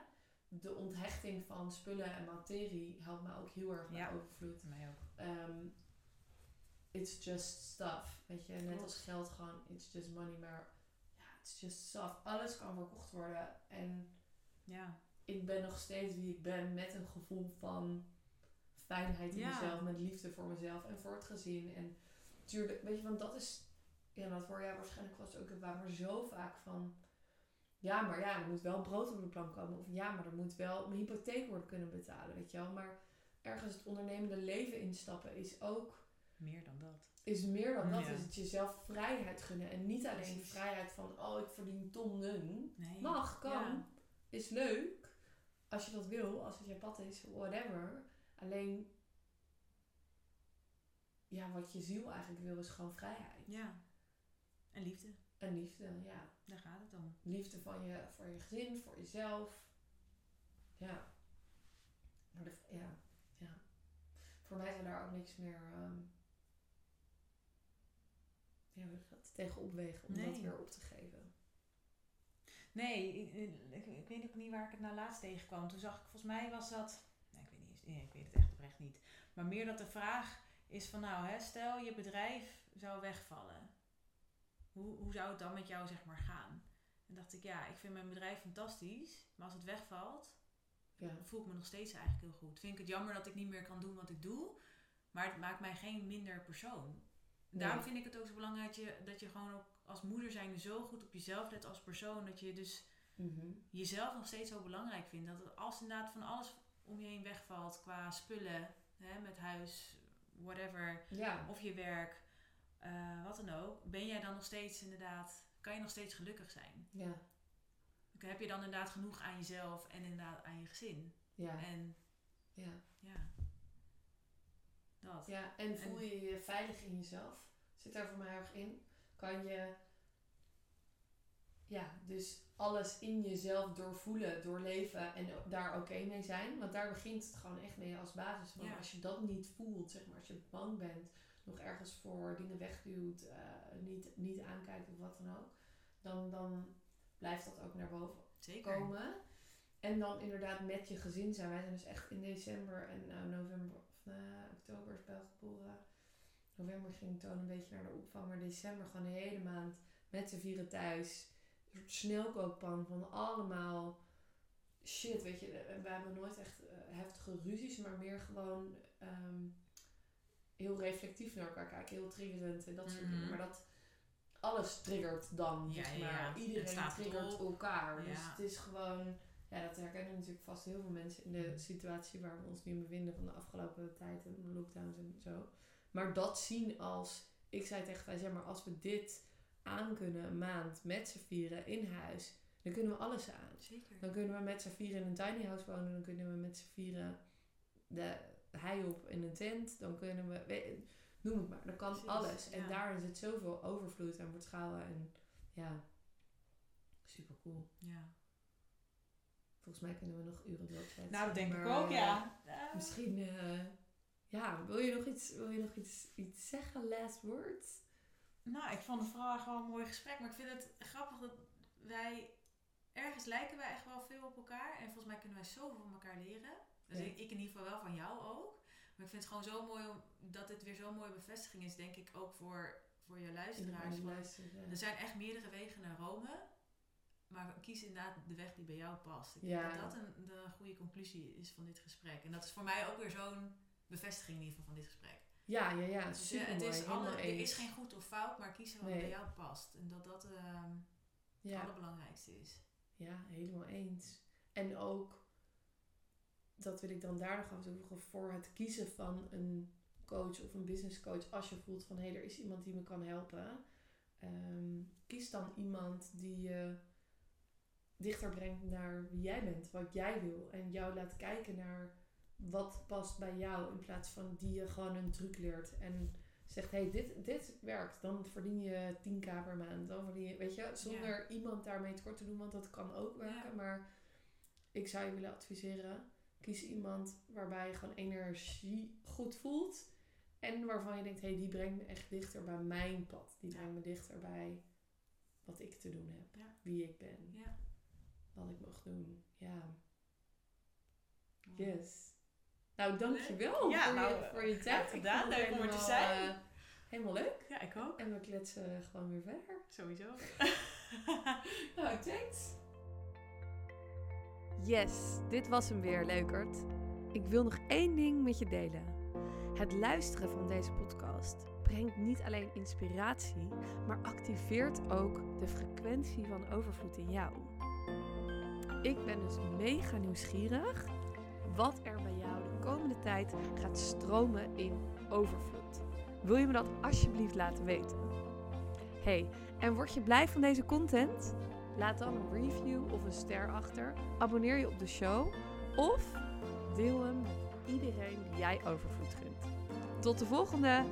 De onthechting van spullen en materie helpt me ook heel erg bij Ja. overvloed. Mij ook. Ehm, it's just stuff. Weet je, net als geld gewoon, it's just money, maar ja, it's just stuff. Alles kan verkocht worden. En Ja. ik ben nog steeds wie ik ben met een gevoel van fijnheid in Ja. mezelf, met liefde voor mezelf en voor het gezin. En tuurlijk, weet je, want dat is, ja, dat voor jou waarschijnlijk was het ook waar, maar zo vaak van, ja, maar ja, er moet wel brood op de plank komen. Of ja, maar er moet wel mijn hypotheek worden kunnen betalen, weet je wel. Maar ergens het ondernemende leven instappen is ook Meer dan dat. is meer dan dat. Ja. Is het jezelf vrijheid gunnen. En niet alleen Precies. vrijheid van, oh, ik verdien tonnen. Nee. Mag, kan. Ja. Is leuk. Als je dat wil, als het je pad is, whatever. Alleen, ja, wat je ziel eigenlijk wil, is gewoon vrijheid. ja. En liefde. En liefde, ja. Daar gaat het om. Liefde van je, voor je gezin, voor jezelf. Ja. Ja, ja. Voor mij zou daar ook niks meer ehm, ja, dat, tegen opwegen om dat weer op te geven. Nee, ik, ik, ik weet ook niet waar ik het nou laatst tegenkwam. Toen zag ik, volgens mij was dat, nee, ik weet niet, eens- nee, ik weet het echt niet. Maar meer dat de vraag is van nou, hè, stel je bedrijf zou wegvallen. Hoe, hoe zou het dan met jou zeg maar gaan? En dacht ik, ja, ik vind mijn bedrijf fantastisch. Maar als het wegvalt, Ja. voel ik me nog steeds eigenlijk heel goed. Vind ik het jammer dat ik niet meer kan doen wat ik doe. Maar het maakt mij geen minder persoon. Nee. Daarom vind ik het ook zo belangrijk dat je, dat je gewoon ook als moeder zijnde zo goed op jezelf let als persoon. Dat je dus Mhm. jezelf nog steeds zo belangrijk vindt. Dat als inderdaad van alles om je heen wegvalt qua spullen, hè, met huis, whatever, Ja. of je werk, eh, wat dan ook, ben jij dan nog steeds inderdaad, kan je nog steeds gelukkig zijn? Ja. Heb je dan inderdaad genoeg aan jezelf en inderdaad aan je gezin? Ja. En Ja. ja, dat. Ja, en voel je je veilig in jezelf? Zit daar voor mij erg in? Kan je, ja, dus alles in jezelf doorvoelen, doorleven en daar oké mee zijn? Want daar begint het gewoon echt mee als basis. van Ja. als je dat niet voelt, zeg maar, als je bang bent, nog ergens voor dingen wegduwt, eh, niet, niet aankijkt of wat dan ook, dan, dan blijft dat ook naar boven Zeker. komen. En dan inderdaad met je gezin zijn. Wij zijn dus echt in december en nou, november of eh, oktober is Bel geboren. November ging Toon een beetje naar de opvang. Maar december gewoon de hele maand met z'n vieren thuis. Een soort snelkookpan van allemaal shit. Weet je, we hebben nooit echt eh, heftige ruzies. Maar meer gewoon ehm, heel reflectief naar elkaar kijken. Heel triggerend en dat soort Mhm. dingen. Maar dat alles triggert dan, Ja, zeg ja, maar. ja. Het Iedereen staat triggert elkaar. Dus Ja. het is gewoon... Ja, dat herkennen natuurlijk vast heel veel mensen in de Mhm. situatie waar we ons nu in bevinden van de afgelopen tijd en de lockdowns en zo. Maar dat zien als, ik zei tegen wij zeg maar als we dit aan kunnen een maand met z'n vieren in huis, dan kunnen we alles aan. Zeker. Dan kunnen we met z'n vieren in een tiny house wonen, dan kunnen we met z'n vieren de hei op in een tent, dan kunnen we, weet- noem het maar, dan kan Precies, alles. En ja. daarin zit zoveel overvloed en vertrouwen en ja, super cool. Ja. Volgens mij kunnen we nog uren doorkletsen. Nou, dat denk ik maar, ook, eh, ja. Ja. Misschien, eh, ja, wil je nog iets, wil je nog iets, iets zeggen? Last words? Nou, ik vond het vooral gewoon een mooi gesprek. Maar ik vind het grappig dat wij... Ergens lijken wij echt wel veel op elkaar. En volgens mij kunnen wij zoveel van elkaar leren. Dus Ja. ik, ik in ieder geval wel van jou ook. Maar ik vind het gewoon zo mooi om, dat dit weer zo'n mooie bevestiging is, denk ik, ook voor, voor je luisteraars. Er zijn echt meerdere wegen naar Rome. Maar kies inderdaad de weg die bij jou past. Ik Ja. denk dat dat een, de goede conclusie is van dit gesprek. En dat is voor mij ook weer zo'n bevestiging in ieder geval van dit gesprek. Ja, ja, ja, Dus, super het is alle, er is geen goed of fout, maar kiezen wat Nee. bij jou past. En dat dat het ja, allerbelangrijkste is. ja, helemaal eens. En ook, dat wil ik dan daar nog aan toevoegen, voor het kiezen van een coach of een business coach, als je voelt van hé, hey, er is iemand die me kan helpen, ehm, kies dan iemand die je dichter brengt naar wie jij bent, wat jij wil. En jou laat kijken naar wat past bij jou, in plaats van die je gewoon een truc leert en zegt, hé, hey, dit, dit werkt, dan verdien je 10k per maand. Dan verdien je, weet je, zonder iemand daarmee tekort te doen, want dat kan ook werken. Ja. Maar ik zou je willen adviseren, kies iemand waarbij je gewoon energie goed voelt. En waarvan je denkt, hé, hey, die brengt me echt dichter bij mijn pad. Die Ja. brengt me dichter bij wat ik te doen heb. Ja. Wie ik ben. Wat ik mag doen. Ja. Yes. Nou, dankjewel Ja, voor, nou, je, voor je tijd. Gedaan. Leuk om er te helemaal, zijn. eh, helemaal leuk. Ja, ik ook. En we kletsen gewoon weer verder. Sowieso. Nou, thanks. Yes, dit was hem weer, leukert. Ik wil nog één ding met je delen. Het luisteren van deze podcast brengt niet alleen inspiratie, maar activeert ook de frequentie van overvloed in jou. Ik ben dus mega nieuwsgierig wat er bij jou de komende tijd gaat stromen in overvloed. Wil je me dat alsjeblieft laten weten? Hey, en word je blij van deze content? Laat dan een review of een ster achter. Abonneer je op de show. Of deel hem met iedereen die jij overvloed gunt. Tot de volgende!